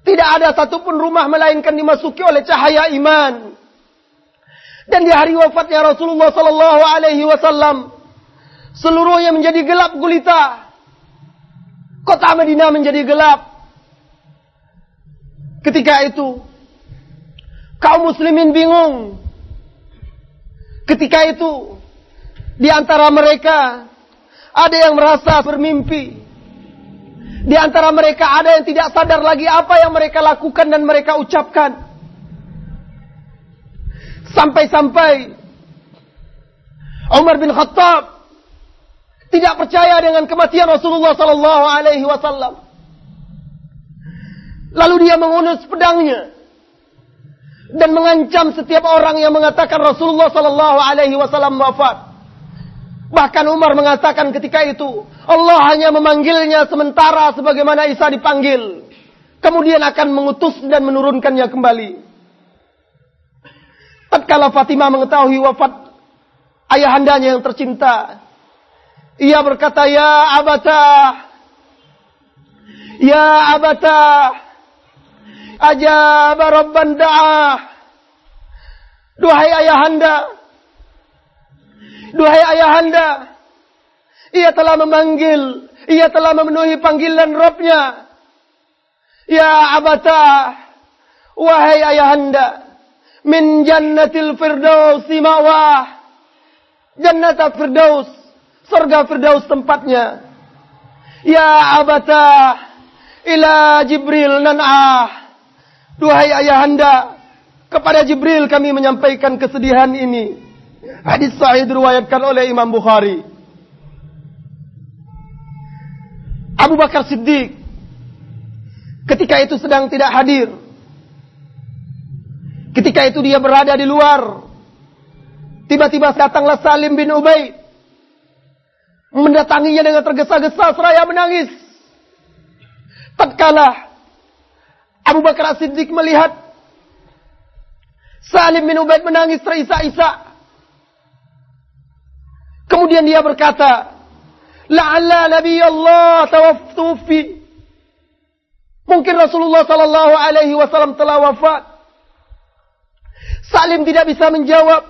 Tidak ada satupun rumah melainkan dimasuki oleh cahaya iman. Dan di hari wafatnya Rasulullah sallallahu alaihi wasallam, seluruhnya menjadi gelap gulita. Kota Madinah menjadi gelap. Ketika itu, kaum muslimin bingung. Ketika itu, di antara mereka ada yang merasa bermimpi. Di antara mereka ada yang tidak sadar lagi apa yang mereka lakukan dan mereka ucapkan. Sampai-sampai Umar bin Khattab tidak percaya dengan kematian Rasulullah sallallahu alaihi wasallam. Lalu dia mengunus pedangnya dan mengancam setiap orang yang mengatakan Rasulullah sallallahu alaihi wasallam wafat. Bahkan Umar mengatakan ketika itu, Allah hanya memanggilnya sementara sebagaimana Isa dipanggil. Kemudian akan mengutus dan menurunkannya kembali. Tatkala Fatimah mengetahui wafat ayahandanya yang tercinta, ia berkata, "Ya abata, ya abata, ajab rabban da'ah." Duhai ayahanda, Duhai ayahanda, ia telah memanggil, ia telah memenuhi panggilan Robnya. Ya abata, wahai ayahanda, min jannatil firdausi ma'wah. Jannat firdaus, surga firdaus tempatnya. Ya abata, ila Jibril nan'ah. Duhai ayahanda, kepada Jibril kami menyampaikan kesedihan ini. Hadis sahih diriwayatkan oleh Imam Bukhari. Abu Bakar Siddiq ketika itu sedang tidak hadir. Ketika itu dia berada di luar. Tiba-tiba datanglah Salim bin Ubay. Mendatanginya dengan tergesa-gesa seraya menangis. Tatkala Abu Bakar Siddiq melihat Salim bin Ubaid menangis terisak-isak. Kemudian dia berkata, La'alla Nabi Allah tawaftufi. Mungkin Rasulullah sallallahu alaihi wasallam telah wafat. Salim tidak bisa menjawab.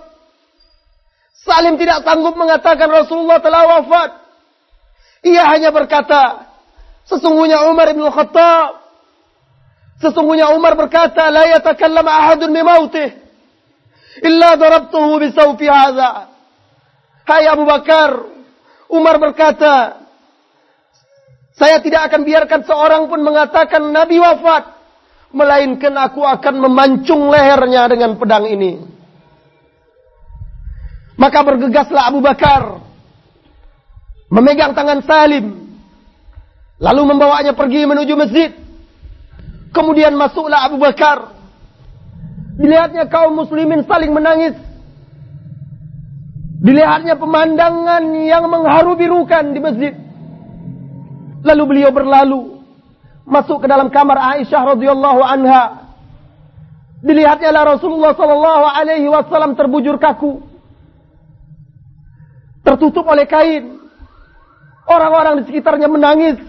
Salim tidak sanggup mengatakan Rasulullah telah wafat. Ia hanya berkata, sesungguhnya Umar bin Khattab Sesungguhnya Umar berkata, "La yatakallam ahadun bi mautih illa darabtuhu bi sawfi hadha." Hai Abu Bakar, Umar berkata, saya tidak akan biarkan seorang pun mengatakan Nabi wafat. Melainkan aku akan memancung lehernya dengan pedang ini. Maka bergegaslah Abu Bakar. Memegang tangan Salim. Lalu membawanya pergi menuju masjid. Kemudian masuklah Abu Bakar. Dilihatnya kaum muslimin saling menangis. Dilihatnya pemandangan yang mengharu birukan di masjid. Lalu beliau berlalu masuk ke dalam kamar Aisyah radhiyallahu anha. Dilihatnya lah Rasulullah sallallahu alaihi wasallam terbujur kaku. Tertutup oleh kain. Orang-orang di sekitarnya menangis.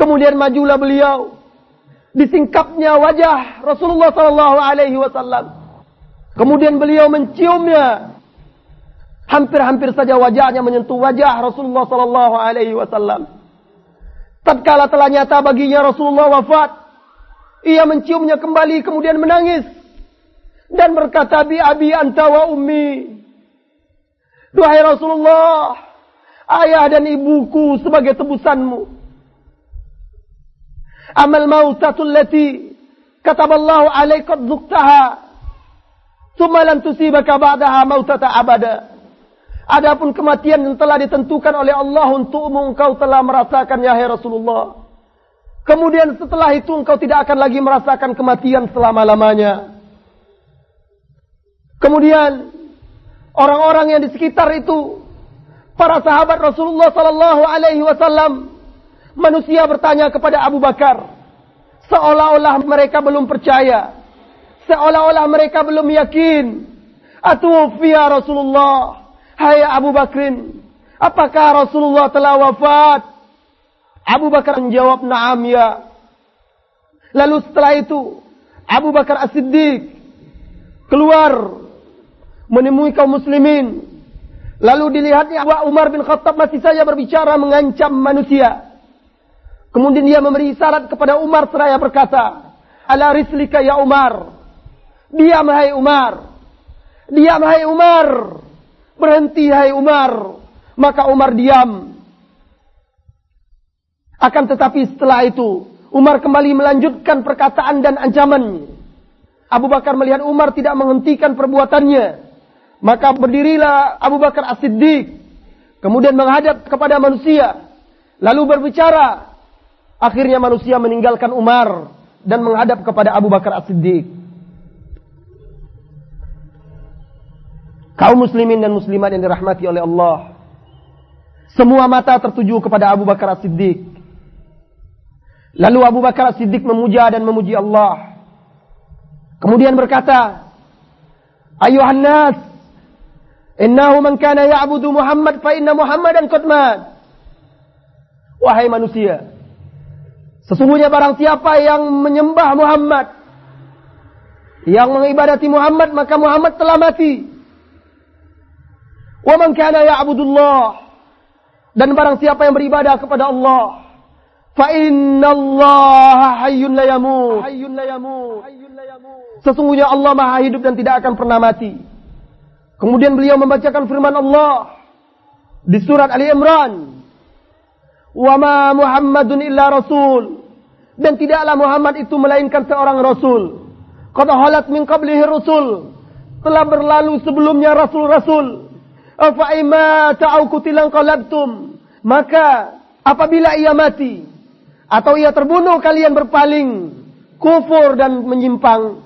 Kemudian majulah beliau. Disingkapnya wajah Rasulullah sallallahu alaihi wasallam. Kemudian beliau menciumnya Hampir-hampir saja wajahnya menyentuh wajah Rasulullah sallallahu alaihi wasallam. Tatkala telah nyata baginya Rasulullah wafat, ia menciumnya kembali kemudian menangis dan berkata bi abi anta wa ummi. Duhai Rasulullah, ayah dan ibuku sebagai tebusanmu. Amal mautatul lati kataballahu alaika dzuktaha. Thumma lan tusibaka ba'daha mautata abada. Adapun kematian yang telah ditentukan oleh Allah untukmu engkau telah merasakan ya Rasulullah. Kemudian setelah itu engkau tidak akan lagi merasakan kematian selama-lamanya. Kemudian orang-orang yang di sekitar itu para sahabat Rasulullah sallallahu alaihi wasallam manusia bertanya kepada Abu Bakar seolah-olah mereka belum percaya seolah-olah mereka belum yakin atufiya Rasulullah Hai Abu Bakrin, apakah Rasulullah telah wafat? Abu Bakar menjawab, "Na'am ya." Lalu setelah itu, Abu Bakar As-Siddiq keluar menemui kaum muslimin. Lalu dilihatnya Umar bin Khattab masih saja berbicara mengancam manusia. Kemudian dia memberi isyarat kepada Umar seraya berkata, "Ala rislika ya Umar." Diam hai Umar. Diam hai Umar. Berhenti hai Umar. Maka Umar diam. Akan tetapi setelah itu, Umar kembali melanjutkan perkataan dan ancaman. Abu Bakar melihat Umar tidak menghentikan perbuatannya. Maka berdirilah Abu Bakar As-Siddiq. Kemudian menghadap kepada manusia. Lalu berbicara. Akhirnya manusia meninggalkan Umar. Dan menghadap kepada Abu Bakar As-Siddiq. Kaum muslimin dan muslimat yang dirahmati oleh Allah. Semua mata tertuju kepada Abu Bakar As-Siddiq. Lalu Abu Bakar As-Siddiq memuja dan memuji Allah. Kemudian berkata, Ayuhan nas, innahu man kana ya'budu Muhammad fa inna Muhammadan qad. Wahai manusia, sesungguhnya barang siapa yang menyembah Muhammad, yang mengibadati Muhammad, maka Muhammad telah mati. Wa man kana ya'budullah. Dan barang siapa yang beribadah kepada Allah fa innallaha hayyun la yamut. Hayyun la yamut. Sesungguhnya Allah maha hidup dan tidak akan pernah mati. Kemudian beliau membacakan firman Allah di surat Ali Imran. Wa ma Muhammadun illa rasul. Dan tidaklah Muhammad itu melainkan seorang rasul. Qad halat min qablihi rasul telah berlalu sebelumnya rasul-rasul Afaima ta'au kutilang qalabtum. Maka apabila ia mati atau ia terbunuh kalian berpaling kufur dan menyimpang.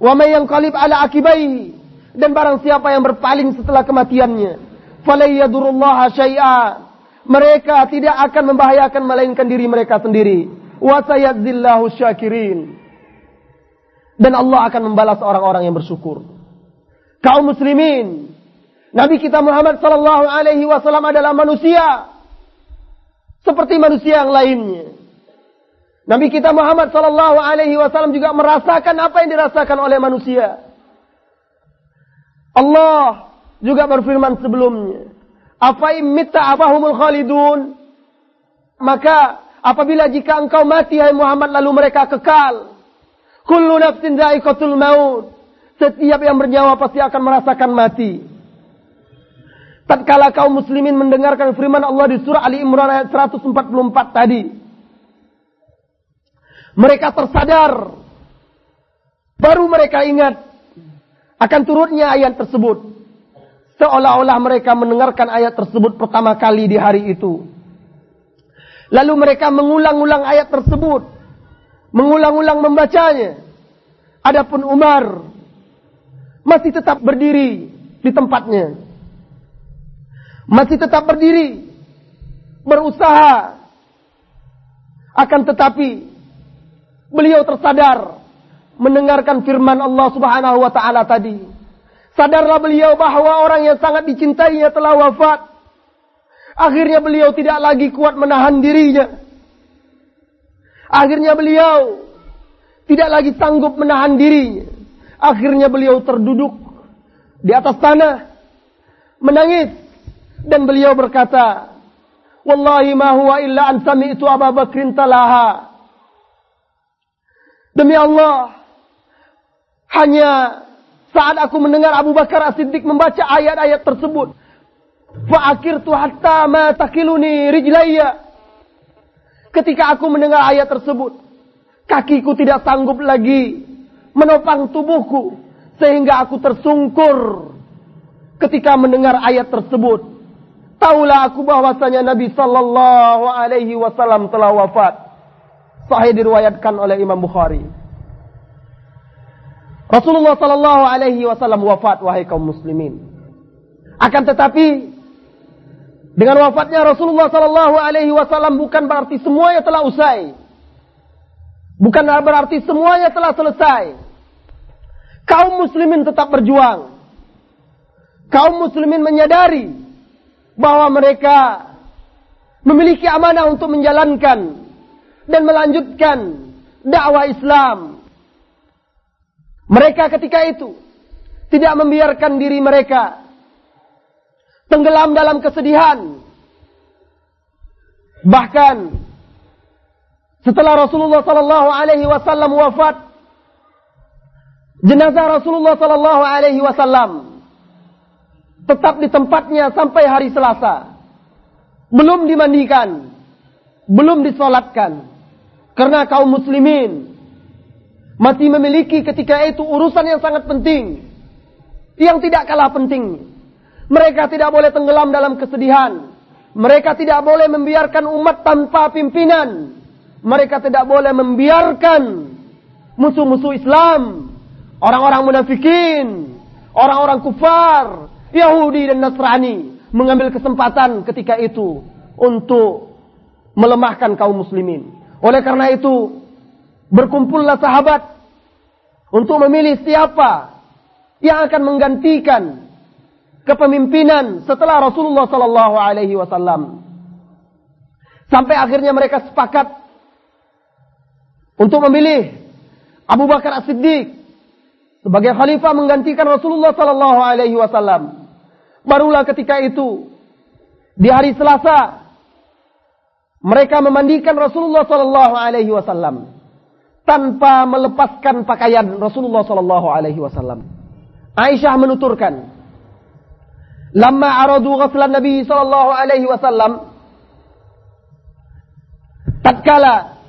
Wa may yanqalib ala akibai dan barang siapa yang berpaling setelah kematiannya, falayyadurullah syai'a. Mereka tidak akan membahayakan melainkan diri mereka sendiri. Wa sayadzillahu syakirin. Dan Allah akan membalas orang-orang yang bersyukur. Kaum muslimin Nabi kita Muhammad sallallahu alaihi wasallam adalah manusia seperti manusia yang lainnya. Nabi kita Muhammad sallallahu alaihi wasallam juga merasakan apa yang dirasakan oleh manusia. Allah juga berfirman sebelumnya, "Apa imitta abahumul khalidun?" Maka apabila jika engkau mati hai Muhammad lalu mereka kekal. Kullu nafsin dha'iqatul maut. Setiap yang bernyawa pasti akan merasakan mati. Tatkala kaum muslimin mendengarkan firman Allah di surah Ali Imran ayat 144 tadi. Mereka tersadar. Baru mereka ingat akan turutnya ayat tersebut. Seolah-olah mereka mendengarkan ayat tersebut pertama kali di hari itu. Lalu mereka mengulang-ulang ayat tersebut. Mengulang-ulang membacanya. Adapun Umar masih tetap berdiri di tempatnya masih tetap berdiri, berusaha. Akan tetapi beliau tersadar mendengarkan firman Allah Subhanahu wa taala tadi. Sadarlah beliau bahwa orang yang sangat dicintainya telah wafat. Akhirnya beliau tidak lagi kuat menahan dirinya. Akhirnya beliau tidak lagi sanggup menahan dirinya. Akhirnya beliau terduduk di atas tanah menangis dan beliau berkata, Wallahi ma huwa illa an sami'tu Abu Bakrin talaha. Demi Allah, hanya saat aku mendengar Abu Bakar As-Siddiq membaca ayat-ayat tersebut. Fa'akirtu hatta ma takiluni rijlayya. Ketika aku mendengar ayat tersebut, kakiku tidak sanggup lagi menopang tubuhku sehingga aku tersungkur ketika mendengar ayat tersebut. Taulah aku bahwasanya Nabi sallallahu alaihi wasallam telah wafat. Sahih diriwayatkan oleh Imam Bukhari. Rasulullah sallallahu alaihi wasallam wafat wahai kaum muslimin. Akan tetapi dengan wafatnya Rasulullah sallallahu alaihi wasallam bukan berarti semuanya telah usai. Bukan berarti semuanya telah selesai. Kaum muslimin tetap berjuang. Kaum muslimin menyadari bahwa mereka memiliki amanah untuk menjalankan dan melanjutkan dakwah Islam mereka ketika itu tidak membiarkan diri mereka tenggelam dalam kesedihan. Bahkan setelah Rasulullah sallallahu alaihi wasallam wafat, jenazah Rasulullah sallallahu alaihi wasallam tetap di tempatnya sampai hari Selasa. Belum dimandikan, belum disolatkan. Karena kaum muslimin masih memiliki ketika itu urusan yang sangat penting. Yang tidak kalah penting. Mereka tidak boleh tenggelam dalam kesedihan. Mereka tidak boleh membiarkan umat tanpa pimpinan. Mereka tidak boleh membiarkan musuh-musuh Islam. Orang-orang munafikin. Orang-orang kufar. Yahudi dan Nasrani. Mengambil kesempatan ketika itu. Untuk melemahkan kaum muslimin. Oleh karena itu Berkumpullah sahabat untuk memilih siapa yang akan menggantikan kepemimpinan setelah Rasulullah sallallahu alaihi wasallam. Sampai akhirnya mereka sepakat untuk memilih Abu Bakar As-Siddiq sebagai khalifah menggantikan Rasulullah sallallahu alaihi wasallam. Barulah ketika itu di hari Selasa mereka memandikan Rasulullah sallallahu alaihi wasallam tanpa melepaskan pakaian Rasulullah sallallahu alaihi wasallam. Aisyah menuturkan, "Lamma aradu ghuslan Nabi sallallahu alaihi wasallam, tatkala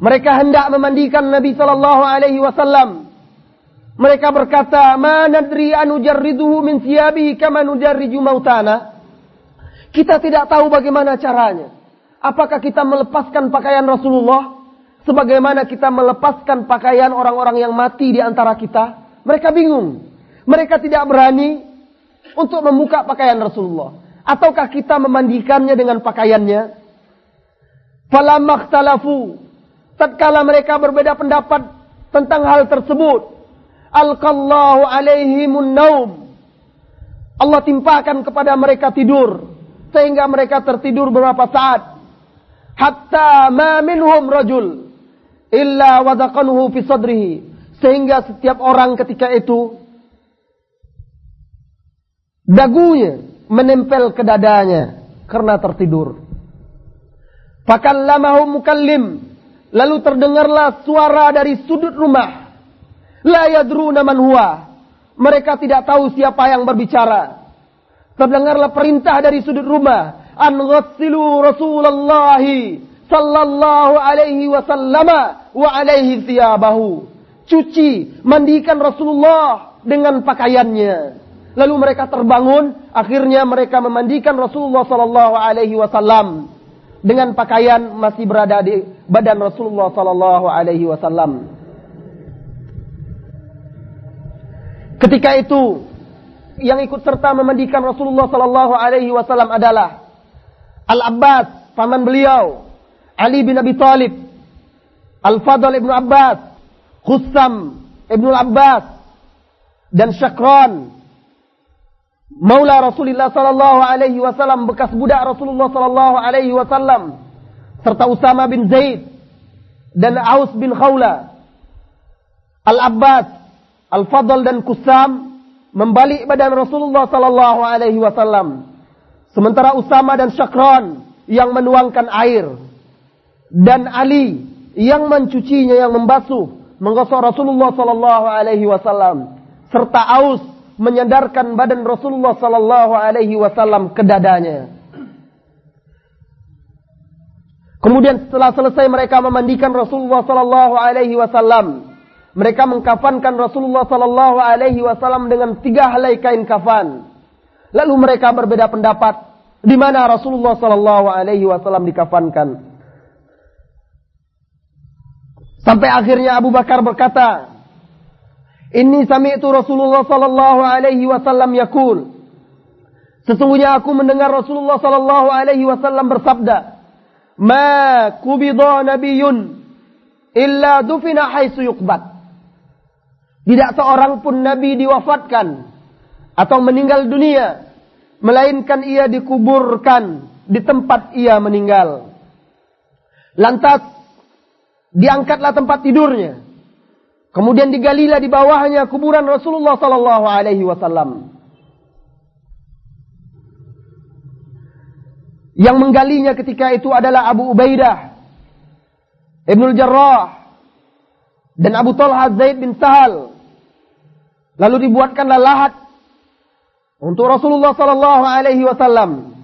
mereka hendak memandikan Nabi sallallahu alaihi wasallam, mereka berkata, "Ma nadri an min siyabihi kama nujarriju mautana." Kita tidak tahu bagaimana caranya. Apakah kita melepaskan pakaian Rasulullah Sebagaimana kita melepaskan pakaian orang-orang yang mati di antara kita. Mereka bingung. Mereka tidak berani untuk membuka pakaian Rasulullah. Ataukah kita memandikannya dengan pakaiannya? Falamakhtalafu. Tatkala mereka berbeda pendapat tentang hal tersebut. Alqallahu alaihimun naum. Allah timpakan kepada mereka tidur. Sehingga mereka tertidur beberapa saat. Hatta ma minhum rajul illa wadaqanuhu fi sadrihi sehingga setiap orang ketika itu dagunya menempel ke dadanya karena tertidur. Fakallamahu mukallim lalu terdengarlah suara dari sudut rumah. La yadruna man huwa. Mereka tidak tahu siapa yang berbicara. Terdengarlah perintah dari sudut rumah. An ghassilu Rasulullahi sallallahu alaihi wasallam wa alaihi thiyabahu. Cuci, mandikan Rasulullah dengan pakaiannya. Lalu mereka terbangun, akhirnya mereka memandikan Rasulullah sallallahu alaihi wasallam dengan pakaian masih berada di badan Rasulullah sallallahu alaihi wasallam. Ketika itu yang ikut serta memandikan Rasulullah sallallahu alaihi wasallam adalah Al-Abbas, paman beliau, Ali bin Abi Talib, Al-Fadl ibnu Abbas, Khussam ibnu Abbas, dan Syakran, Maula Rasulullah sallallahu alaihi wasallam bekas budak Rasulullah sallallahu alaihi wasallam serta Usama bin Zaid dan Aus bin Khawla. Al-Abbas Al-Fadl dan Kusam membalik badan Rasulullah sallallahu alaihi wasallam. Sementara Usama dan Syakran yang menuangkan air. Dan Ali yang mencucinya yang membasuh menggosok Rasulullah sallallahu alaihi wasallam. Serta Aus menyandarkan badan Rasulullah sallallahu alaihi wasallam ke dadanya. Kemudian setelah selesai mereka memandikan Rasulullah sallallahu alaihi wasallam, mereka mengkafankan Rasulullah sallallahu alaihi wasallam dengan tiga helai kain kafan. Lalu mereka berbeda pendapat di mana Rasulullah sallallahu alaihi wasallam dikafankan. Sampai akhirnya Abu Bakar berkata, Inni sami'tu Rasulullah sallallahu alaihi wasallam yakul. Sesungguhnya aku mendengar Rasulullah sallallahu alaihi wasallam bersabda, "Ma kubida nabiyyun illa dufina haitsu yuqbad." Tidak seorang pun nabi diwafatkan atau meninggal dunia melainkan ia dikuburkan di tempat ia meninggal. Lantas diangkatlah tempat tidurnya Kemudian digalilah di bawahnya kuburan Rasulullah sallallahu alaihi wasallam. Yang menggalinya ketika itu adalah Abu Ubaidah, Ibnul Jarrah, dan Abu Talha Zaid bin Sahal. Lalu dibuatkanlah lahat untuk Rasulullah sallallahu alaihi wasallam.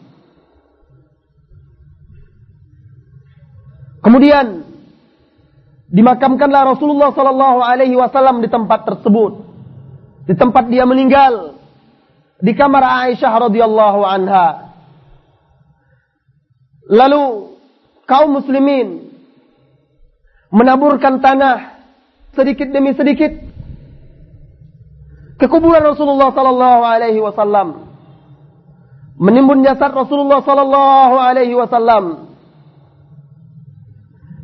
Kemudian dimakamkanlah Rasulullah sallallahu alaihi wasallam di tempat tersebut. Di tempat dia meninggal di kamar Aisyah radhiyallahu anha. Lalu kaum muslimin menaburkan tanah sedikit demi sedikit ke kuburan Rasulullah sallallahu alaihi wasallam. Menimbun jasad Rasulullah sallallahu alaihi wasallam.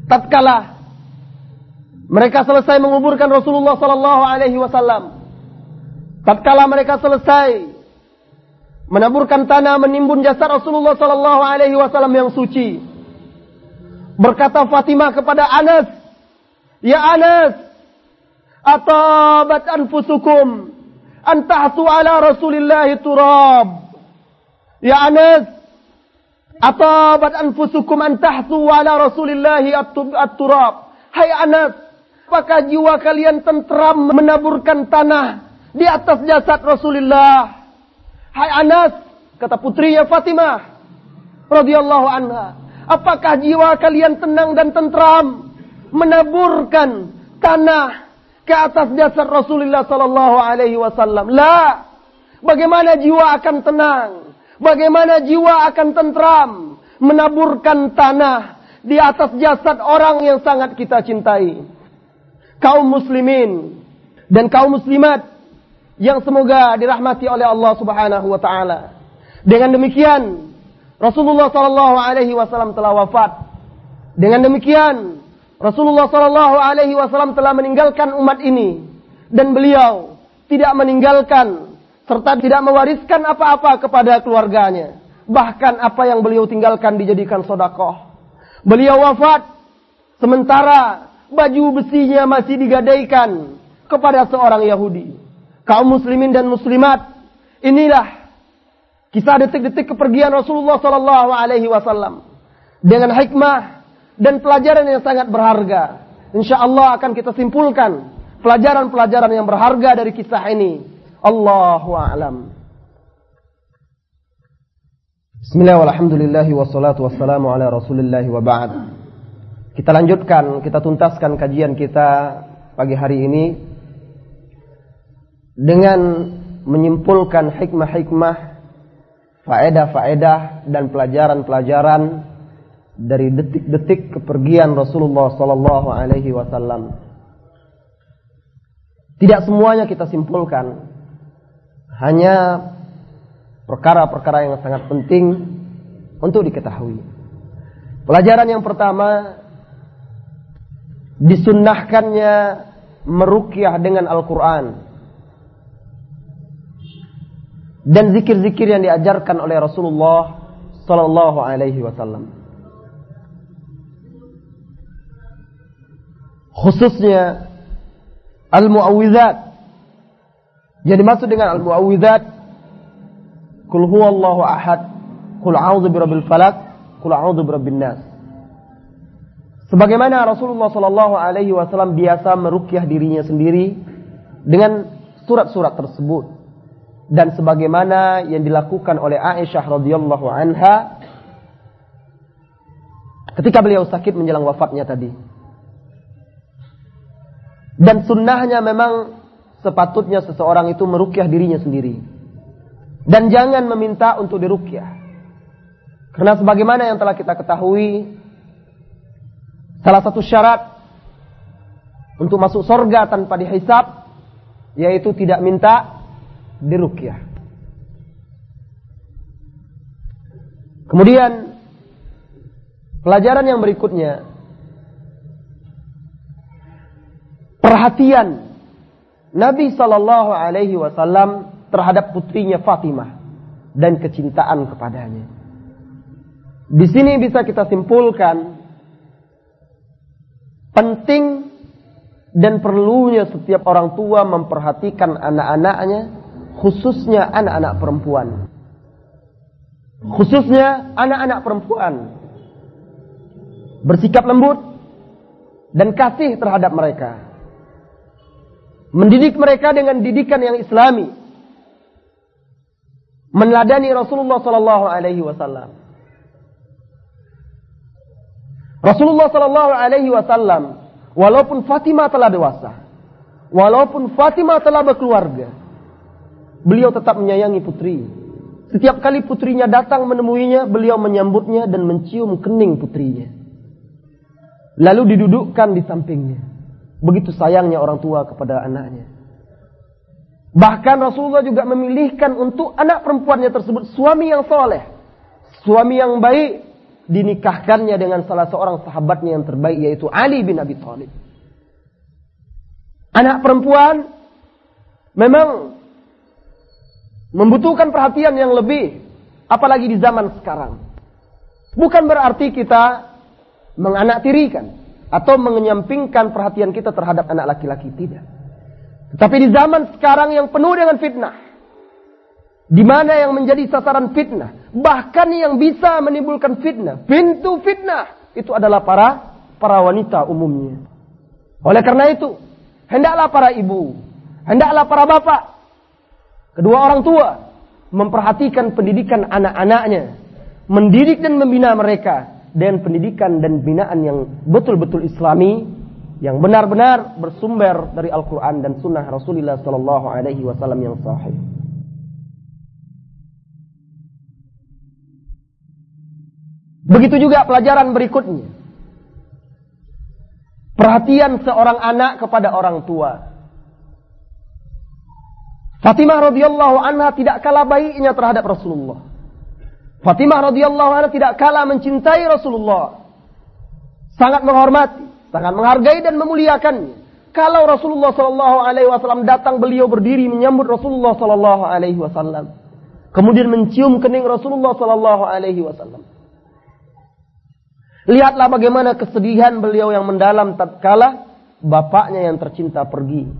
Tatkala mereka selesai menguburkan Rasulullah sallallahu alaihi wasallam. Tatkala mereka selesai menaburkan tanah menimbun jasad Rasulullah sallallahu alaihi wasallam yang suci. Berkata Fatimah kepada Anas, "Ya Anas, atabat anfusukum ala Rasulillah turab." Ya Anas, atabat anfusukum an tahtu ala Rasulillah at-turab. Hai Anas, Apakah jiwa kalian tentram menaburkan tanah di atas jasad Rasulullah? Hai Anas, kata putrinya Fatimah radhiyallahu anha, apakah jiwa kalian tenang dan tentram menaburkan tanah ke atas jasad Rasulullah sallallahu alaihi wasallam? La. Bagaimana jiwa akan tenang? Bagaimana jiwa akan tentram menaburkan tanah di atas jasad orang yang sangat kita cintai? kaum muslimin dan kaum muslimat yang semoga dirahmati oleh Allah Subhanahu wa taala. Dengan demikian Rasulullah sallallahu alaihi wasallam telah wafat. Dengan demikian Rasulullah sallallahu alaihi wasallam telah meninggalkan umat ini dan beliau tidak meninggalkan serta tidak mewariskan apa-apa kepada keluarganya. Bahkan apa yang beliau tinggalkan dijadikan sodakoh. Beliau wafat sementara baju besinya masih digadaikan kepada seorang Yahudi. Kaum muslimin dan muslimat, inilah kisah detik-detik kepergian Rasulullah sallallahu alaihi wasallam dengan hikmah dan pelajaran yang sangat berharga. Insya Allah akan kita simpulkan pelajaran-pelajaran yang berharga dari kisah ini. Allahu a'lam. Bismillah wassalatu wassalamu ala rasulillah wa ba'd. Kita lanjutkan, kita tuntaskan kajian kita pagi hari ini dengan menyimpulkan hikmah-hikmah, faedah-faedah dan pelajaran-pelajaran dari detik-detik kepergian Rasulullah sallallahu alaihi wasallam. Tidak semuanya kita simpulkan. Hanya perkara-perkara yang sangat penting untuk diketahui. Pelajaran yang pertama disunnahkannya merukyah dengan Al-Quran dan zikir-zikir yang diajarkan oleh Rasulullah Sallallahu Alaihi Wasallam. Khususnya al-muawwidzat. Yang dimaksud dengan al-muawwidzat Kul huwallahu ahad, kul a'udzu birabbil falak, Qul a'udzu birabbin nas. Sebagaimana Rasulullah Shallallahu alaihi wasallam biasa merukyah dirinya sendiri dengan surat-surat tersebut dan sebagaimana yang dilakukan oleh Aisyah radhiyallahu anha ketika beliau sakit menjelang wafatnya tadi. Dan sunnahnya memang sepatutnya seseorang itu merukyah dirinya sendiri. Dan jangan meminta untuk dirukyah. Karena sebagaimana yang telah kita ketahui, salah satu syarat untuk masuk sorga tanpa dihisap, yaitu tidak minta dirukyah. Kemudian, pelajaran yang berikutnya, perhatian Nabi Shallallahu Alaihi Wasallam terhadap putrinya Fatimah dan kecintaan kepadanya. Di sini bisa kita simpulkan penting dan perlunya setiap orang tua memperhatikan anak-anaknya, khususnya anak-anak perempuan. Khususnya anak-anak perempuan. Bersikap lembut dan kasih terhadap mereka. Mendidik mereka dengan didikan yang islami meneladani Rasulullah Sallallahu Alaihi Wasallam. Rasulullah Sallallahu Alaihi Wasallam, walaupun Fatimah telah dewasa, walaupun Fatimah telah berkeluarga, beliau tetap menyayangi putri. Setiap kali putrinya datang menemuinya, beliau menyambutnya dan mencium kening putrinya. Lalu didudukkan di sampingnya. Begitu sayangnya orang tua kepada anaknya. Bahkan Rasulullah juga memilihkan untuk anak perempuannya tersebut suami yang soleh. Suami yang baik dinikahkannya dengan salah seorang sahabatnya yang terbaik yaitu Ali bin Abi Thalib. Anak perempuan memang membutuhkan perhatian yang lebih apalagi di zaman sekarang. Bukan berarti kita menganaktirikan atau menyampingkan perhatian kita terhadap anak laki-laki tidak. Tetapi di zaman sekarang yang penuh dengan fitnah. Di mana yang menjadi sasaran fitnah. Bahkan yang bisa menimbulkan fitnah. Pintu fitnah. Itu adalah para para wanita umumnya. Oleh karena itu. Hendaklah para ibu. Hendaklah para bapak. Kedua orang tua. Memperhatikan pendidikan anak-anaknya. Mendidik dan membina mereka. Dan pendidikan dan binaan yang betul-betul islami yang benar-benar bersumber dari Al-Quran dan Sunnah Rasulullah Sallallahu Alaihi Wasallam yang sahih. Begitu juga pelajaran berikutnya. Perhatian seorang anak kepada orang tua. Fatimah radhiyallahu anha tidak kalah baiknya terhadap Rasulullah. Fatimah radhiyallahu anha tidak kalah mencintai Rasulullah. Sangat menghormati sangat menghargai dan memuliakannya. Kalau Rasulullah Shallallahu Alaihi Wasallam datang, beliau berdiri menyambut Rasulullah Shallallahu Alaihi Wasallam. Kemudian mencium kening Rasulullah Shallallahu Alaihi Wasallam. Lihatlah bagaimana kesedihan beliau yang mendalam tatkala bapaknya yang tercinta pergi.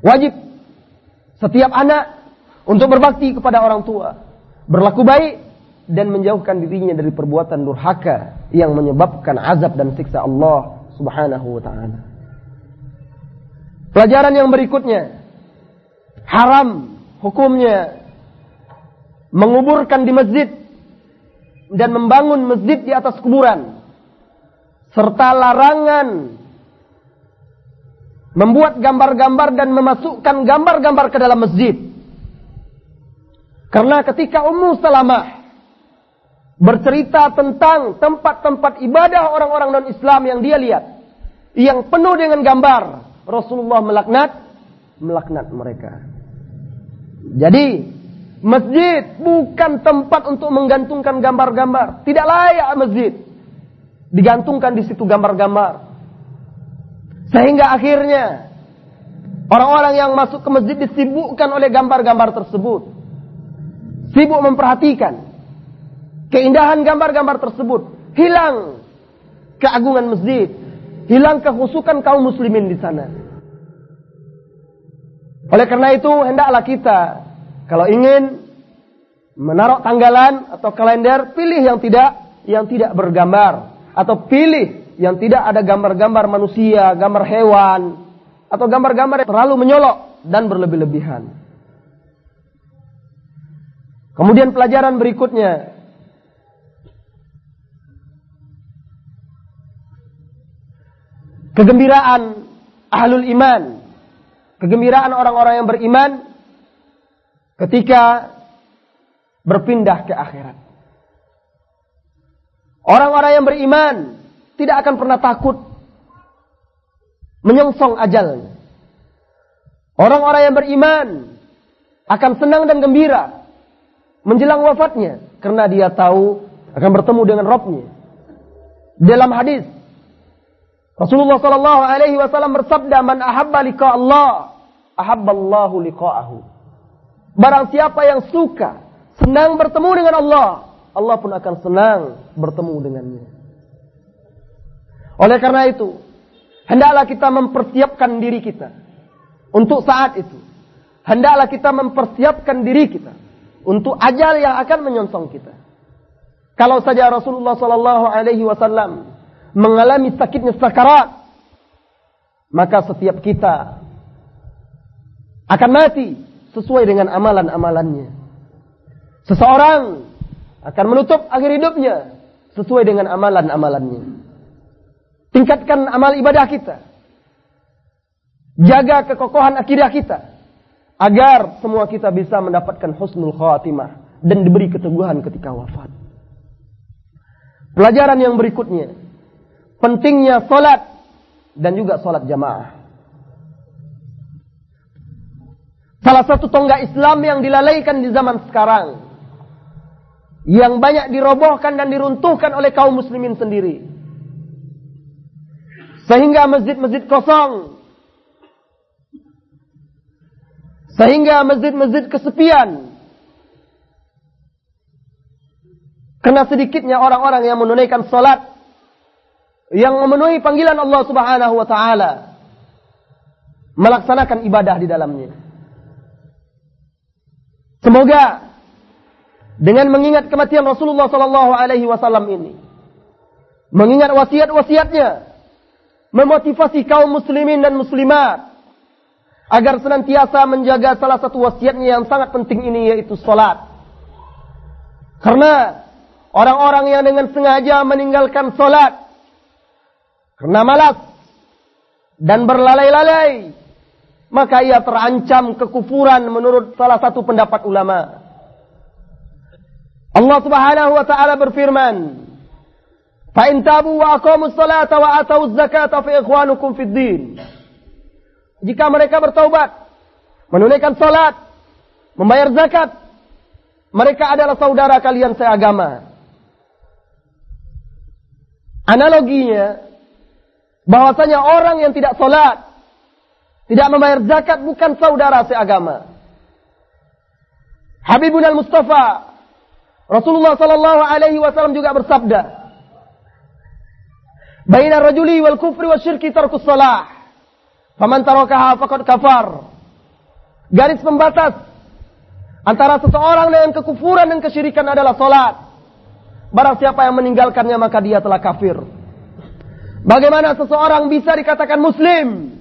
Wajib setiap anak untuk berbakti kepada orang tua, berlaku baik dan menjauhkan dirinya dari perbuatan durhaka yang menyebabkan azab dan siksa Allah Subhanahu wa taala. Pelajaran yang berikutnya haram hukumnya menguburkan di masjid dan membangun masjid di atas kuburan serta larangan membuat gambar-gambar dan memasukkan gambar-gambar ke dalam masjid. Karena ketika Ummu Salamah bercerita tentang tempat-tempat ibadah orang-orang non-Islam yang dia lihat. Yang penuh dengan gambar. Rasulullah melaknat, melaknat mereka. Jadi, masjid bukan tempat untuk menggantungkan gambar-gambar. Tidak layak masjid. Digantungkan di situ gambar-gambar. Sehingga akhirnya, orang-orang yang masuk ke masjid disibukkan oleh gambar-gambar tersebut. Sibuk memperhatikan keindahan gambar-gambar tersebut, hilang keagungan masjid, hilang kehusukan kaum muslimin di sana. Oleh karena itu, hendaklah kita kalau ingin menaruh tanggalan atau kalender, pilih yang tidak yang tidak bergambar atau pilih yang tidak ada gambar-gambar manusia, gambar hewan atau gambar-gambar yang terlalu menyolok dan berlebih-lebihan. Kemudian pelajaran berikutnya kegembiraan ahlul iman, kegembiraan orang-orang yang beriman ketika berpindah ke akhirat. Orang-orang yang beriman tidak akan pernah takut menyongsong ajalnya. Orang-orang yang beriman akan senang dan gembira menjelang wafatnya karena dia tahu akan bertemu dengan Rabbnya. Dalam hadis Rasulullah sallallahu alaihi wasallam bersabda, "Man ahabba liqa Allah, ahabballahu liqa'ahu." Barang siapa yang suka, senang bertemu dengan Allah, Allah pun akan senang bertemu dengannya. Oleh karena itu, hendaklah kita mempersiapkan diri kita untuk saat itu. Hendaklah kita mempersiapkan diri kita untuk ajal yang akan menyongsong kita. Kalau saja Rasulullah sallallahu alaihi wasallam mengalami sakitnya sakarat, maka setiap kita akan mati sesuai dengan amalan-amalannya. Seseorang akan menutup akhir hidupnya sesuai dengan amalan-amalannya. Tingkatkan amal ibadah kita. Jaga kekokohan akidah kita. Agar semua kita bisa mendapatkan husnul khawatimah. Dan diberi keteguhan ketika wafat. Pelajaran yang berikutnya pentingnya solat dan juga solat jamaah. Salah satu tonggak Islam yang dilalaikan di zaman sekarang. Yang banyak dirobohkan dan diruntuhkan oleh kaum muslimin sendiri. Sehingga masjid-masjid kosong. Sehingga masjid-masjid kesepian. Karena sedikitnya orang-orang yang menunaikan solat yang memenuhi panggilan Allah Subhanahu wa taala melaksanakan ibadah di dalamnya. Semoga dengan mengingat kematian Rasulullah sallallahu alaihi wasallam ini mengingat wasiat-wasiatnya memotivasi kaum muslimin dan muslimat agar senantiasa menjaga salah satu wasiatnya yang sangat penting ini yaitu salat. Karena orang-orang yang dengan sengaja meninggalkan salat karena malas dan berlalai-lalai, maka ia terancam kekufuran menurut salah satu pendapat ulama. Allah Subhanahu wa taala berfirman, "Fa in tabu wa aqamus salata wa atau zakata fa ikhwanukum fid din." Jika mereka bertaubat, menunaikan salat, membayar zakat, mereka adalah saudara kalian seagama. Analoginya, bahwasanya orang yang tidak sholat, tidak membayar zakat bukan saudara seagama. Habibun al-Mustafa Rasulullah sallallahu alaihi wasallam juga bersabda, "Baina rajuli wal kufri wa syirki tarkus shalah. Faman tarakaha faqad kafar." Garis pembatas antara seseorang dengan kekufuran dan kesyirikan adalah salat. Barang siapa yang meninggalkannya maka dia telah kafir. Bagaimana seseorang bisa dikatakan muslim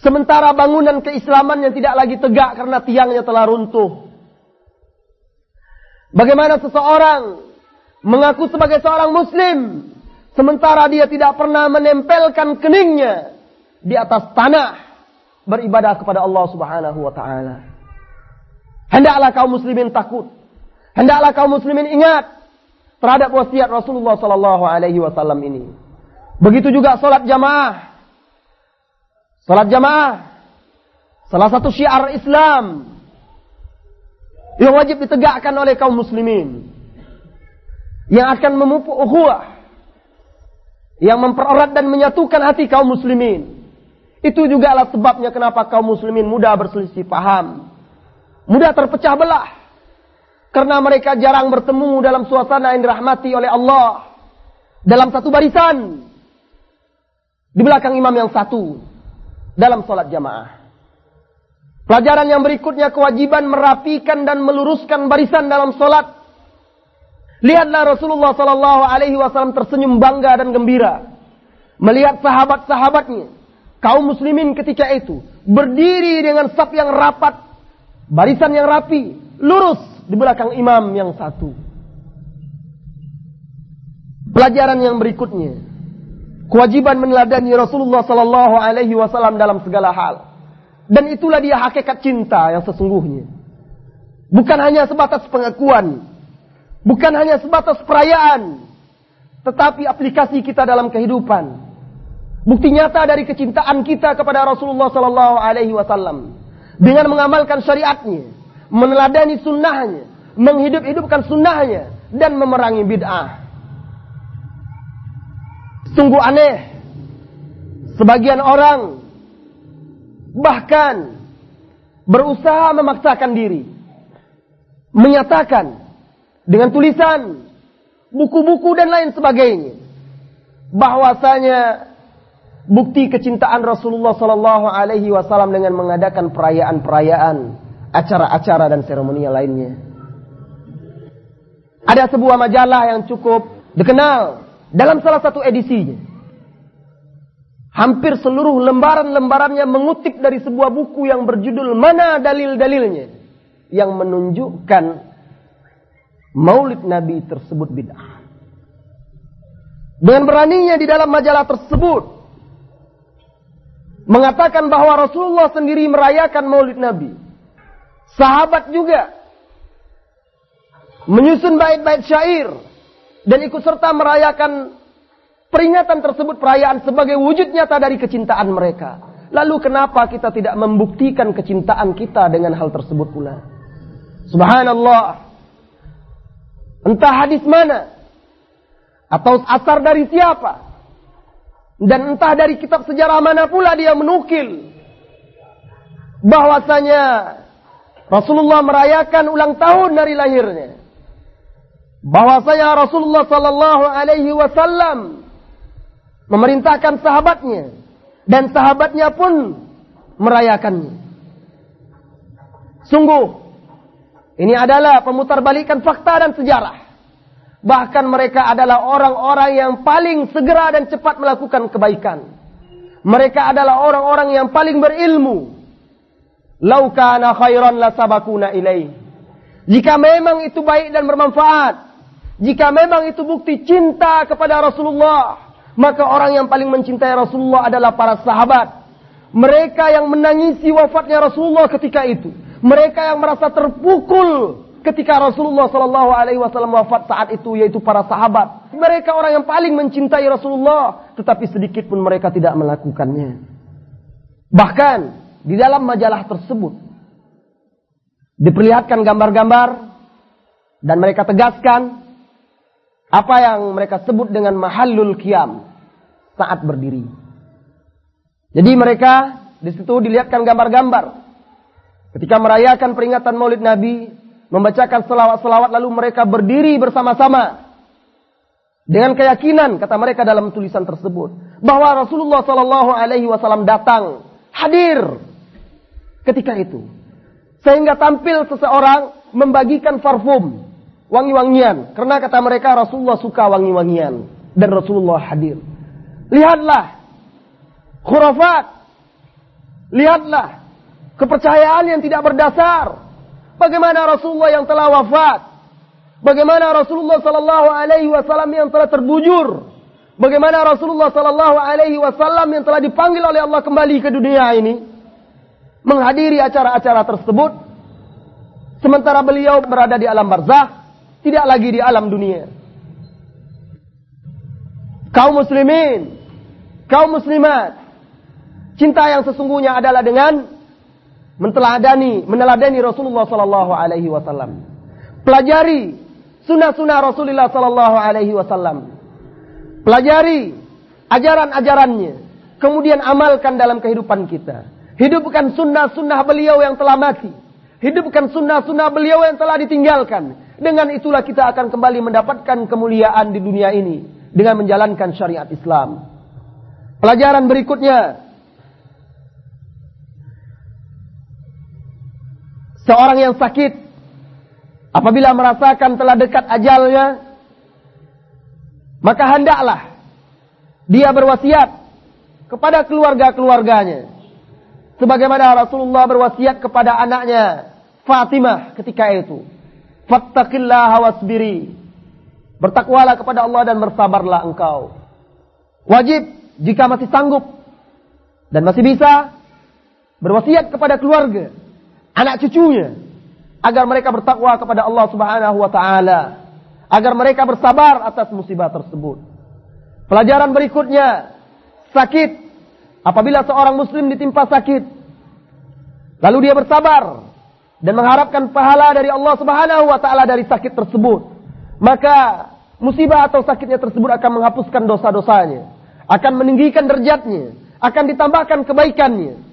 sementara bangunan keislaman yang tidak lagi tegak karena tiangnya telah runtuh? Bagaimana seseorang mengaku sebagai seorang muslim sementara dia tidak pernah menempelkan keningnya di atas tanah beribadah kepada Allah Subhanahu wa taala? Hendaklah kaum muslimin takut. Hendaklah kaum muslimin ingat terhadap wasiat Rasulullah sallallahu alaihi wasallam ini. Begitu juga sholat jamaah. Sholat jamaah. Salah satu syiar Islam. Yang wajib ditegakkan oleh kaum muslimin. Yang akan memupuk ukhuwah. Yang mempererat dan menyatukan hati kaum muslimin. Itu juga adalah sebabnya kenapa kaum muslimin mudah berselisih paham. Mudah terpecah belah. Karena mereka jarang bertemu dalam suasana yang dirahmati oleh Allah. Dalam satu barisan. Di belakang imam yang satu. Dalam sholat jamaah. Pelajaran yang berikutnya kewajiban merapikan dan meluruskan barisan dalam sholat. Lihatlah Rasulullah sallallahu alaihi wasallam tersenyum bangga dan gembira melihat sahabat-sahabatnya kaum muslimin ketika itu berdiri dengan saf yang rapat, barisan yang rapi, lurus di belakang imam yang satu. Pelajaran yang berikutnya, kewajiban meneladani Rasulullah sallallahu alaihi wasallam dalam segala hal. Dan itulah dia hakikat cinta yang sesungguhnya. Bukan hanya sebatas pengakuan, bukan hanya sebatas perayaan, tetapi aplikasi kita dalam kehidupan. Bukti nyata dari kecintaan kita kepada Rasulullah Sallallahu Alaihi Wasallam dengan mengamalkan syariatnya, meneladani sunnahnya, menghidup-hidupkan sunnahnya, dan memerangi bid'ah. Sungguh aneh, sebagian orang bahkan berusaha memaksakan diri, menyatakan dengan tulisan, buku-buku dan lain sebagainya, bahwasanya bukti kecintaan Rasulullah Sallallahu Alaihi Wasallam dengan mengadakan perayaan-perayaan, acara-acara dan seremonial lainnya. Ada sebuah majalah yang cukup dikenal dalam salah satu edisinya. Hampir seluruh lembaran-lembarannya mengutip dari sebuah buku yang berjudul Mana Dalil-Dalilnya. Yang menunjukkan maulid Nabi tersebut bid'ah. Dengan beraninya di dalam majalah tersebut mengatakan bahwa Rasulullah sendiri merayakan Maulid Nabi. Sahabat juga menyusun bait-bait syair dan ikut serta merayakan peringatan tersebut perayaan sebagai wujud nyata dari kecintaan mereka. Lalu kenapa kita tidak membuktikan kecintaan kita dengan hal tersebut pula? Subhanallah. Entah hadis mana atau asar dari siapa dan entah dari kitab sejarah mana pula dia menukil bahwasanya Rasulullah merayakan ulang tahun dari lahirnya. Bahwasanya Rasulullah sallallahu alaihi wasallam memerintahkan sahabatnya dan sahabatnya pun merayakannya. Sungguh ini adalah pemutarbalikan fakta dan sejarah. Bahkan mereka adalah orang-orang yang paling segera dan cepat melakukan kebaikan. Mereka adalah orang-orang yang paling berilmu. Lau khairan la sabakuna ilaih. Jika memang itu baik dan bermanfaat, jika memang itu bukti cinta kepada Rasulullah, maka orang yang paling mencintai Rasulullah adalah para sahabat. Mereka yang menangisi wafatnya Rasulullah ketika itu. Mereka yang merasa terpukul ketika Rasulullah Shallallahu Alaihi Wasallam wafat saat itu yaitu para sahabat. Mereka orang yang paling mencintai Rasulullah, tetapi sedikit pun mereka tidak melakukannya. Bahkan di dalam majalah tersebut diperlihatkan gambar-gambar dan mereka tegaskan apa yang mereka sebut dengan mahallul kiam saat berdiri. Jadi mereka di situ dilihatkan gambar-gambar ketika merayakan peringatan Maulid Nabi membacakan selawat-selawat lalu mereka berdiri bersama-sama. Dengan keyakinan kata mereka dalam tulisan tersebut bahwa Rasulullah Shallallahu Alaihi Wasallam datang hadir ketika itu. Sehingga tampil seseorang membagikan parfum wangi-wangian. Karena kata mereka Rasulullah suka wangi-wangian dan Rasulullah hadir. Lihatlah khurafat. Lihatlah kepercayaan yang tidak berdasar Bagaimana Rasulullah yang telah wafat? Bagaimana Rasulullah sallallahu alaihi wasallam yang telah terbujur? Bagaimana Rasulullah sallallahu alaihi wasallam yang telah dipanggil oleh Allah kembali ke dunia ini menghadiri acara-acara tersebut sementara beliau berada di alam barzakh, tidak lagi di alam dunia. Kaum muslimin, kaum muslimat, cinta yang sesungguhnya adalah dengan menteladani, meneladani Rasulullah sallallahu alaihi wasallam. Pelajari sunnah-sunnah Rasulullah sallallahu alaihi wasallam. Pelajari ajaran-ajarannya, kemudian amalkan dalam kehidupan kita. Hidupkan sunnah-sunnah beliau yang telah mati. Hidupkan sunnah-sunnah beliau yang telah ditinggalkan. Dengan itulah kita akan kembali mendapatkan kemuliaan di dunia ini dengan menjalankan syariat Islam. Pelajaran berikutnya Seorang yang sakit apabila merasakan telah dekat ajalnya, Maka hendaklah dia berwasiat kepada keluarga-keluarganya. Sebagaimana Rasulullah berwasiat kepada anaknya Fatimah ketika itu. Fattaqillaha wasbiri. Bertakwalah kepada Allah dan bersabarlah engkau. Wajib jika masih sanggup dan masih bisa berwasiat kepada keluarga, anak cucunya agar mereka bertakwa kepada Allah Subhanahu wa taala, agar mereka bersabar atas musibah tersebut. Pelajaran berikutnya, sakit. Apabila seorang muslim ditimpa sakit, lalu dia bersabar dan mengharapkan pahala dari Allah Subhanahu wa taala dari sakit tersebut, maka musibah atau sakitnya tersebut akan menghapuskan dosa-dosanya, akan meninggikan derajatnya, akan ditambahkan kebaikannya.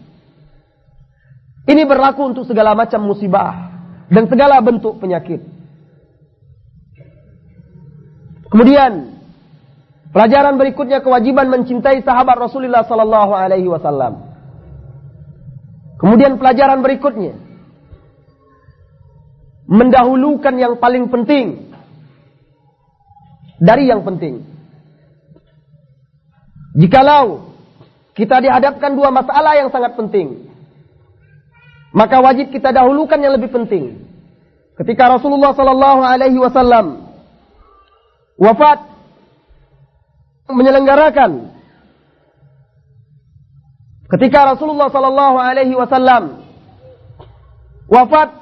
Ini berlaku untuk segala macam musibah dan segala bentuk penyakit. Kemudian pelajaran berikutnya kewajiban mencintai sahabat Rasulullah sallallahu alaihi wasallam. Kemudian pelajaran berikutnya mendahulukan yang paling penting dari yang penting. Jikalau kita dihadapkan dua masalah yang sangat penting, maka wajib kita dahulukan yang lebih penting. Ketika Rasulullah Sallallahu Alaihi Wasallam wafat menyelenggarakan ketika Rasulullah Sallallahu Alaihi Wasallam wafat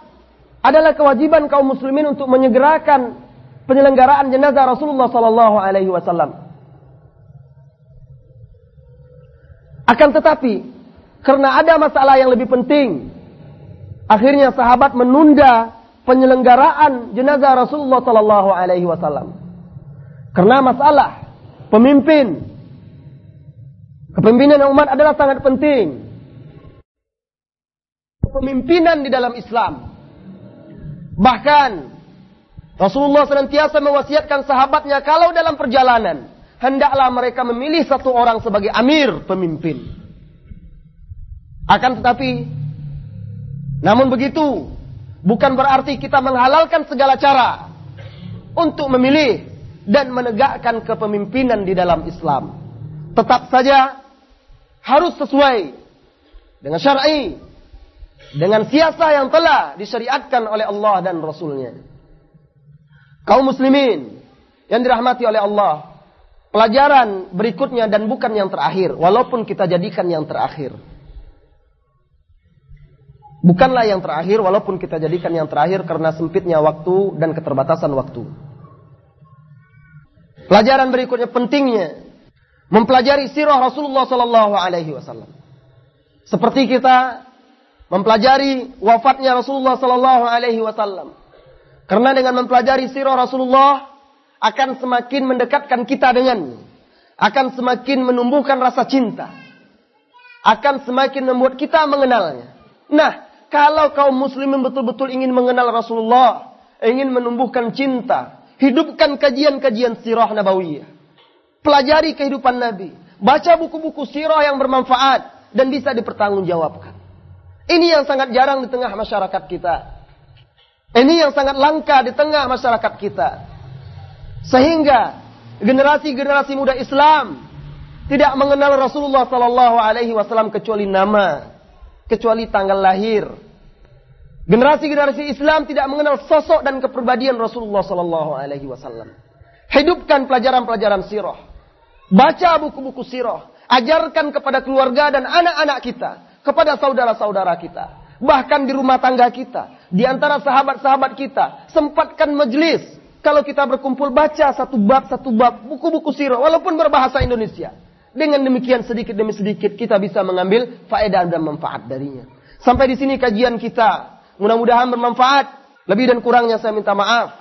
adalah kewajiban kaum muslimin untuk menyegerakan penyelenggaraan jenazah Rasulullah Sallallahu Alaihi Wasallam. Akan tetapi karena ada masalah yang lebih penting Akhirnya sahabat menunda penyelenggaraan jenazah Rasulullah sallallahu alaihi wasallam. Karena masalah pemimpin kepemimpinan umat adalah sangat penting. Kepemimpinan di dalam Islam. Bahkan Rasulullah senantiasa mewasiatkan sahabatnya kalau dalam perjalanan hendaklah mereka memilih satu orang sebagai amir pemimpin. Akan tetapi namun begitu, bukan berarti kita menghalalkan segala cara untuk memilih dan menegakkan kepemimpinan di dalam Islam. Tetap saja harus sesuai dengan syar'i, dengan siasa yang telah disyariatkan oleh Allah dan Rasulnya. Kaum muslimin yang dirahmati oleh Allah, pelajaran berikutnya dan bukan yang terakhir, walaupun kita jadikan yang terakhir. Bukanlah yang terakhir walaupun kita jadikan yang terakhir karena sempitnya waktu dan keterbatasan waktu. Pelajaran berikutnya pentingnya mempelajari sirah Rasulullah sallallahu alaihi wasallam. Seperti kita mempelajari wafatnya Rasulullah sallallahu alaihi wasallam. Karena dengan mempelajari sirah Rasulullah akan semakin mendekatkan kita dengan akan semakin menumbuhkan rasa cinta. Akan semakin membuat kita mengenalnya. Nah, kalau kaum muslimin betul-betul ingin mengenal Rasulullah, ingin menumbuhkan cinta, hidupkan kajian-kajian sirah nabawiyah. Pelajari kehidupan Nabi. Baca buku-buku sirah yang bermanfaat dan bisa dipertanggungjawabkan. Ini yang sangat jarang di tengah masyarakat kita. Ini yang sangat langka di tengah masyarakat kita. Sehingga generasi-generasi muda Islam tidak mengenal Rasulullah sallallahu alaihi wasallam kecuali nama kecuali tanggal lahir. Generasi-generasi Islam tidak mengenal sosok dan kepribadian Rasulullah sallallahu alaihi wasallam. Hidupkan pelajaran-pelajaran sirah. Baca buku-buku sirah. Ajarkan kepada keluarga dan anak-anak kita, kepada saudara-saudara kita, bahkan di rumah tangga kita, di antara sahabat-sahabat kita, sempatkan majelis kalau kita berkumpul baca satu bab satu bab buku-buku sirah walaupun berbahasa Indonesia. Dengan demikian sedikit demi sedikit kita bisa mengambil faedah dan manfaat darinya. Sampai di sini kajian kita. Mudah-mudahan bermanfaat. Lebih dan kurangnya saya minta maaf.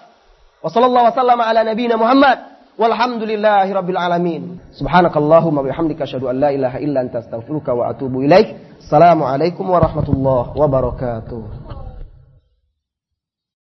Wassallallahu wasallam ala Muhammad. Walhamdulillahi rabbil alamin. Subhanakallahumma bihamdika asyhadu an la ilaha illa anta astaghfiruka wa atubu ilaik. Assalamualaikum warahmatullahi wabarakatuh.